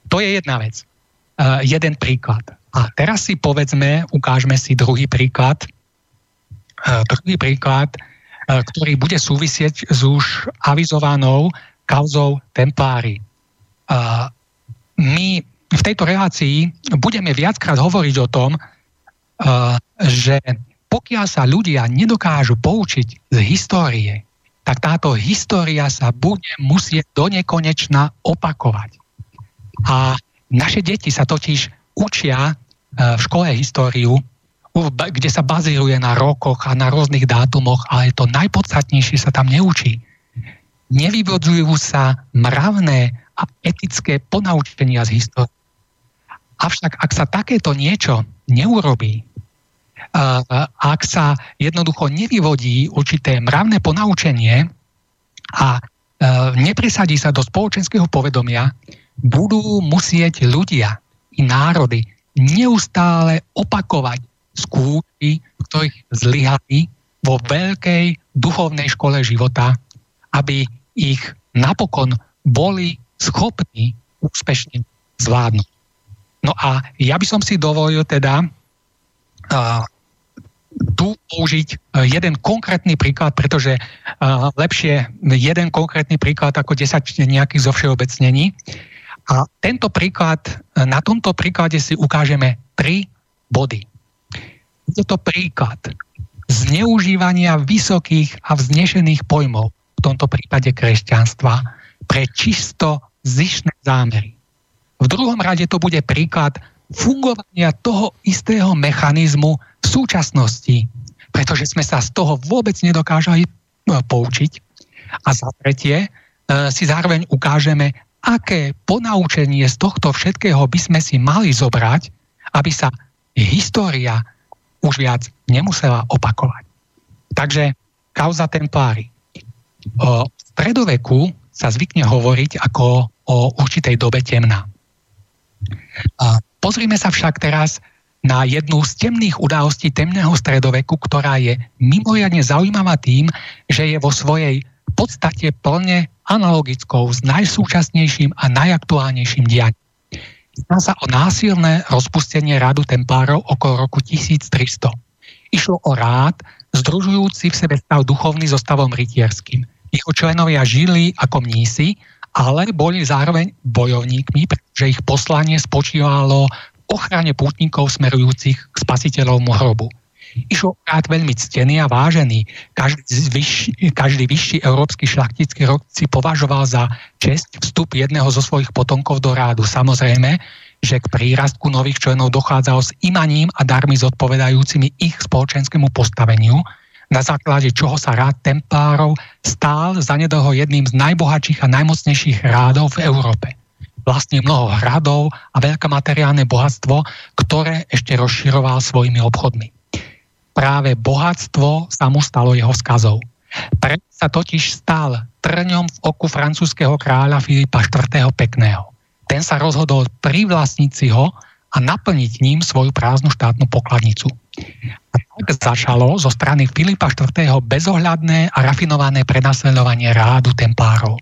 S6: To je jedna vec. Uh, jeden príklad. A teraz si povedzme, ukážme si druhý príklad. Uh, druhý príklad, ktorý bude súvisieť s už avizovanou kauzou Templári. My v tejto relácii budeme viackrát hovoriť o tom, uh, že pokiaľ sa ľudia nedokážu poučiť z histórie, tak táto história sa bude musieť do nekonečna opakovať. A naše deti sa totiž učia uh, v škole históriu, kde sa bazíruje na rokoch a na rôznych dátumoch, ale to najpodstatnejšie sa tam neučí. Nevyvodzujú sa mravné a etické ponaučenia z histórie. Avšak ak sa takéto niečo neurobí, a- ak sa jednoducho nevyvodí určité mravné ponaučenie a e, nepresadí sa do spoločenského povedomia, budú musieť ľudia i národy neustále opakovať skúšky, v ktorých zlyhali vo veľkej duchovnej škole života, aby ich napokon boli schopní úspešne zvládnuť. No a ja by som si dovolil teda uh, tu použiť uh, jeden konkrétny príklad, pretože uh, lepšie jeden konkrétny príklad ako 10 nejakých zo všeobecnení. A tento príklad, uh, na tomto príklade si ukážeme tri body. Je to príklad zneužívania vysokých a vznešených pojmov, v tomto prípade kresťanstva, pre čisto zišné zámery. V druhom rade to bude príklad fungovania toho istého mechanizmu v súčasnosti, pretože sme sa z toho vôbec nedokážali no, poučiť. A za tretie e, si zároveň ukážeme, aké ponaučenie z tohto všetkého by sme si mali zobrať, aby sa história už viac nemusela opakovať. Takže kauza Templári. O stredoveku sa zvykne hovoriť ako o určitej dobe temná. A pozrime sa však teraz na jednu z temných udalostí temného stredoveku, ktorá je mimoriadne zaujímavá tým, že je vo svojej podstate plne analogickou s najsúčasnejším a najaktuálnejším dianím. Jedná sa o násilné rozpustenie rádu Templárov okolo roku 1300. Išlo o rád, združujúci v sebe stav duchovný so stavom rytierským. Jeho členovia žili ako mnísi, ale boli zároveň bojovníkmi, pretože ich poslanie spočívalo v ochrane pútnikov smerujúcich k spasiteľovmu hrobu. Išlo o rád veľmi ctený a vážený. Každý, vyšší, každý vyšší európsky šlachtický rok si považoval za čest vstup jedného zo svojich potomkov do rádu. Samozrejme, že k prírastku nových členov dochádzalo s imaním a darmi zodpovedajúcimi ich spoločenskému postaveniu, na základe čoho sa rád templárov stál zanedlho jedným z najbohatších a najmocnejších rádov v Európe. Vlastne mnoho hradov a veľké materiálne bohatstvo, ktoré ešte rozširoval svojimi obchodmi. Práve bohatstvo sa mu stalo jeho skazou. Pre sa totiž stal trňom v oku francúzského kráľa Filipa IV. Pekného. Ten sa rozhodol privlastniť si ho a naplniť ním svoju prázdnu štátnu pokladnicu. A tak začalo zo strany Filipa IV. bezohľadné a rafinované prenasledovanie rádu templárov.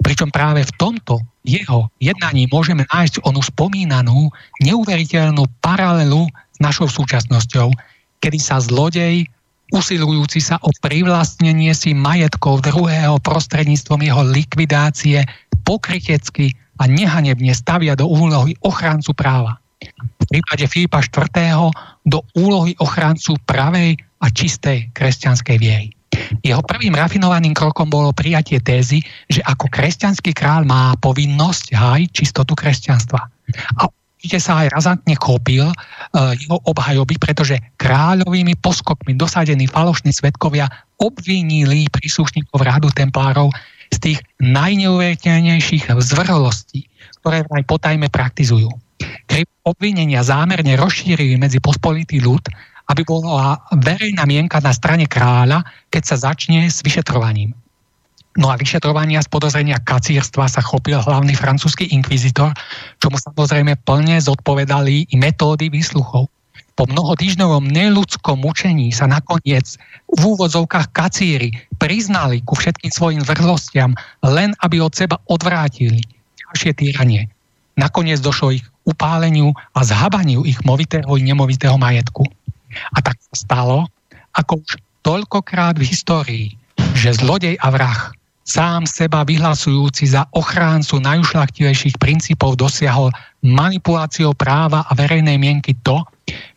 S6: Pričom práve v tomto jeho jednaní môžeme nájsť onú spomínanú neuveriteľnú paralelu s našou súčasnosťou, kedy sa zlodej, usilujúci sa o privlastnenie si majetkov druhého prostredníctvom jeho likvidácie, pokrytecky a nehanebne stavia do úlohy ochrancu práva. V prípade Filipa IV. Do úlohy ochrancu pravej a čistej kresťanskej viery. Jeho prvým rafinovaným krokom bolo prijatie tézy, že ako kresťanský kráľ má povinnosť hájiť čistotu kresťanstva. A určite sa aj razantne chopil uh, jeho obhajoby, pretože kráľovými poskokmi dosadení falošní svetkovia obvinili príslušníkov rádu templárov z tých najneuveriteľnejších zvrhlostí, ktoré aj potajme praktizujú. Keď obvinenia zámerne rozšírili medzi pospolitý ľud, aby bola verejná mienka na strane kráľa, keď sa začne s vyšetrovaním. No a vyšetrovania z podozrenia kacírstva sa chopil hlavný francúzsky inkvizitor, čomu samozrejme plne zodpovedali i metódy výsluchov. Po mnohotýždňovom neludskom mučení sa nakoniec v úvodzovkách kacíry priznali ku všetkým svojim vrhlostiam, len aby od seba odvrátili ďalšie týranie. Nakoniec došlo ich upáleniu a zhabaniu ich movitého i nemovitého majetku. A tak stalo, ako už toľkokrát v histórii, že zlodej a vrah sám seba vyhlasujúci za ochráncu najušlachtivejších princípov dosiahol manipuláciou práva a verejnej mienky to,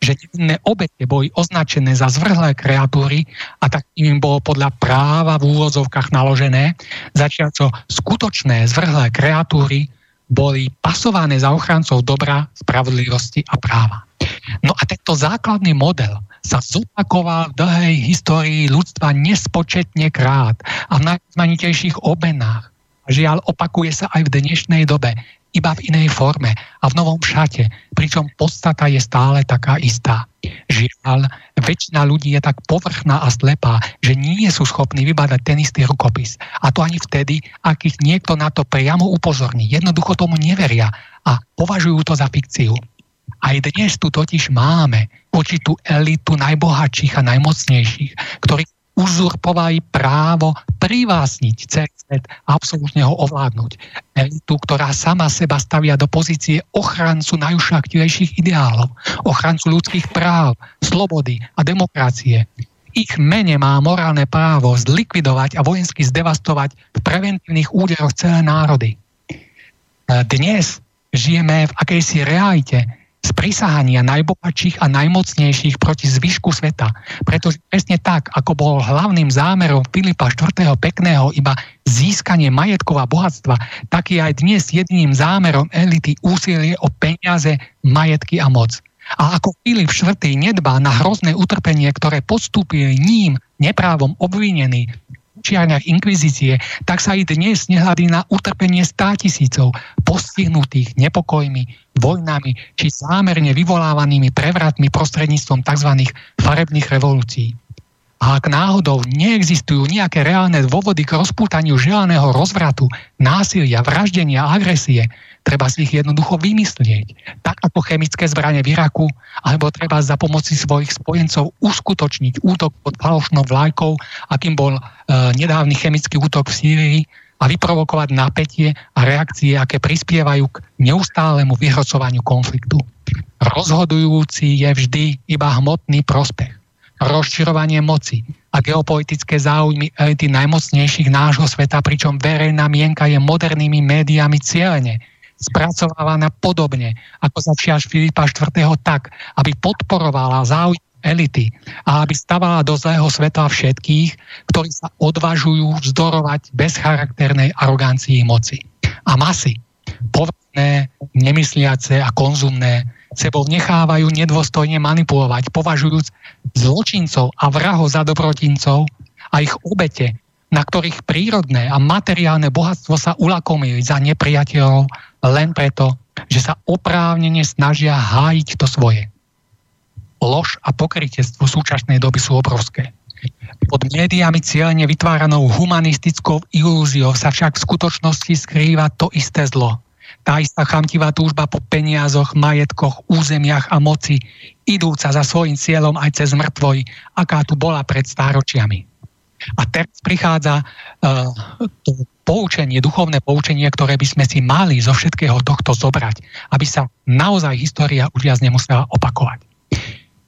S6: že nevinné obete boli označené za zvrhlé kreatúry a tak im bolo podľa práva v úvozovkách naložené, začiaľ skutočné zvrhlé kreatúry boli pasované za ochrancov dobra, spravodlivosti a práva. No a tento základný model sa zopakoval v dlhej histórii ľudstva nespočetne krát a v najzmanitejších obenách. Žiaľ, opakuje sa aj v dnešnej dobe, iba v inej forme a v novom šate, pričom podstata je stále taká istá. Žiaľ, väčšina ľudí je tak povrchná a slepá, že nie sú schopní vybadať ten istý rukopis. A to ani vtedy, ak ich niekto na to priamo upozorní. Jednoducho tomu neveria a považujú to za fikciu. Aj dnes tu totiž máme určitú elitu najbohatších a najmocnejších, ktorí uzurpovali právo celý svet a absolútne ho ovládnuť. Elitu, ktorá sama seba stavia do pozície ochrancu najušaktivejších ideálov, ochrancu ľudských práv, slobody a demokracie. Ich mene má morálne právo zlikvidovať a vojensky zdevastovať v preventívnych úderoch celé národy. Dnes žijeme v akejsi realite, sprísahania najbohatších a najmocnejších proti zvyšku sveta. Pretože presne tak, ako bol hlavným zámerom Filipa IV. pekného iba získanie majetkov a bohatstva, tak je aj dnes jediným zámerom elity úsilie o peniaze, majetky a moc. A ako Filip IV. nedbá na hrozné utrpenie, ktoré podstúpili ním neprávom obvinení, čiarniach inkvizície, tak sa i dnes nehľadí na utrpenie státisícov postihnutých nepokojmi, vojnami či zámerne vyvolávanými prevratmi prostredníctvom tzv. farebných revolúcií. A ak náhodou neexistujú nejaké reálne dôvody k rozpútaniu želaného rozvratu, násilia, vraždenia a agresie, treba si ich jednoducho vymyslieť. Tak ako chemické zbranie v Iraku, alebo treba za pomoci svojich spojencov uskutočniť útok pod falošnou vlajkou, akým bol e, nedávny chemický útok v Sýrii, a vyprovokovať napätie a reakcie, aké prispievajú k neustálemu vyhrocovaniu konfliktu. Rozhodujúci je vždy iba hmotný prospech, rozširovanie moci a geopolitické záujmy elity najmocnejších nášho sveta, pričom verejná mienka je modernými médiami cieľene spracovávaná podobne ako za Filipa IV. tak, aby podporovala záujmy elity a aby stavala do zlého sveta všetkých, ktorí sa odvažujú vzdorovať bezcharakternej arogancii moci. A masy, povedné, nemysliace a konzumné, sebou nechávajú nedôstojne manipulovať, považujúc zločincov a vrahov za dobrotincov a ich obete, na ktorých prírodné a materiálne bohatstvo sa ulakomili za nepriateľov len preto, že sa oprávnene snažia hájiť to svoje lož a pokrytectvo súčasnej doby sú obrovské. Pod médiami cieľene vytváranou humanistickou ilúziou sa však v skutočnosti skrýva to isté zlo. Tá istá chamtivá túžba po peniazoch, majetkoch, územiach a moci, idúca za svojim cieľom aj cez mŕtvoj, aká tu bola pred stáročiami. A teraz prichádza uh, to poučenie, duchovné poučenie, ktoré by sme si mali zo všetkého tohto zobrať, aby sa naozaj história už viac nemusela opakovať.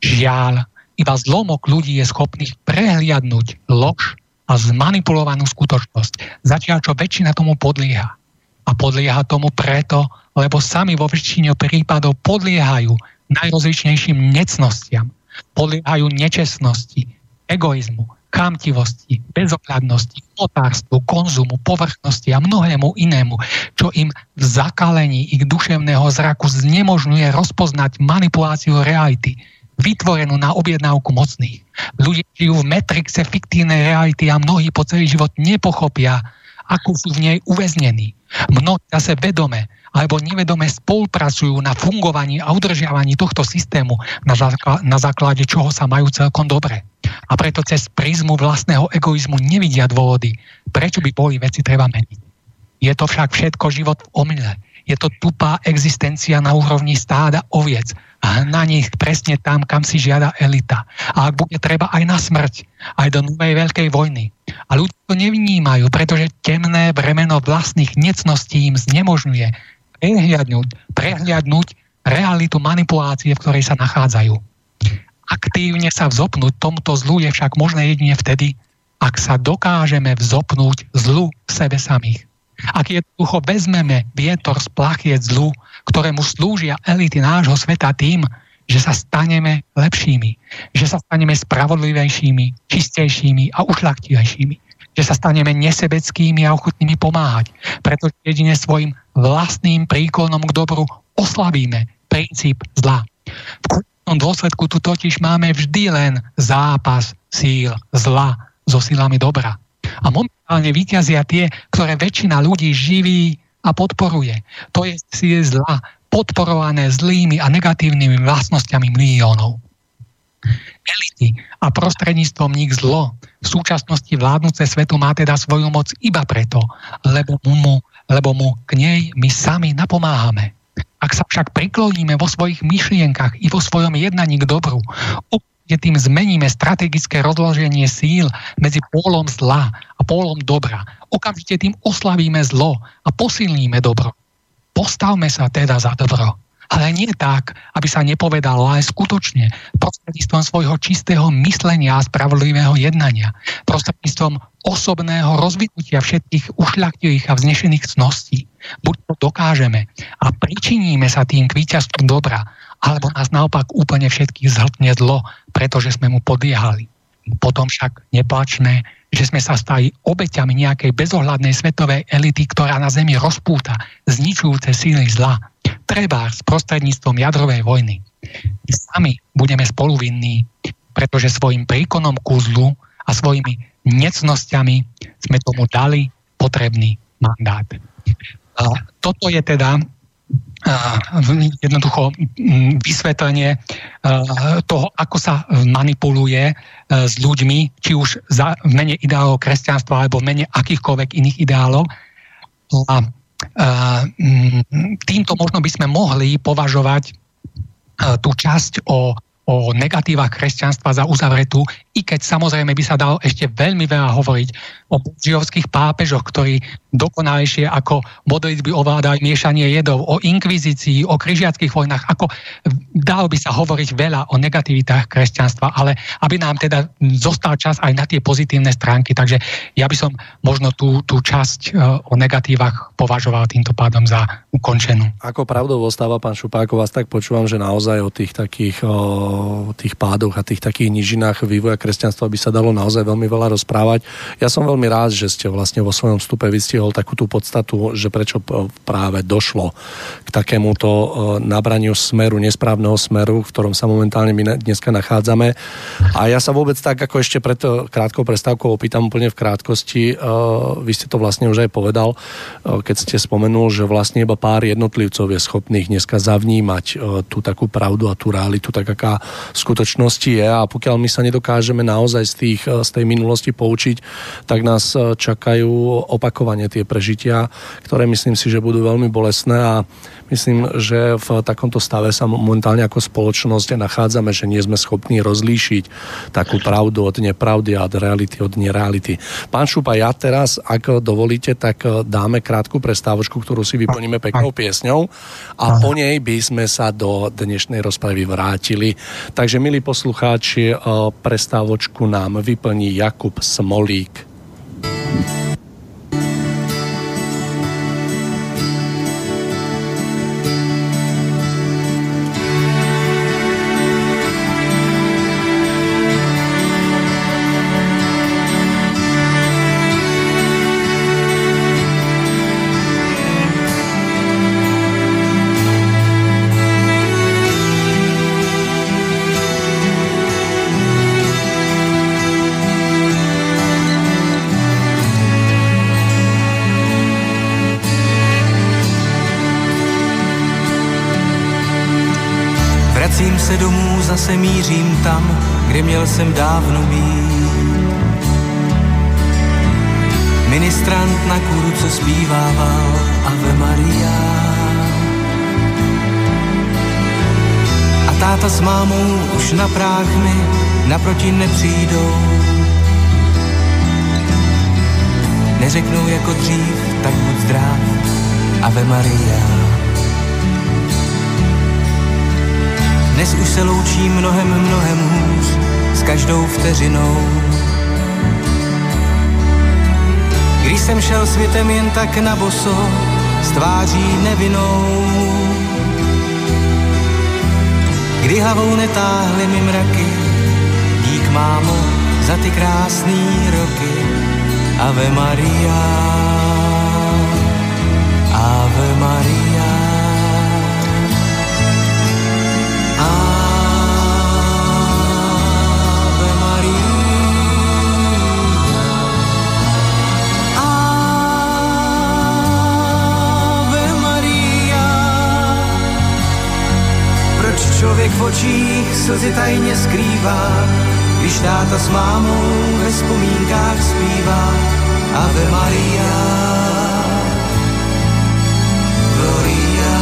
S6: Žiaľ, iba zlomok ľudí je schopných prehliadnúť lož a zmanipulovanú skutočnosť. Zatiaľ, čo väčšina tomu podlieha. A podlieha tomu preto, lebo sami vo väčšine prípadov podliehajú najrozličnejším necnostiam. Podliehajú nečestnosti, egoizmu, kamtivosti, bezohľadnosti, otárstvu, konzumu, povrchnosti a mnohému inému, čo im v zakalení ich duševného zraku znemožňuje rozpoznať manipuláciu reality vytvorenú na objednávku mocných. Ľudia žijú v metrixe fiktívnej reality a mnohí po celý život nepochopia ako sú v nej uväznení. Mnohí zase vedome alebo nevedome spolupracujú na fungovaní a udržiavaní tohto systému, na, základe, na základe čoho sa majú celkom dobre. A preto cez prízmu vlastného egoizmu nevidia dôvody, prečo by boli veci treba meniť. Je to však všetko život v omyle. Je to tupá existencia na úrovni stáda oviec. Na nich presne tam, kam si žiada elita. A ak bude treba aj na smrť, aj do novej veľkej vojny. A ľudia to nevnímajú, pretože temné bremeno vlastných necností im znemožňuje prehliadnúť, prehliadnúť realitu manipulácie, v ktorej sa nachádzajú. Aktívne sa vzopnúť tomuto zlu je však možné jedine vtedy, ak sa dokážeme vzopnúť zlu v sebe samých. Ak jednoducho vezmeme vietor z plachiet zlu, ktorému slúžia elity nášho sveta tým, že sa staneme lepšími, že sa staneme spravodlivejšími, čistejšími a ušlachtilejšími, že sa staneme nesebeckými a ochotnými pomáhať, pretože jedine svojim vlastným príklonom k dobru oslabíme princíp zla. V konečnom dôsledku tu totiž máme vždy len zápas síl zla so silami dobra. A momentálne vyťazia tie, ktoré väčšina ľudí živí a podporuje. To je síl zla, podporované zlými a negatívnymi vlastnosťami miliónov. Elity a prostredníctvom nich zlo v súčasnosti vládnuce svetu má teda svoju moc iba preto, lebo mu, lebo mu k nej my sami napomáhame. Ak sa však prikloníme vo svojich myšlienkach i vo svojom jednaní k dobru, kde tým zmeníme strategické rozloženie síl medzi pólom zla a pólom dobra. Okamžite tým oslavíme zlo a posilníme dobro. Postavme sa teda za dobro. Ale nie tak, aby sa nepovedalo, ale skutočne prostredníctvom svojho čistého myslenia a spravodlivého jednania, prostredníctvom osobného rozvinutia všetkých ušľachtilých a vznešených cností. Buď to dokážeme a pričiníme sa tým k víťazstvu dobra, alebo nás naopak úplne všetkých zhltne zlo, pretože sme mu podliehali. Potom však neplačné, že sme sa stali obeťami nejakej bezohľadnej svetovej elity, ktorá na Zemi rozpúta zničujúce síly zla. Treba s prostredníctvom jadrovej vojny. My sami budeme spoluvinní, pretože svojim príkonom ku zlu a svojimi necnosťami sme tomu dali potrebný mandát. A toto je teda jednoducho vysvetlenie toho, ako sa manipuluje s ľuďmi, či už za, v mene ideálov kresťanstva alebo v mene akýchkoľvek iných ideálov. A týmto možno by sme mohli považovať tú časť o o negatívach kresťanstva za uzavretú, i keď samozrejme by sa dalo ešte veľmi veľa hovoriť o budžiovských pápežoch, ktorí dokonalejšie ako modlitby ovládali miešanie jedov, o inkvizícii, o križiackých vojnách, ako dalo by sa hovoriť veľa o negativitách kresťanstva, ale aby nám teda zostal čas aj na tie pozitívne stránky. Takže ja by som možno tú, tú časť e, o negatívach považoval týmto pádom za ukončenú.
S1: Ako pravdou ostáva, pán Šupákov, vás tak počúvam, že naozaj o tých takých o tých pádoch a tých takých nižinách vývoja kresťanstva by sa dalo naozaj veľmi veľa rozprávať. Ja som veľmi rád, že ste vlastne vo svojom vstupe vystihol takú tú podstatu, že prečo práve došlo k takémuto e, nabraniu smeru, nesprávneho smeru, v ktorom sa momentálne my dneska nachádzame. A ja sa vôbec tak, ako ešte pred e, krátkou prestávkou opýtam úplne v krátkosti, e, vy ste to vlastne už aj povedal, keď ste spomenul, že vlastne iba pár jednotlivcov je schopných dneska zavnímať tú takú pravdu a tú realitu, tak aká v skutočnosti je a pokiaľ my sa nedokážeme naozaj z, tých, z tej minulosti poučiť, tak nás e, čakajú opakovanie tie prežitia, ktoré myslím si, že budú veľmi bolestné a Myslím, že v takomto stave sa momentálne ako spoločnosť nachádzame, že nie sme schopní rozlíšiť takú pravdu od nepravdy a od reality od nereality. Pán Šupa, ja teraz, ak dovolíte, tak dáme krátku prestávočku, ktorú si vyplníme peknou piesňou a po nej by sme sa do dnešnej rozpravy vrátili. Takže, milí poslucháči, prestávočku nám vyplní Jakub Smolík.
S2: Zase mířím tam, kde měl jsem dávno být. Ministrant na kůru, co zpívával Ave Maria. A táta s mámou už na práh mi naproti nepřijdou. Neřeknou jako dřív, tak buď zdrav, Ave Maria. Dnes už se loučí mnohem, mnohem hůř s každou vteřinou. Když jsem šel světem jen tak na boso, s tváří nevinou. Kdy hlavou netáhly mi mraky, dík mámo za ty krásný roky. Ave Maria, Ave Maria. Člověk v očích slzy tajně skrývá, když táta s mámou ve vzpomínkách zpívá Ave Maria. Gloria.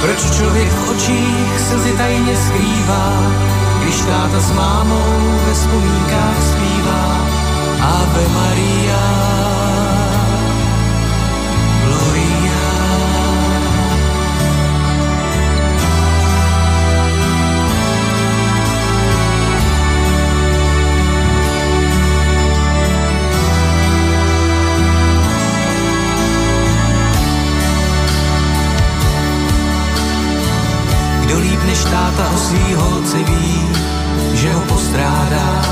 S2: Proč člověk v očích slzy tajně skrývá, když táta s mámou ve vzpomínkách zpívá Ave Maria. Než táta o svý holce ví, že ho postrádá.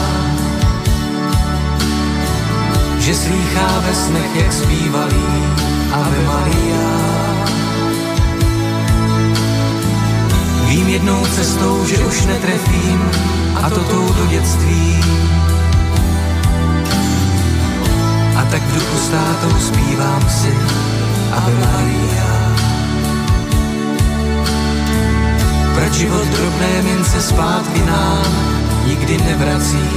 S2: Že slýchá ve snech, jak zpívalý Ave Maria. Vím jednou cestou, že už netrefím a to tou do dětství. A tak v duchu s zpívám si Ave Maria. Proč život drobné mince zpátky nám nikdy nevrací?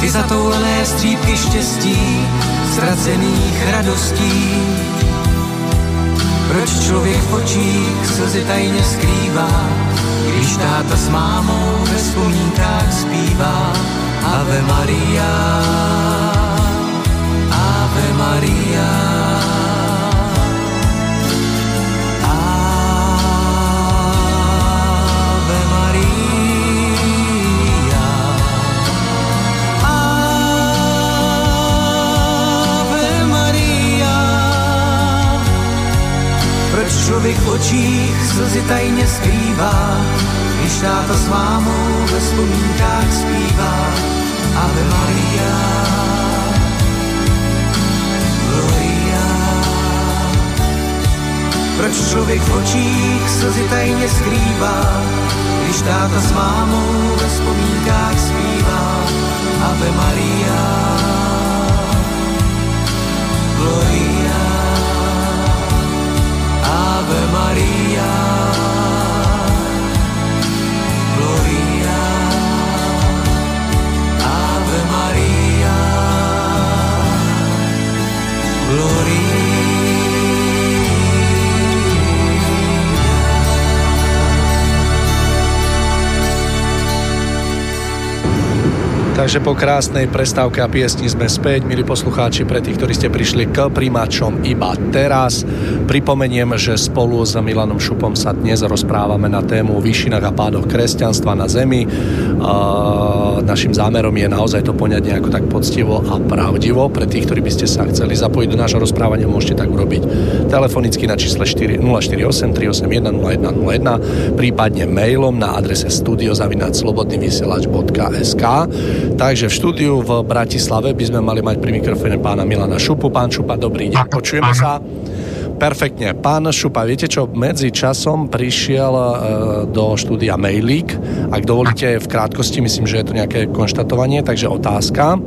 S2: Ty zatoulené střípky štěstí, ztracených radostí. Proč člověk v očích slzy tajně skrývá, když táta s mámou ve vzpomínkách zpívá Ave Maria, Ave Maria. Člověk v očích slzy tajně skrývá, když táta s mámou ve vzpomínkách zpívá Ave Maria. Gloria. Proč člověk v očích slzy tajně skrývá, když táta s mámou ve vzpomínkách zpívá Ave Maria. Gloria.
S1: Takže po krásnej prestávke a piesni sme späť, milí poslucháči, pre tých, ktorí ste prišli k primačom iba teraz. Pripomeniem, že spolu s Milanom Šupom sa dnes rozprávame na tému výšinách a pádoch kresťanstva na Zemi. Našim zámerom je naozaj to poňať nejako tak poctivo a pravdivo. Pre tých, ktorí by ste sa chceli zapojiť do nášho rozprávania, môžete tak urobiť telefonicky na čísle 4, 048 381 0101, prípadne mailom na adrese studiozavinačslobodnyvysielač.sk Takže v štúdiu v Bratislave by sme mali mať pri mikrofóne pána Milana Šupu. Pán Šupa, dobrý deň, počujeme sa. Perfektne. Pán Šupa, viete čo, medzi časom prišiel e, do štúdia mailík. Ak dovolíte v krátkosti, myslím, že je to nejaké konštatovanie, takže otázka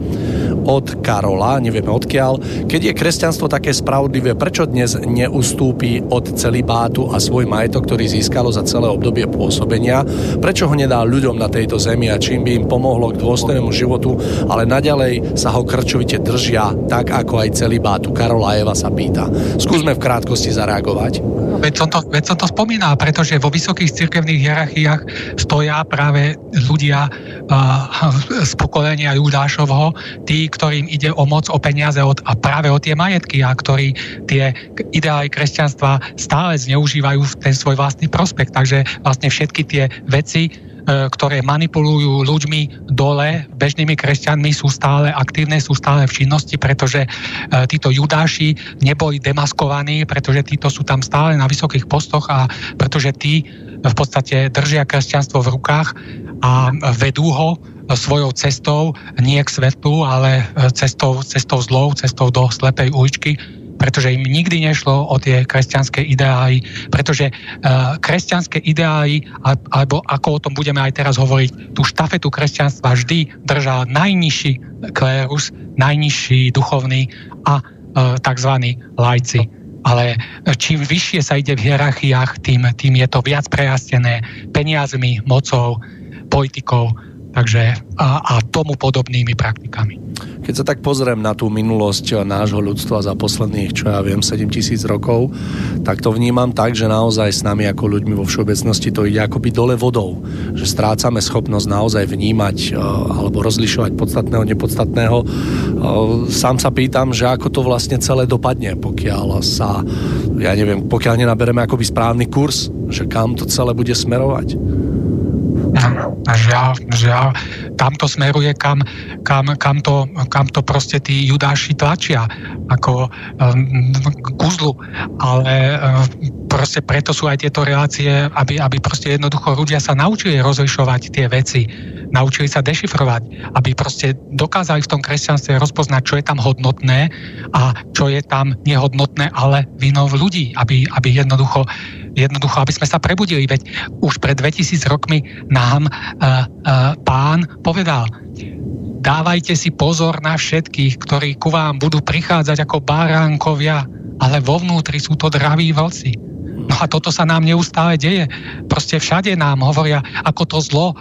S1: od Karola, nevieme odkiaľ. Keď je kresťanstvo také spravodlivé, prečo dnes neustúpi od celibátu a svoj majetok, ktorý získalo za celé obdobie pôsobenia? Prečo ho nedá ľuďom na tejto zemi a čím by im pomohlo k dôstojnému životu, ale naďalej sa ho krčovite držia, tak ako aj celibátu. Karola Eva sa pýta. Skúsme v krátkosti zareagovať.
S6: Veď som, to, veď som to spomínal, pretože vo vysokých cirkevných hierarchiách stoja práve ľudia uh, z pokolenia Judášovho, tí, ktorým ide o moc, o peniaze od, a práve o tie majetky a ktorí tie ideály kresťanstva stále zneužívajú v ten svoj vlastný prospekt. Takže vlastne všetky tie veci, e, ktoré manipulujú ľuďmi dole, bežnými kresťanmi, sú stále aktívne, sú stále v činnosti, pretože e, títo judáši neboli demaskovaní, pretože títo sú tam stále na vysokých postoch a pretože tí v podstate držia kresťanstvo v rukách a vedú ho svojou cestou, nie k svetlu, ale cestou, cestou zlou, cestou do slepej uličky, pretože im nikdy nešlo o tie kresťanské ideály, pretože uh, kresťanské ideály, alebo ako o tom budeme aj teraz hovoriť, tú štafetu kresťanstva vždy držal najnižší klérus, najnižší duchovný a uh, tzv. lajci ale čím vyššie sa ide v hierarchiách, tým, tým je to viac prejastené peniazmi, mocou, politikou takže, a, a tomu podobnými praktikami.
S1: Keď sa tak pozriem na tú minulosť nášho ľudstva za posledných, čo ja viem, 7 tisíc rokov, tak to vnímam tak, že naozaj s nami ako ľuďmi vo všeobecnosti to ide akoby dole vodou. Že strácame schopnosť naozaj vnímať e, alebo rozlišovať podstatného, nepodstatného. E, sám sa pýtam, že ako to vlastne celé dopadne, pokiaľ sa, ja neviem, pokiaľ nenabereme akoby správny kurz, že kam to celé bude smerovať.
S6: Žiaľ, žiaľ, tam to smeruje, kam, kam, kam, to, kam to proste tí judáši tlačia, ako um, kuzlu. Ale um, proste preto sú aj tieto relácie, aby, aby proste jednoducho ľudia sa naučili rozlišovať tie veci, naučili sa dešifrovať, aby proste dokázali v tom kresťanstve rozpoznať, čo je tam hodnotné a čo je tam nehodnotné, ale vinov ľudí, aby, aby jednoducho jednoducho, aby sme sa prebudili. Veď už pred 2000 rokmi nám uh, uh, pán povedal, dávajte si pozor na všetkých, ktorí ku vám budú prichádzať ako baránkovia, ale vo vnútri sú to draví vlci. No a toto sa nám neustále deje. Proste všade nám hovoria, ako to zlo e,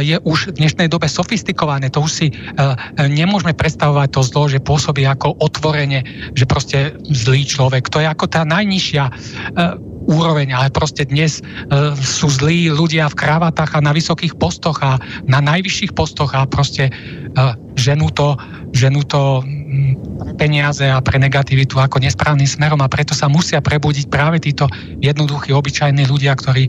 S6: je už v dnešnej dobe sofistikované. To už si nemôžeme predstavovať to zlo, že pôsobí ako otvorenie, že proste zlý človek. To je ako tá najnižšia úroveň, ale proste dnes sú zlí ľudia v kravatách a na vysokých postoch a na najvyšších postoch a proste ženú to, ženú to pre peniaze a pre negativitu ako nesprávnym smerom a preto sa musia prebudiť práve títo jednoduchí, obyčajní ľudia, ktorí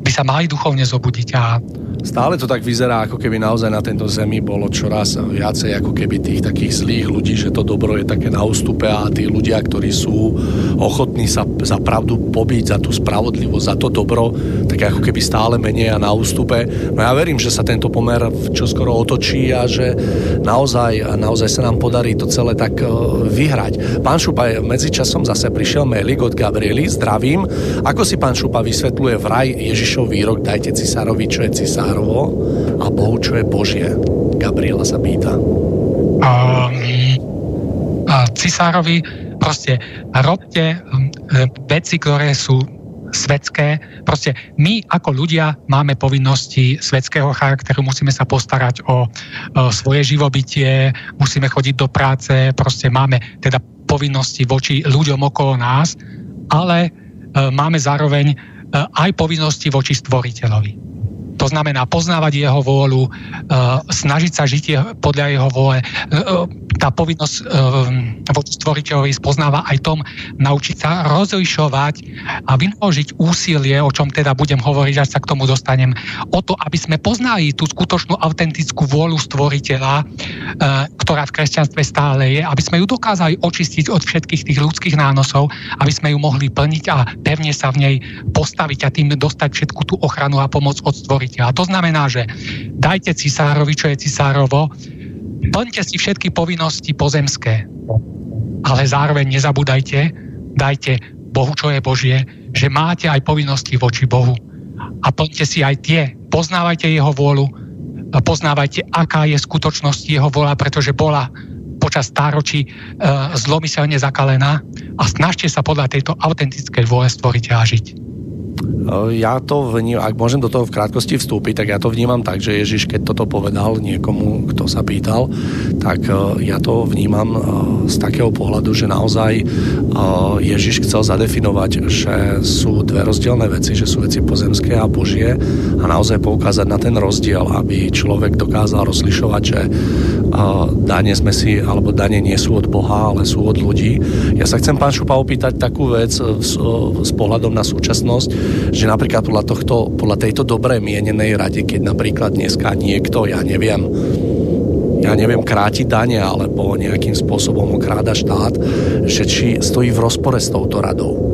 S6: by sa mali duchovne zobudiť a
S1: Stále to tak vyzerá, ako keby naozaj na tento zemi bolo čoraz viacej ako keby tých takých zlých ľudí, že to dobro je také na ústupe a tí ľudia, ktorí sú ochotní sa za pravdu pobiť, za tú spravodlivosť, za to dobro, tak ako keby stále menej a na ústupe. No ja verím, že sa tento pomer čoskoro otočí a že naozaj, naozaj sa nám podarí to celé tak e, vyhrať. Pán Šupa, medzičasom zase prišiel mailik od Gabriely, zdravím. Ako si pán Šupa vysvetľuje vraj Ježišov výrok, dajte cisárovi, čo je cisár Cisárovo a Bohu, čo je Božie? Gabriela sa pýta.
S6: Um, a cisárovi proste robte um, veci, ktoré sú svetské. Proste my ako ľudia máme povinnosti svetského charakteru, musíme sa postarať o, o svoje živobytie, musíme chodiť do práce, proste máme teda povinnosti voči ľuďom okolo nás, ale e, máme zároveň e, aj povinnosti voči stvoriteľovi. To znamená poznávať jeho vôľu, e, snažiť sa žiť podľa jeho vôle. E, e, tá povinnosť voči stvoriteľovi spoznáva aj tom naučiť sa rozlišovať a vynaložiť úsilie, o čom teda budem hovoriť, až sa k tomu dostanem, o to, aby sme poznali tú skutočnú autentickú vôľu stvoriteľa, ktorá v kresťanstve stále je, aby sme ju dokázali očistiť od všetkých tých ľudských nánosov, aby sme ju mohli plniť a pevne sa v nej postaviť a tým dostať všetku tú ochranu a pomoc od stvoriteľa a To znamená, že dajte cisárovi, čo je cisárovo, plňte si všetky povinnosti pozemské, ale zároveň nezabúdajte, dajte Bohu, čo je Božie, že máte aj povinnosti voči Bohu. A plňte si aj tie, poznávajte jeho vôľu, poznávajte, aká je skutočnosť jeho vola, pretože bola počas stáročí e, zlomyselne zakalená a snažte sa podľa tejto autentickej vôle stvoriť a žiť.
S1: Ja to vnímam, ak môžem do toho v krátkosti vstúpiť, tak ja to vnímam tak, že Ježiš, keď toto povedal niekomu, kto sa pýtal, tak ja to vnímam z takého pohľadu, že naozaj Ježiš chcel zadefinovať, že sú dve rozdielne veci, že sú veci pozemské a božie a naozaj poukázať na ten rozdiel, aby človek dokázal rozlišovať, že dane sme si, alebo dane nie sú od Boha, ale sú od ľudí. Ja sa chcem pán Šupa opýtať takú vec s, s pohľadom na súčasnosť, že napríklad podľa, tohto, podľa tejto dobre mienenej rade, keď napríklad dneska niekto, ja neviem, ja neviem, kráti dane alebo nejakým spôsobom okráda štát, že či stojí v rozpore s touto radou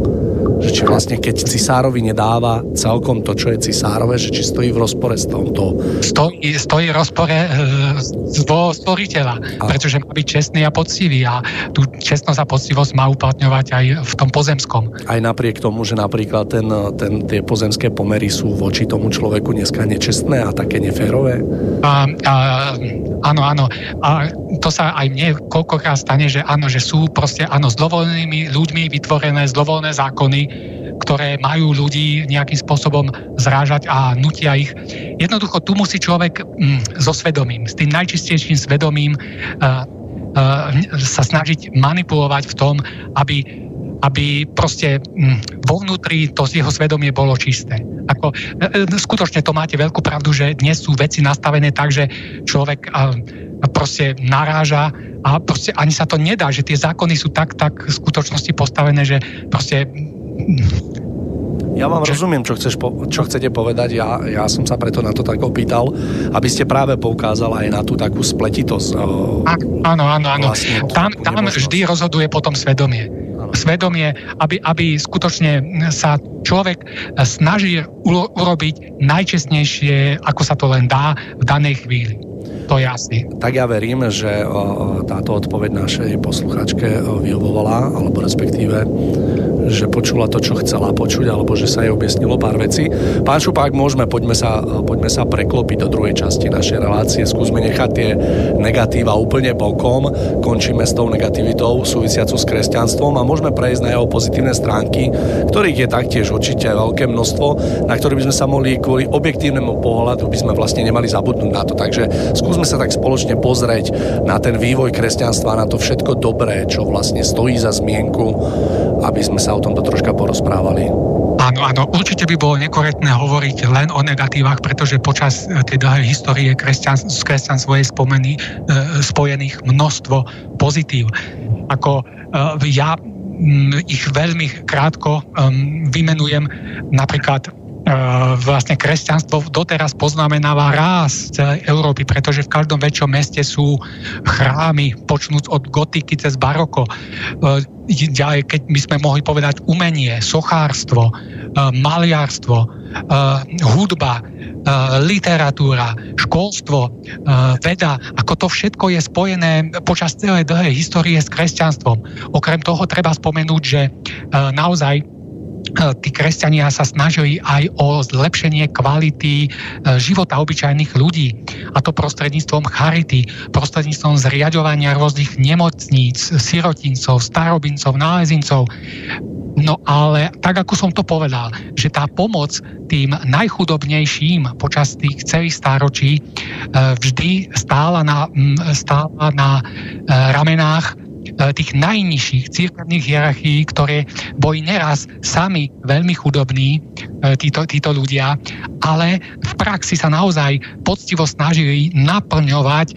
S1: že či vlastne keď cisárovi nedáva celkom to, čo je cisárové, že či stojí v rozpore s tomto.
S6: Stojí, stojí v rozpore e, vo stvoriteľa, a... pretože má byť čestný a poctivý a tú čestnosť a poctivosť má uplatňovať aj v tom pozemskom.
S1: Aj napriek tomu, že napríklad ten, ten, tie pozemské pomery sú voči tomu človeku dneska nečestné a také neférové?
S6: A, a, áno, áno. A to sa aj mne koľkokrát stane, že áno, že sú proste áno, zlovoľnými ľuďmi vytvorené zlovoľné zákony, ktoré majú ľudí nejakým spôsobom zrážať a nutia ich. Jednoducho tu musí človek mm, so svedomím, s tým najčistejším svedomím uh, uh, sa snažiť manipulovať v tom, aby aby proste mm, vo vnútri to z jeho svedomie bolo čisté. Ako, e, skutočne to máte veľkú pravdu, že dnes sú veci nastavené tak, že človek proste naráža a proste ani sa to nedá, že tie zákony sú tak, tak v skutočnosti postavené, že proste
S1: ja vám rozumiem, čo, chceš po, čo chcete povedať. Ja, ja som sa preto na to tak opýtal, aby ste práve poukázal aj na tú takú spletitosť.
S6: Áno, áno, áno. Vlastne tam, tam vždy rozhoduje potom svedomie. Áno. Svedomie, aby, aby skutočne sa človek snaží urobiť najčestnejšie, ako sa to len dá v danej chvíli. To jasný.
S1: Tak ja verím, že táto odpoveď našej posluchačke vyhovovala, alebo respektíve že počula to, čo chcela počuť, alebo že sa jej objasnilo pár vecí. Pán Šupák, môžeme, poďme sa, poďme sa preklopiť do druhej časti našej relácie. Skúsme nechať tie negatíva úplne bokom. Končíme s tou negativitou súvisiacu s kresťanstvom a môžeme prejsť na jeho pozitívne stránky, ktorých je taktiež určite veľké množstvo, na ktoré by sme sa mohli kvôli objektívnemu pohľadu by sme vlastne nemali zabudnúť na to. Takže skúsme sa tak spoločne pozrieť na ten vývoj kresťanstva, na to všetko dobré, čo vlastne stojí za zmienku, aby sme sa o tomto troška porozprávali.
S6: Áno, áno, určite by bolo nekorektné hovoriť len o negatívach, pretože počas e, tej dlhej histórie kresťan, s kresťanstvom je spomeny, e, spojených množstvo pozitív. Ako e, ja ich veľmi krátko vymenujem napríklad vlastne kresťanstvo doteraz poznamenáva ráz celej Európy, pretože v každom väčšom meste sú chrámy, počnúc od gotiky cez baroko. Ďalej, keď by sme mohli povedať umenie, sochárstvo, maliarstvo, hudba, literatúra, školstvo, veda, ako to všetko je spojené počas celej dlhej histórie s kresťanstvom. Okrem toho treba spomenúť, že naozaj tí kresťania sa snažili aj o zlepšenie kvality e, života obyčajných ľudí. A to prostredníctvom charity, prostredníctvom zriadovania rôznych nemocníc, sirotincov, starobincov, nálezincov. No ale tak, ako som to povedal, že tá pomoc tým najchudobnejším počas tých celých stáročí e, vždy stála na, stála na e, ramenách E, tých najnižších církevných hierarchií, ktoré boli neraz sami veľmi chudobní, e, títo, títo ľudia, ale v praxi sa naozaj poctivo snažili naplňovať e,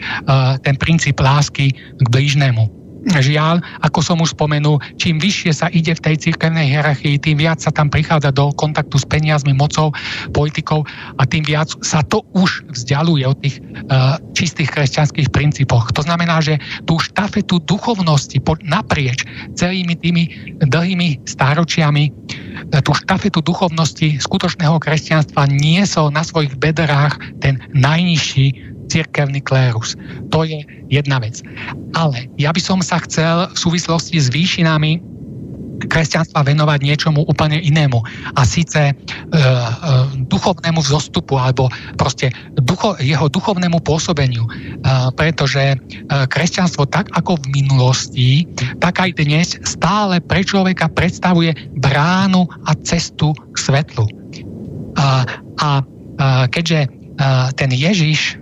S6: ten princíp lásky k blížnemu. Žiaľ, ako som už spomenul, čím vyššie sa ide v tej cirkevnej hierarchii, tým viac sa tam prichádza do kontaktu s peniazmi, mocou, politikou a tým viac sa to už vzdialuje od tých uh, čistých kresťanských princípoch. To znamená, že tú štafetu duchovnosti naprieč celými tými dlhými stáročiami, e, tú štafetu duchovnosti skutočného kresťanstva niesol na svojich bedrách ten najnižší cirkevný klérus. To je jedna vec. Ale ja by som sa chcel v súvislosti s výšinami kresťanstva venovať niečomu úplne inému. A síce e, e, duchovnému vzostupu alebo proste ducho, jeho duchovnému pôsobeniu. E, pretože e, kresťanstvo tak ako v minulosti, tak aj dnes stále pre človeka predstavuje bránu a cestu k svetlu. A, a, a keďže a, ten Ježiš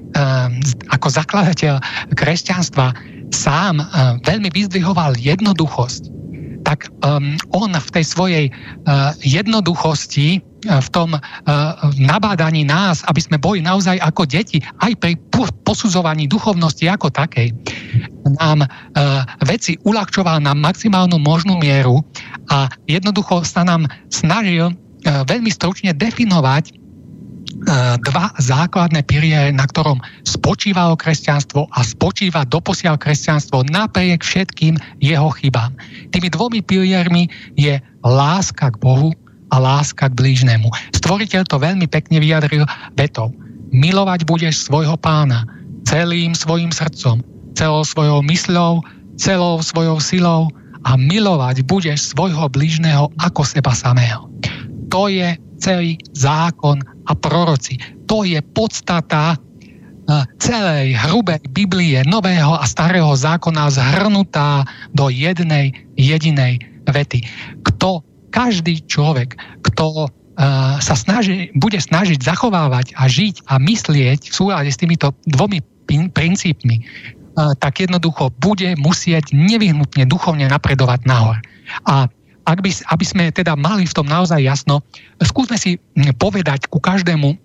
S6: ako zakladateľ kresťanstva sám a, veľmi vyzdvihoval jednoduchosť, tak um, on v tej svojej uh, jednoduchosti, uh, v tom nabádaní nás, aby sme boli naozaj ako deti, aj pri posudzovaní duchovnosti ako takej, nám veci uľahčoval na maximálnu možnú mieru a jednoducho sa nám snažil veľmi stručne definovať dva základné piliere, na ktorom spočívalo kresťanstvo a spočíva doposiaľ kresťanstvo napriek všetkým jeho chybám. Tými dvomi piliermi je láska k Bohu a láska k blížnemu. Stvoriteľ to veľmi pekne vyjadril vetou. Milovať budeš svojho pána celým svojim srdcom, celou svojou mysľou, celou svojou silou a milovať budeš svojho blížneho ako seba samého. To je celý zákon a proroci. To je podstata e, celej hrubej Biblie Nového a Starého zákona zhrnutá do jednej jedinej vety. Kto, každý človek, kto uh, sa snaží, bude snažiť zachovávať a žiť a myslieť v súlade s týmito dvomi princípmi, uh, tak jednoducho bude musieť nevyhnutne duchovne napredovať nahor. A ak by, aby sme teda mali v tom naozaj jasno, skúsme si povedať ku každému eh,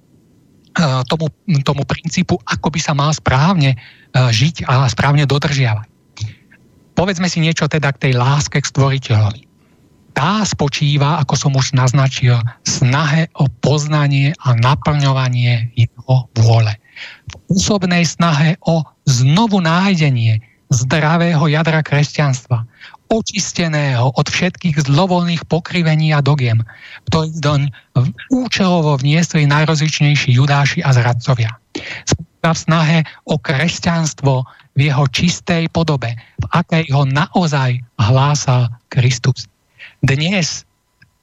S6: tomu, tomu princípu, ako by sa mal správne eh, žiť a správne dodržiavať. Povedzme si niečo teda k tej láske k stvoriteľovi. Tá spočíva, ako som už naznačil, snahe o poznanie a naplňovanie jeho vôle. V úsobnej snahe o znovu nájdenie zdravého jadra kresťanstva, očisteného od všetkých zlovolných pokrivení a dogiem, ktorý doň účelovo vniesli najrozličnejší judáši a zradcovia. v snahe o kresťanstvo v jeho čistej podobe, v akej ho naozaj hlásal Kristus. Dnes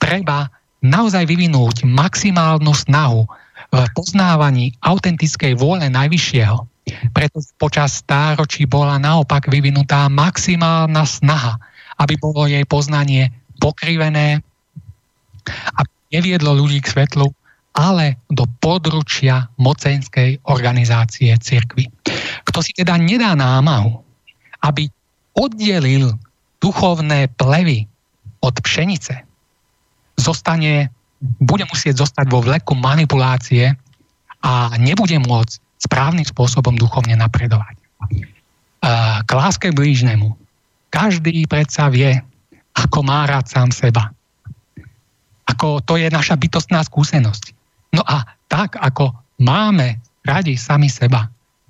S6: treba naozaj vyvinúť maximálnu snahu v poznávaní autentickej vôle Najvyššieho, pretože počas stáročí bola naopak vyvinutá maximálna snaha aby bolo jej poznanie pokrivené, aby neviedlo ľudí k svetlu, ale do područia mocenskej organizácie cirkvy. Kto si teda nedá námahu, aby oddelil duchovné plevy od pšenice, zostane, bude musieť zostať vo vleku manipulácie a nebude môcť správnym spôsobom duchovne napredovať. K láske blížnemu každý predsa vie, ako má rád sám seba. Ako to je naša bytostná skúsenosť. No a tak, ako máme radi sami seba,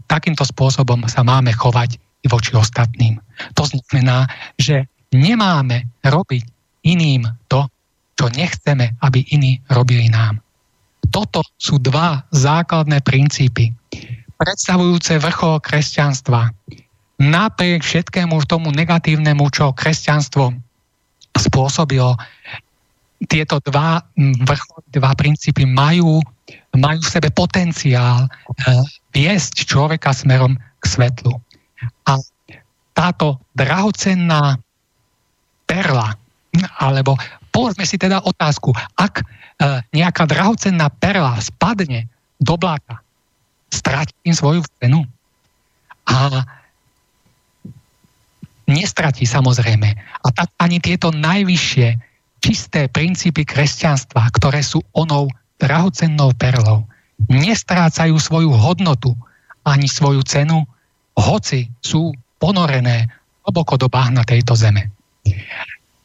S6: takýmto spôsobom sa máme chovať i voči ostatným. To znamená, že nemáme robiť iným to, čo nechceme, aby iní robili nám. Toto sú dva základné princípy, predstavujúce vrchol kresťanstva, napriek všetkému tomu negatívnemu, čo kresťanstvo spôsobilo, tieto dva, vrchol, dva princípy majú, majú v sebe potenciál eh, viesť človeka smerom k svetlu. A táto drahocenná perla, alebo povedzme si teda otázku, ak eh, nejaká drahocenná perla spadne do bláta, stratí svoju cenu. A nestratí samozrejme. A tak ani tieto najvyššie čisté princípy kresťanstva, ktoré sú onou drahocennou perlou, nestrácajú svoju hodnotu ani svoju cenu, hoci sú ponorené hlboko do bahna tejto zeme.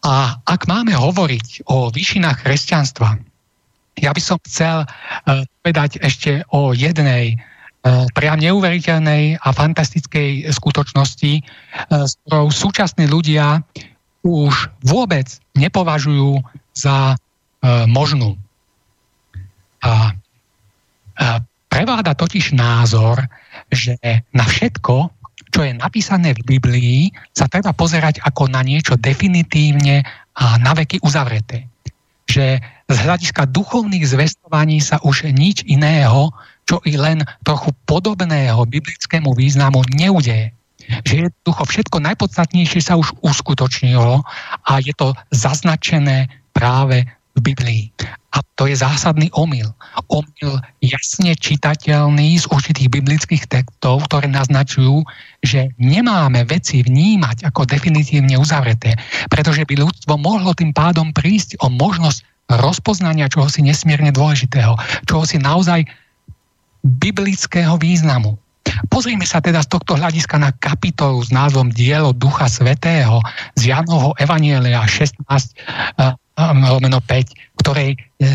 S6: A ak máme hovoriť o výšinách kresťanstva, ja by som chcel uh, povedať ešte o jednej priam neuveriteľnej a fantastickej skutočnosti, e, s ktorou súčasní ľudia už vôbec nepovažujú za e, možnú. A prevláda totiž názor, že na všetko, čo je napísané v Biblii, sa treba pozerať ako na niečo definitívne a na veky uzavreté. Že z hľadiska duchovných zvestovaní sa už nič iného, čo i len trochu podobného biblickému významu neudeje. Že jednoducho všetko najpodstatnejšie sa už uskutočnilo a je to zaznačené práve v Biblii. A to je zásadný omyl. Omyl jasne čitateľný z určitých biblických textov, ktoré naznačujú, že nemáme veci vnímať ako definitívne uzavreté, pretože by ľudstvo mohlo tým pádom prísť o možnosť rozpoznania čohosi nesmierne dôležitého, čohosi naozaj biblického významu. Pozrime sa teda z tohto hľadiska na kapitolu s názvom Dielo Ducha Svetého z Janovho Evanielia 16 lomeno 5, ktorej, e,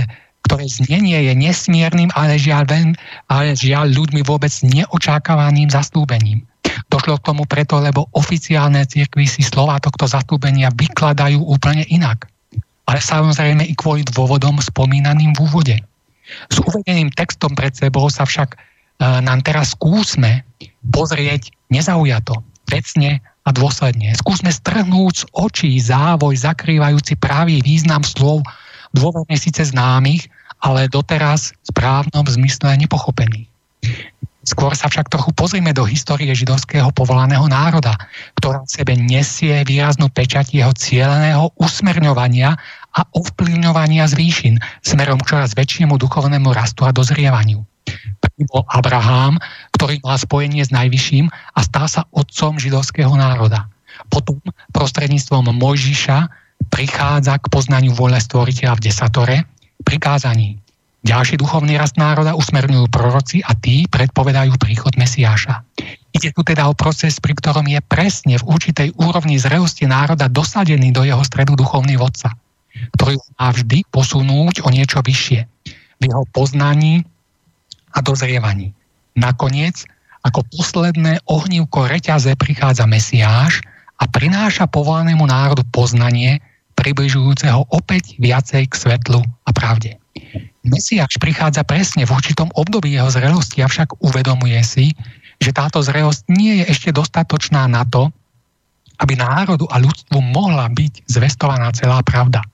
S6: ktoré znenie je nesmiernym, ale žiaľ, ven, ale žiaľ ľuďmi vôbec neočakávaným zastúbením. Došlo k tomu preto, lebo oficiálne cirkvy si slova tohto zastúbenia vykladajú úplne inak. Ale samozrejme i kvôli dôvodom spomínaným v úvode. S uvedeným textom pred sebou sa však e, nám teraz skúsme pozrieť nezaujato, vecne a dôsledne. Skúsme strhnúť z očí závoj zakrývajúci pravý význam slov dôvodne síce známych, ale doteraz v správnom zmysle nepochopených. Skôr sa však trochu pozrime do histórie židovského povolaného národa, ktorá v sebe nesie výraznú pečať jeho cieľeného usmerňovania a ovplyvňovania z výšin smerom k čoraz väčšiemu duchovnému rastu a dozrievaniu. Prvý bol Abraham, ktorý mal spojenie s Najvyšším a stal sa otcom židovského národa. Potom prostredníctvom Mojžiša prichádza k poznaniu vôle stvoriteľa v desatore, prikázaní. Ďalší duchovný rast národa usmerňujú proroci a tí predpovedajú príchod Mesiáša. Ide tu teda o proces, pri ktorom je presne v určitej úrovni zrelosti národa dosadený do jeho stredu duchovný vodca, ktorý má vždy posunúť o niečo vyššie v jeho poznaní a dozrievaní. Nakoniec, ako posledné ohnívko reťaze prichádza Mesiáš a prináša povolanému národu poznanie, približujúceho opäť viacej k svetlu a pravde. Mesiáš prichádza presne v určitom období jeho zrelosti, avšak uvedomuje si, že táto zrelosť nie je ešte dostatočná na to, aby národu a ľudstvu mohla byť zvestovaná celá pravda.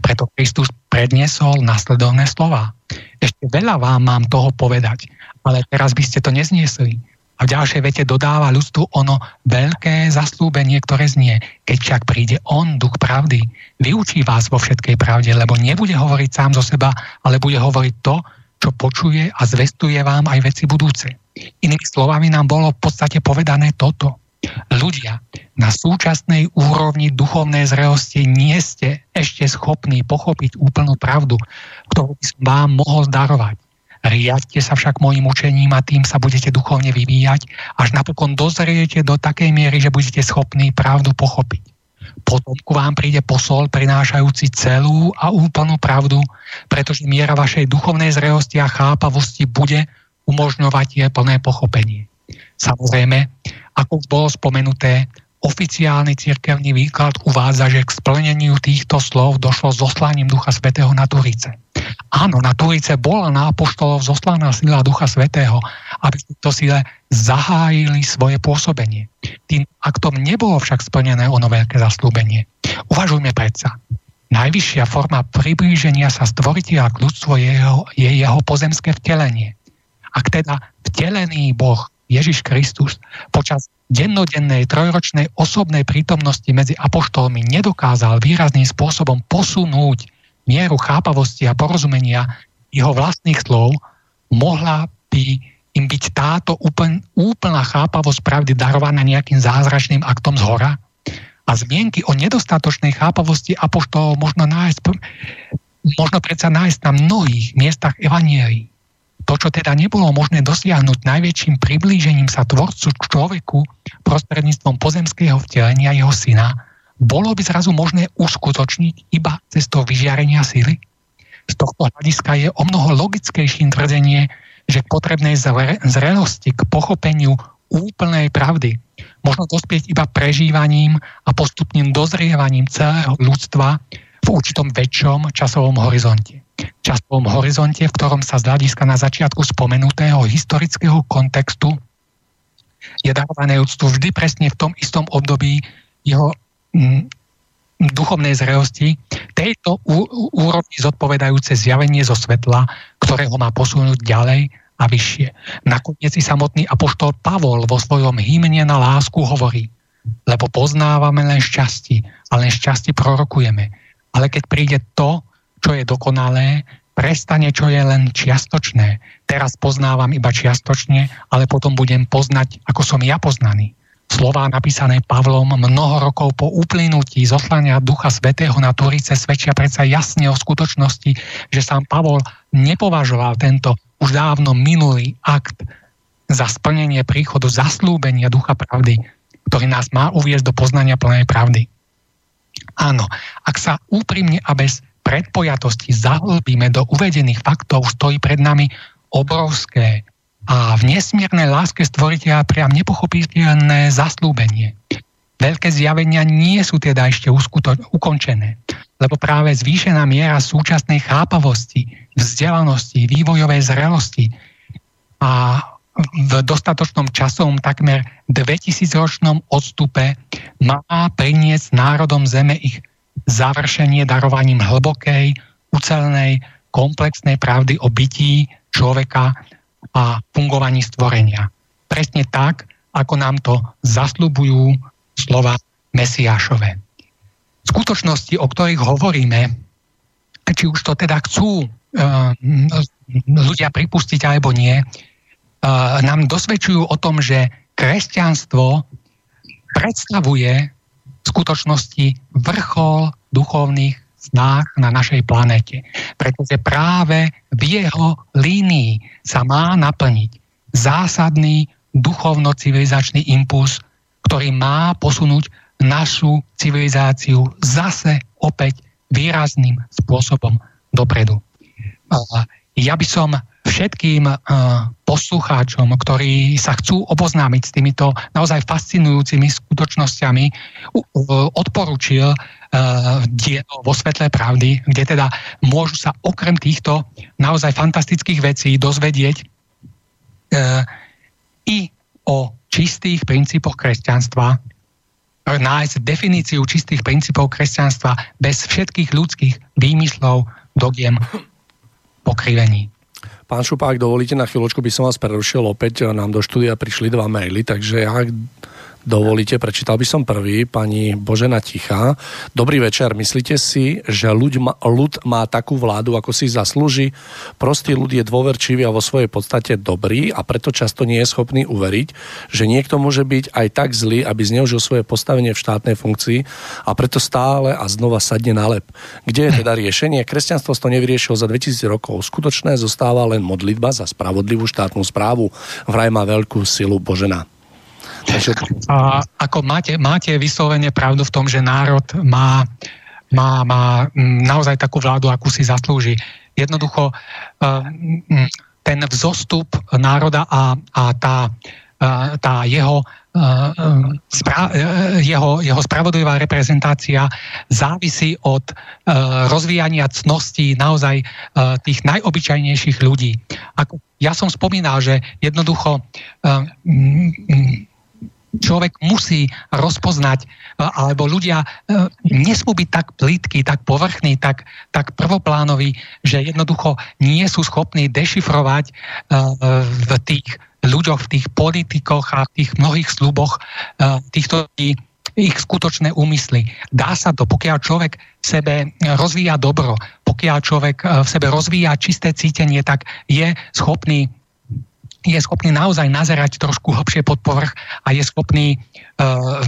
S6: Preto Kristus predniesol nasledovné slova. Ešte veľa vám mám toho povedať, ale teraz by ste to nezniesli. A v ďalšej vete dodáva ľudstvu ono veľké zaslúbenie, ktoré znie. Keď však príde on, duch pravdy, vyučí vás vo všetkej pravde, lebo nebude hovoriť sám zo seba, ale bude hovoriť to, čo počuje a zvestuje vám aj veci budúce. Inými slovami nám bolo v podstate povedané toto. Ľudia na súčasnej úrovni duchovnej zrelosti nie ste ešte schopní pochopiť úplnú pravdu, ktorú by som vám mohol zdarovať. Riadte sa však mojim učením a tým sa budete duchovne vyvíjať, až napokon dozriete do takej miery, že budete schopní pravdu pochopiť. Potom ku vám príde posol prinášajúci celú a úplnú pravdu, pretože miera vašej duchovnej zrelosti a chápavosti bude umožňovať je plné pochopenie. Samozrejme, ako bolo spomenuté, oficiálny cirkevný výklad uvádza, že k splneniu týchto slov došlo zoslaním Ducha Svetého na Turice. Áno, na Turice bola na apoštolov zoslaná sila Ducha Svetého, aby to sile zahájili svoje pôsobenie. Tým aktom nebolo však splnené ono veľké zaslúbenie. Uvažujme predsa. Najvyššia forma priblíženia sa stvoriteľa k ľudstvu je jeho, je jeho pozemské vtelenie. Ak teda vtelený Boh Ježiš Kristus počas dennodennej trojročnej osobnej prítomnosti medzi apoštolmi nedokázal výrazným spôsobom posunúť mieru chápavosti a porozumenia jeho vlastných slov, mohla by im byť táto úpln, úplná chápavosť pravdy darovaná nejakým zázračným aktom z hora? A zmienky o nedostatočnej chápavosti apoštolov možno nájsť, možno predsa nájsť na mnohých miestach evanielí. To, čo teda nebolo možné dosiahnuť najväčším priblížením sa tvorcu človeku prostredníctvom pozemského vtelenia jeho syna, bolo by zrazu možné uskutočniť iba cestou vyžiarenia sily? Z tohto hľadiska je o mnoho logickejším tvrdenie, že k potrebnej zrelosti, k pochopeniu úplnej pravdy možno dospieť iba prežívaním a postupným dozrievaním celého ľudstva v určitom väčšom časovom horizonte. Časovom horizonte, v ktorom sa z hľadiska na začiatku spomenutého historického kontextu je darované ľudstvu vždy presne v tom istom období jeho m, mm, duchovnej zrelosti, tejto ú- úrovni zodpovedajúce zjavenie zo svetla, ktoré ho má posunúť ďalej a vyššie. Nakoniec i samotný apoštol Pavol vo svojom hymne na lásku hovorí, lebo poznávame len šťastí a len šťastí prorokujeme. Ale keď príde to, čo je dokonalé, prestane, čo je len čiastočné. Teraz poznávam iba čiastočne, ale potom budem poznať, ako som ja poznaný. Slová napísané Pavlom mnoho rokov po uplynutí zoslania Ducha Svetého na Turice svedčia predsa jasne o skutočnosti, že sám Pavol nepovažoval tento už dávno minulý akt za splnenie príchodu zaslúbenia Ducha Pravdy, ktorý nás má uviezť do poznania plnej pravdy. Áno, ak sa úprimne a bez predpojatosti zahlbíme do uvedených faktov, stojí pred nami obrovské a v nesmiernej láske stvoriteľa priam nepochopiteľné zaslúbenie. Veľké zjavenia nie sú teda ešte uskuto- ukončené, lebo práve zvýšená miera súčasnej chápavosti, vzdelanosti, vývojovej zrelosti a v dostatočnom časovom takmer 2000-ročnom odstupe má priniesť národom Zeme ich završenie darovaním hlbokej, ucelenej, komplexnej pravdy o bytí človeka a fungovaní stvorenia. Presne tak, ako nám to zasľubujú slova Mesiášové. Skutočnosti, o ktorých hovoríme, či už to teda chcú uh, ľudia pripustiť alebo nie, uh, nám dosvedčujú o tom, že kresťanstvo predstavuje v skutočnosti vrchol duchovných snách na našej planete. Pretože práve v jeho línii sa má naplniť zásadný duchovno-civilizačný impuls, ktorý má posunúť našu civilizáciu zase opäť výrazným spôsobom dopredu. Ja by som všetkým poslucháčom, ktorí sa chcú oboznámiť s týmito naozaj fascinujúcimi skutočnosťami, odporučil dielo vo svetle pravdy, kde teda môžu sa okrem týchto naozaj fantastických vecí dozvedieť e, i o čistých princípoch kresťanstva, nájsť definíciu čistých princípov kresťanstva bez všetkých ľudských výmyslov, dogiem, pokrivení.
S7: Pán Šupák, dovolíte na chvíľočku, by som vás prerušil. Opäť nám do štúdia prišli dva maily, takže ja dovolíte, prečítal by som prvý, pani Božena Tichá. Dobrý večer, myslíte si, že ľud má, ľud má takú vládu, ako si zaslúži? Prostý ľud je dôverčivý a vo svojej podstate dobrý a preto často nie je schopný uveriť, že niekto môže byť aj tak zlý, aby zneužil svoje postavenie v štátnej funkcii a preto stále a znova sadne na lep. Kde je teda riešenie? Kresťanstvo to nevyriešilo za 2000 rokov. Skutočné zostáva len modlitba za spravodlivú štátnu správu. Vraj má veľkú silu Božena.
S6: A ako máte, máte vyslovene pravdu v tom, že národ má, má, má naozaj takú vládu, akú si zaslúži. Jednoducho ten vzostup národa a, a tá, tá jeho, spra, jeho, jeho spravodlivá reprezentácia závisí od rozvíjania cností naozaj tých najobyčajnejších ľudí. Ako ja som spomínal, že jednoducho človek musí rozpoznať, e, alebo ľudia e, nesmú byť tak plítky, tak povrchní, tak, tak prvoplánoví, že jednoducho nie sú schopní dešifrovať e, v tých ľuďoch, v tých politikoch a v tých mnohých sluboch týchto ich skutočné úmysly. Dá sa to, pokiaľ človek v sebe rozvíja dobro, pokiaľ človek v sebe rozvíja čisté cítenie, tak je schopný je schopný naozaj nazerať trošku hlbšie pod povrch a je schopný uh,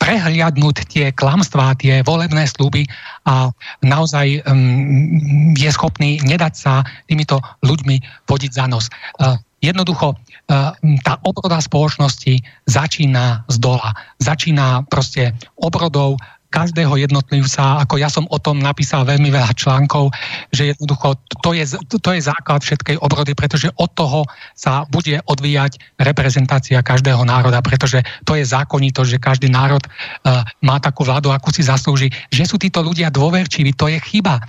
S6: prehliadnúť tie klamstvá, tie volebné slúby a naozaj um, je schopný nedať sa týmito ľuďmi vodiť za nos. Uh, jednoducho uh, tá obroda spoločnosti začína z dola. Začína proste obrodou každého jednotlivca, ako ja som o tom napísal veľmi veľa článkov, že jednoducho to je, to je základ všetkej obrody, pretože od toho sa bude odvíjať reprezentácia každého národa, pretože to je zákonito, že každý národ uh, má takú vládu, akú si zaslúži. Že sú títo ľudia dôverčiví, to je chyba.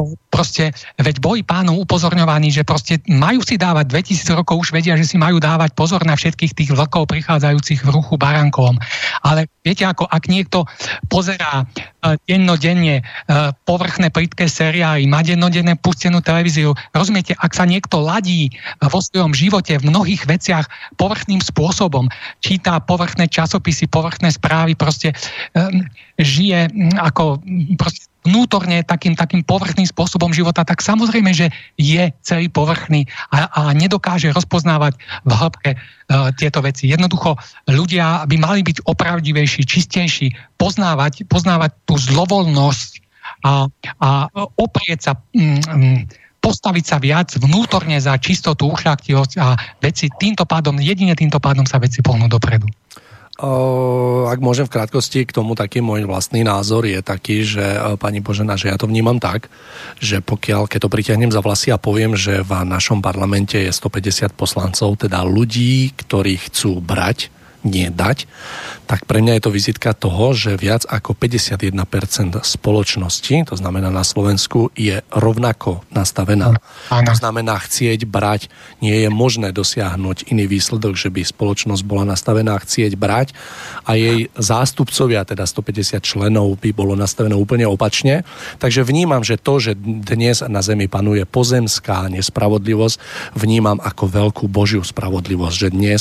S6: To proste, veď boli pánov upozorňovaní, že proste majú si dávať, 2000 rokov už vedia, že si majú dávať pozor na všetkých tých vlkov prichádzajúcich v ruchu barankom. Ale viete, ako ak niekto pozerá uh, dennodenne uh, povrchné plitké seriály, má dennodenne pustenú televíziu, rozumiete, ak sa niekto ladí uh, vo svojom živote v mnohých veciach povrchným spôsobom, číta povrchné časopisy, povrchné správy, proste um, žije um, ako proste vnútorne takým, takým povrchným spôsobom života, tak samozrejme, že je celý povrchný a, a nedokáže rozpoznávať v hĺbke uh, tieto veci. Jednoducho ľudia by mali byť opravdivejší, čistejší, poznávať, poznávať tú zlovoľnosť a, a oprieť sa mm, postaviť sa viac vnútorne za čistotu, ušľaktivosť a veci týmto pádom, jedine týmto pádom sa veci pohnú dopredu.
S1: Ak môžem v krátkosti k tomu taký môj vlastný názor je taký, že pani Božena, že ja to vnímam tak, že pokiaľ, keď to pritiahnem za vlasy a poviem, že v našom parlamente je 150 poslancov, teda ľudí, ktorí chcú brať, nie dať, tak pre mňa je to vizitka toho, že viac ako 51% spoločnosti, to znamená na Slovensku, je rovnako nastavená. Ano. To znamená chcieť brať, nie je možné dosiahnuť iný výsledok, že by spoločnosť bola nastavená chcieť brať a jej zástupcovia, teda 150 členov, by bolo nastavené úplne opačne. Takže vnímam, že to, že dnes na Zemi panuje pozemská nespravodlivosť, vnímam ako veľkú Božiu spravodlivosť, že dnes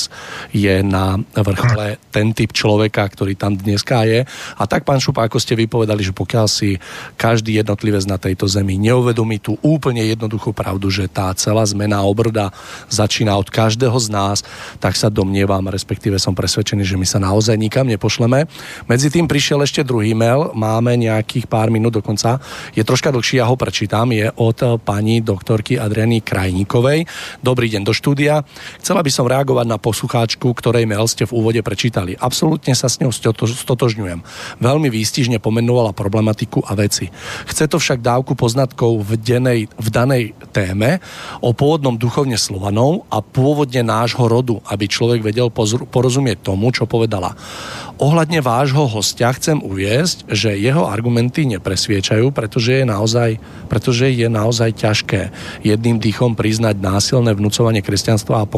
S1: je na vrchole ten typ človeka, ktorý tam dneska je. A tak, pán Šupa, ako ste vypovedali, že pokiaľ si každý jednotlivec na tejto zemi neuvedomí tú úplne jednoduchú pravdu, že tá celá zmena obrda začína od každého z nás, tak sa domnievam, respektíve som presvedčený, že my sa naozaj nikam nepošleme. Medzi tým prišiel ešte druhý mail, máme nejakých pár minút dokonca. Je troška dlhší, ja ho prečítam, je od pani doktorky Adriany Krajníkovej. Dobrý deň do štúdia. Chcela by som reagovať na poslucháčku, ktorej mail ste v úvode prečítali. Absolútne sa s ňou stotožňujem. Veľmi výstižne pomenovala problematiku a veci. Chce to však dávku poznatkov v, denej, v danej téme o pôvodnom duchovne Slovanov a pôvodne nášho rodu, aby človek vedel porozumieť tomu, čo povedala. Ohľadne vášho hostia chcem uviesť, že jeho argumenty nepresviečajú, pretože je naozaj, pretože je naozaj ťažké jedným dýchom priznať násilné vnúcovanie kresťanstva a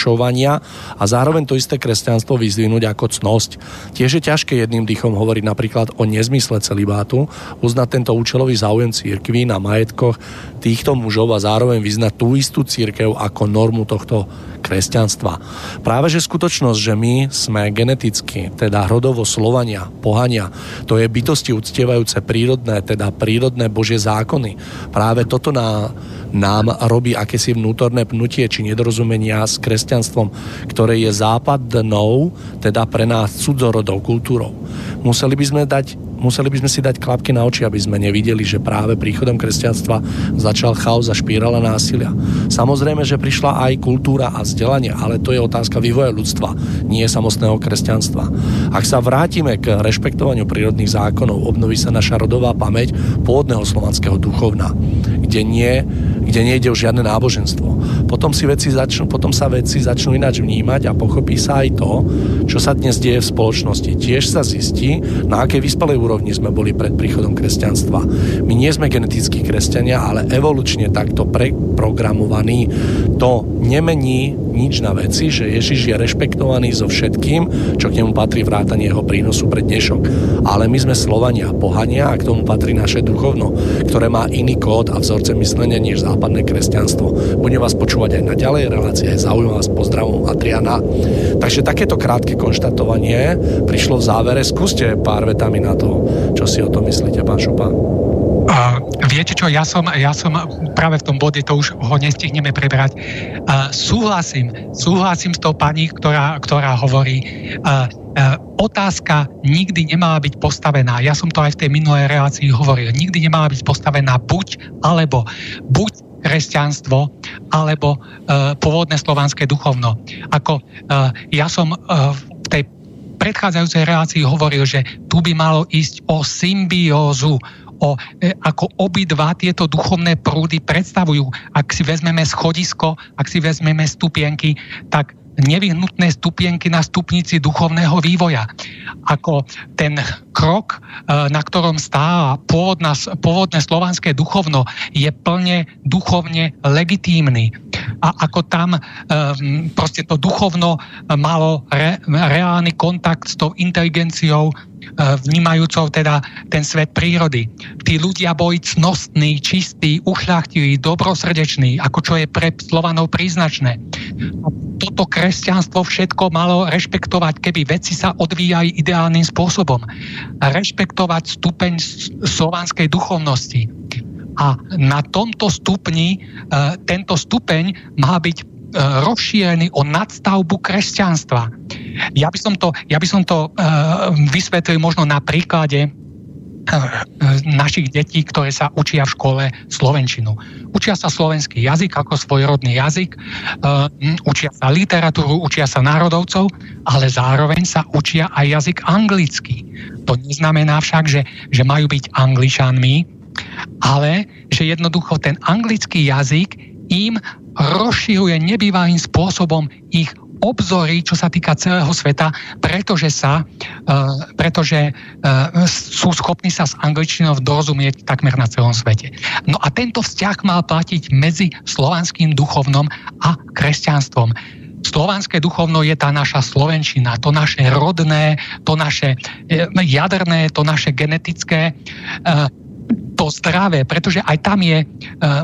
S1: pokresťančovania a zároveň to isté kresťanstvo vyzvinúť ako cnosť. Tiež je ťažké jedným dýchom hovoriť napríklad o nezmysle celibátu, uznať tento účelový záujem církví na majetkoch týchto mužov a zároveň vyznať tú istú církev ako normu tohto kresťanstva. Práve že skutočnosť, že my sme geneticky, teda rodovo Slovania, pohania, to je bytosti uctievajúce prírodné, teda prírodné Božie zákony. Práve toto na, nám robí akési vnútorné pnutie či nedorozumenia s kresťanstvom, ktoré je západnou, teda pre nás cudzorodou kultúrou. Museli by sme dať museli by sme si dať klapky na oči, aby sme nevideli, že práve príchodom kresťanstva začal chaos a špírala násilia. Samozrejme, že prišla aj kultúra a vzdelanie, ale to je otázka vývoja ľudstva, nie samostného kresťanstva. Ak sa vrátime k rešpektovaniu prírodných zákonov, obnoví sa naša rodová pamäť pôvodného slovanského duchovna, kde, nie, kde nejde o žiadne náboženstvo. Potom, si veci začnú, potom sa veci začnú ináč vnímať a pochopí sa aj to, čo sa dnes deje v spoločnosti. Tiež sa zistí, na akej vyspalej úrovni sme boli pred príchodom kresťanstva. My nie sme genetickí kresťania, ale evolučne takto preprogramovaní. To nemení nič na veci, že Ježiš je rešpektovaný so všetkým, čo k nemu patrí vrátanie jeho prínosu pre dnešok. Ale my sme Slovania, pohania a k tomu patrí naše duchovno, ktoré má iný kód a vzorce myslenia než západné kresťanstvo. Budem vás počúvať aj na ďalej, relácia je zaujímavá s pozdravom Adriana. Takže takéto krátke konštatovanie prišlo v závere. Skúste pár vetami na to, čo si o tom myslíte, pán Šupa.
S6: Viete čo, ja som, ja som práve v tom bode, to už ho nestihneme prebrať. Uh, súhlasím, súhlasím s tou pani, ktorá, ktorá hovorí, uh, uh, otázka nikdy nemala byť postavená. Ja som to aj v tej minulej relácii hovoril. Nikdy nemala byť postavená buď alebo. Buď kresťanstvo alebo uh, pôvodné slovanské duchovno. Ako uh, ja som uh, v tej predchádzajúcej relácii hovoril, že tu by malo ísť o symbiózu, o, e, ako obidva tieto duchovné prúdy predstavujú. Ak si vezmeme schodisko, ak si vezmeme stupienky, tak nevyhnutné stupienky na stupnici duchovného vývoja. Ako ten krok, na ktorom stáva pôvodná, pôvodné slovanské duchovno, je plne duchovne legitímny. A ako tam proste to duchovno malo re, reálny kontakt s tou inteligenciou E, vnímajúcou teda ten svet prírody. Tí ľudia boli cnostní, čistí, ušľachtilí, dobrosrdeční, ako čo je pre Slovanov príznačné. A toto kresťanstvo všetko malo rešpektovať, keby veci sa odvíjali ideálnym spôsobom. Rešpektovať stupeň slovanskej duchovnosti. A na tomto stupni, e, tento stupeň má byť E, rozšírený o nadstavbu kresťanstva. Ja by som to, ja by som to uh, vysvetlil možno na príklade e, našich detí, ktoré sa učia v škole slovenčinu. Učia sa slovenský jazyk ako svojrodný jazyk, uh, učia sa literatúru, učia sa národovcov, ale zároveň sa učia aj jazyk anglický. To neznamená však, že, že majú byť angličanmi, ale že jednoducho ten anglický jazyk im rozširuje nebývalým spôsobom ich obzory, čo sa týka celého sveta, pretože, sa, uh, pretože uh, sú schopní sa s angličtinou dorozumieť takmer na celom svete. No a tento vzťah mal platiť medzi slovanským duchovnom a kresťanstvom. Slovanské duchovno je tá naša slovenčina, to naše rodné, to naše e, jaderné, to naše genetické to zdravé, pretože aj tam je e,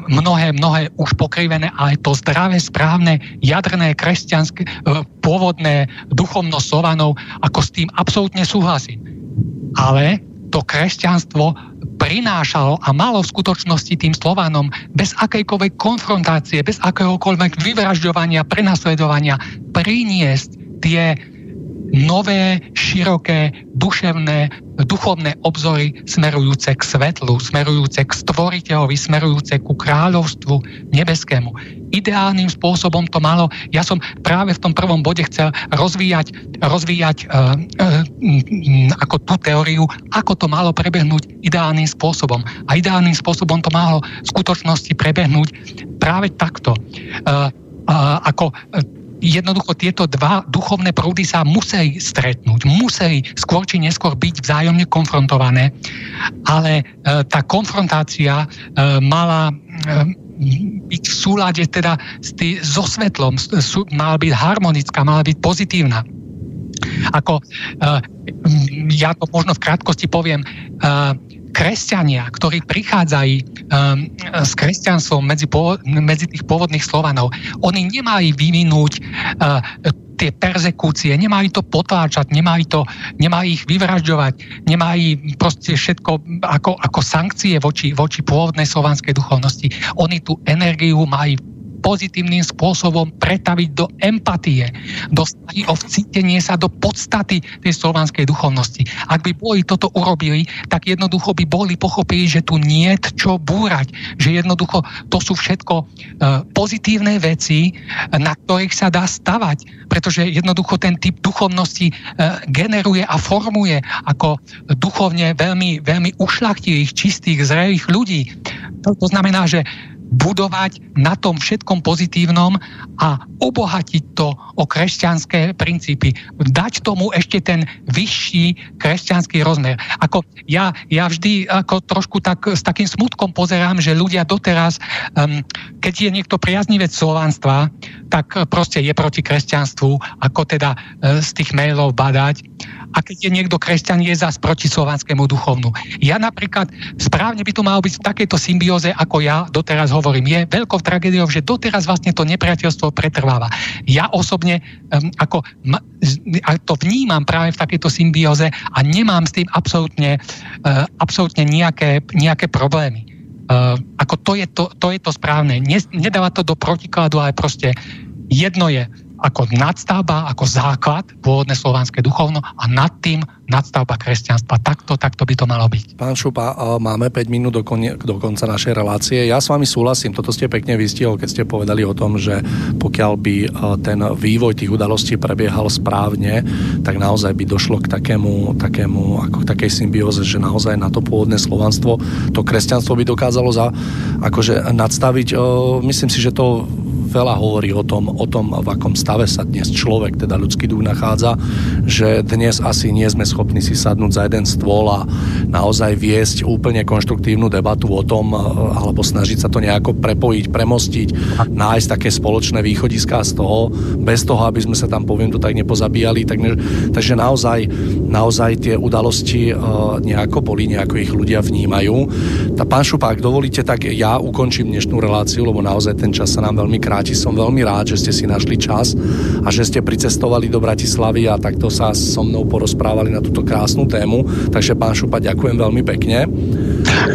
S6: mnohé, mnohé už pokrivené, ale to zdravé, správne, jadrné, kresťanské, e, pôvodné duchovno Slovanov, ako s tým absolútne súhlasím. Ale to kresťanstvo prinášalo a malo v skutočnosti tým Slovanom bez akejkoľvek konfrontácie, bez akéhokoľvek vyvražďovania, prenasledovania priniesť tie nové, široké, duševné, duchovné obzory smerujúce k svetlu, smerujúce k stvoriteľovi, smerujúce ku kráľovstvu nebeskému. Ideálnym spôsobom to malo, ja som práve v tom prvom bode chcel rozvíjať, rozvíjať uh, uh, ako tú teóriu, ako to malo prebehnúť ideálnym spôsobom. A ideálnym spôsobom to malo v skutočnosti prebehnúť práve takto. Uh, ako jednoducho tieto dva duchovné prúdy sa museli stretnúť, museli skôr či neskôr byť vzájomne konfrontované, ale e, tá konfrontácia e, mala e, byť v súlade teda s tý, so svetlom, sú, mala byť harmonická, mala byť pozitívna. Ako, e, ja to možno v krátkosti poviem, e, kresťania, ktorí prichádzajú um, s kresťanstvom medzi, medzi tých pôvodných Slovanov, oni nemali vyvinúť uh, tie persekúcie, nemali to potláčať, nemali, to, nemali ich vyvražďovať, nemali proste všetko ako, ako sankcie voči, voči pôvodnej slovanskej duchovnosti. Oni tú energiu mali pozitívnym spôsobom pretaviť do empatie, do snahy o vcítenie sa do podstaty tej slovanskej duchovnosti. Ak by boli toto urobili, tak jednoducho by boli pochopili, že tu nie čo búrať, že jednoducho to sú všetko e, pozitívne veci, na ktorých sa dá stavať, pretože jednoducho ten typ duchovnosti e, generuje a formuje ako duchovne veľmi, veľmi ušlachtilých, čistých, zrelých ľudí. To, to znamená, že budovať na tom všetkom pozitívnom a obohatiť to o kresťanské princípy. Dať tomu ešte ten vyšší kresťanský rozmer. Ako ja, ja vždy ako trošku tak, s takým smutkom pozerám, že ľudia doteraz, um, keď je niekto priaznivec slovanstva, tak proste je proti kresťanstvu, ako teda uh, z tých mailov badať a keď je niekto kresťan, je zás proti slovanskému duchovnu. Ja napríklad správne by to malo byť v takejto symbióze, ako ja doteraz hovorím. Je veľkou tragédiou, že doteraz vlastne to nepriateľstvo pretrváva. Ja osobne um, ako a to vnímam práve v takejto symbióze a nemám s tým absolútne, uh, absolútne nejaké, nejaké problémy. Uh, ako to je to, to je to správne. Nedáva to do protikladu, ale proste jedno je ako nadstavba, ako základ pôvodné slovanské duchovno a nad tým nadstavba kresťanstva. Takto, takto by to malo byť.
S7: Pán Šupa, máme 5 minút do, konie, do konca našej relácie. Ja s vami súhlasím, toto ste pekne vystihol, keď ste povedali o tom, že pokiaľ by ten vývoj tých udalostí prebiehal správne, tak naozaj by došlo k takému, takému ako k takej symbióze, že naozaj na to pôvodné slovanstvo, to kresťanstvo by dokázalo za, akože nadstaviť. Myslím si, že to
S1: veľa hovorí o tom, o tom, v akom stave sa dnes človek, teda ľudský duch nachádza, že dnes asi nie sme schopní si sadnúť za jeden stôl a naozaj viesť úplne konštruktívnu debatu o tom, alebo snažiť sa to nejako prepojiť, premostiť, nájsť také spoločné východiská z toho, bez toho, aby sme sa tam, poviem to tak, nepozabíjali. Tak, takže naozaj, naozaj tie udalosti nejako boli, nejako ich ľudia vnímajú. Tá pán Šupa, ak dovolíte, tak ja ukončím dnešnú reláciu, lebo naozaj ten čas sa nám veľmi kráti. Som veľmi rád, že ste si našli čas a že ste pricestovali do Bratislavy a takto sa so mnou porozprávali na túto krásnu tému. Takže pán Šupa, ďakujem veľmi pekne.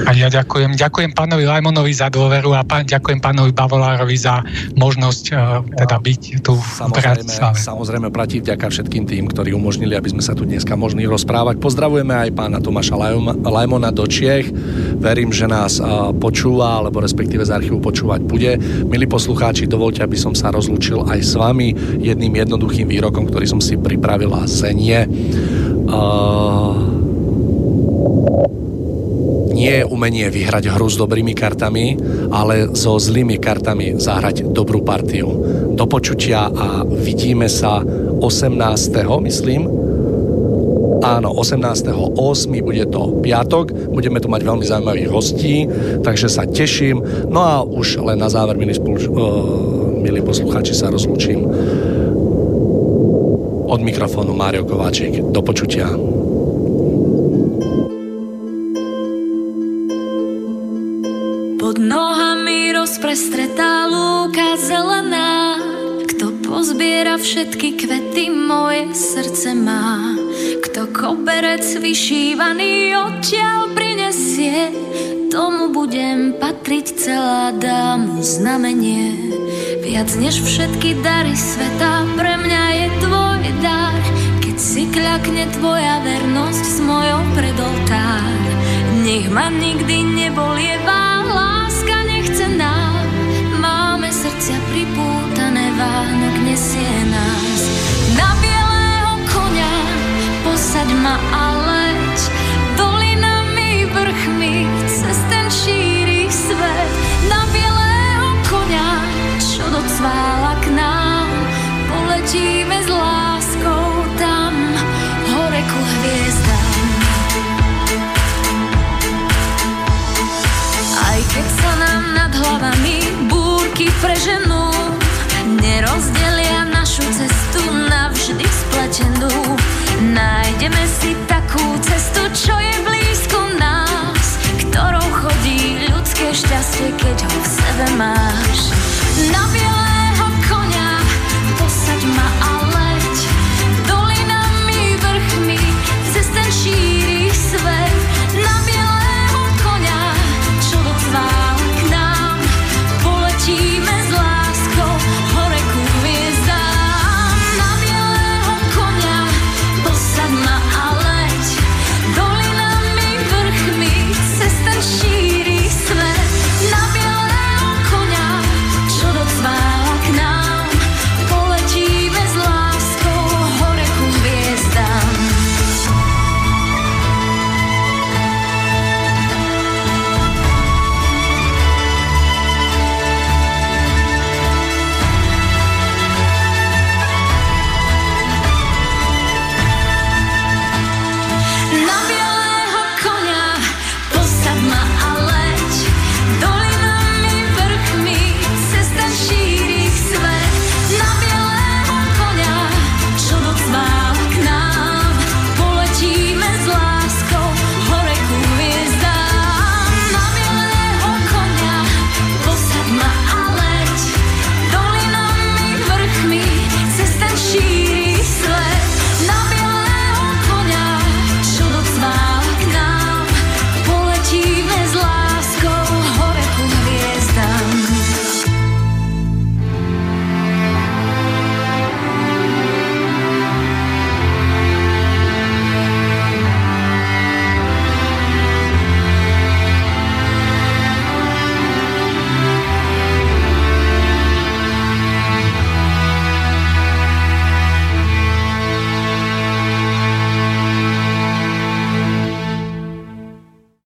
S6: A ja ďakujem. Ďakujem pánovi Lajmonovi za dôveru a pán, ďakujem pánovi Bavolárovi za možnosť uh, teda byť tu
S1: samozrejme, v Bratislave. Samozrejme platí vďaka všetkým tým, ktorí umožnili, aby sme sa tu dneska mohli rozprávať. Pozdravujeme aj pána Tomáša Lajmona do Čiech. Verím, že nás uh, počúva, alebo respektíve z archívu počúvať bude. Milí poslucháči, dovolte, aby som sa rozlúčil aj s vami jedným jednoduchým výrokom, ktorý som si pripravil a zenie. Nie je umenie vyhrať hru s dobrými kartami, ale so zlými kartami zahrať dobrú partiu. Do počutia a vidíme sa 18. myslím, Áno, 18.8. bude to piatok, budeme tu mať veľmi zaujímavých hostí, takže sa teším. No a už len na záver, milí, spolu, uh, milí posluchači, sa rozlúčim. Od mikrofónu Mário Kováčik. Do počutia.
S4: Pod nohami rozprestretá lúka zelená, kto pozbiera všetky kvety, moje srdce má. Kto koberec vyšívaný odtiaľ prinesie, tomu budem patriť celá, dám znamenie. Viac než všetky dary sveta, pre mňa si kľakne tvoja vernosť s mojou predoltár. Nech ma nikdy nebolievá, láska nechcená, máme srdcia pripútané, Vánok nesie nás. Na posaď ma a leď dolinami, vrchmi, cez ten šíri svet na bielého konia, čo docvála preženú, nerozdelia našu cestu navždy spletenú. Nájdeme si takú cestu, čo je blízko nás, ktorou chodí ľudské šťastie, keď ho v sebe máš. Na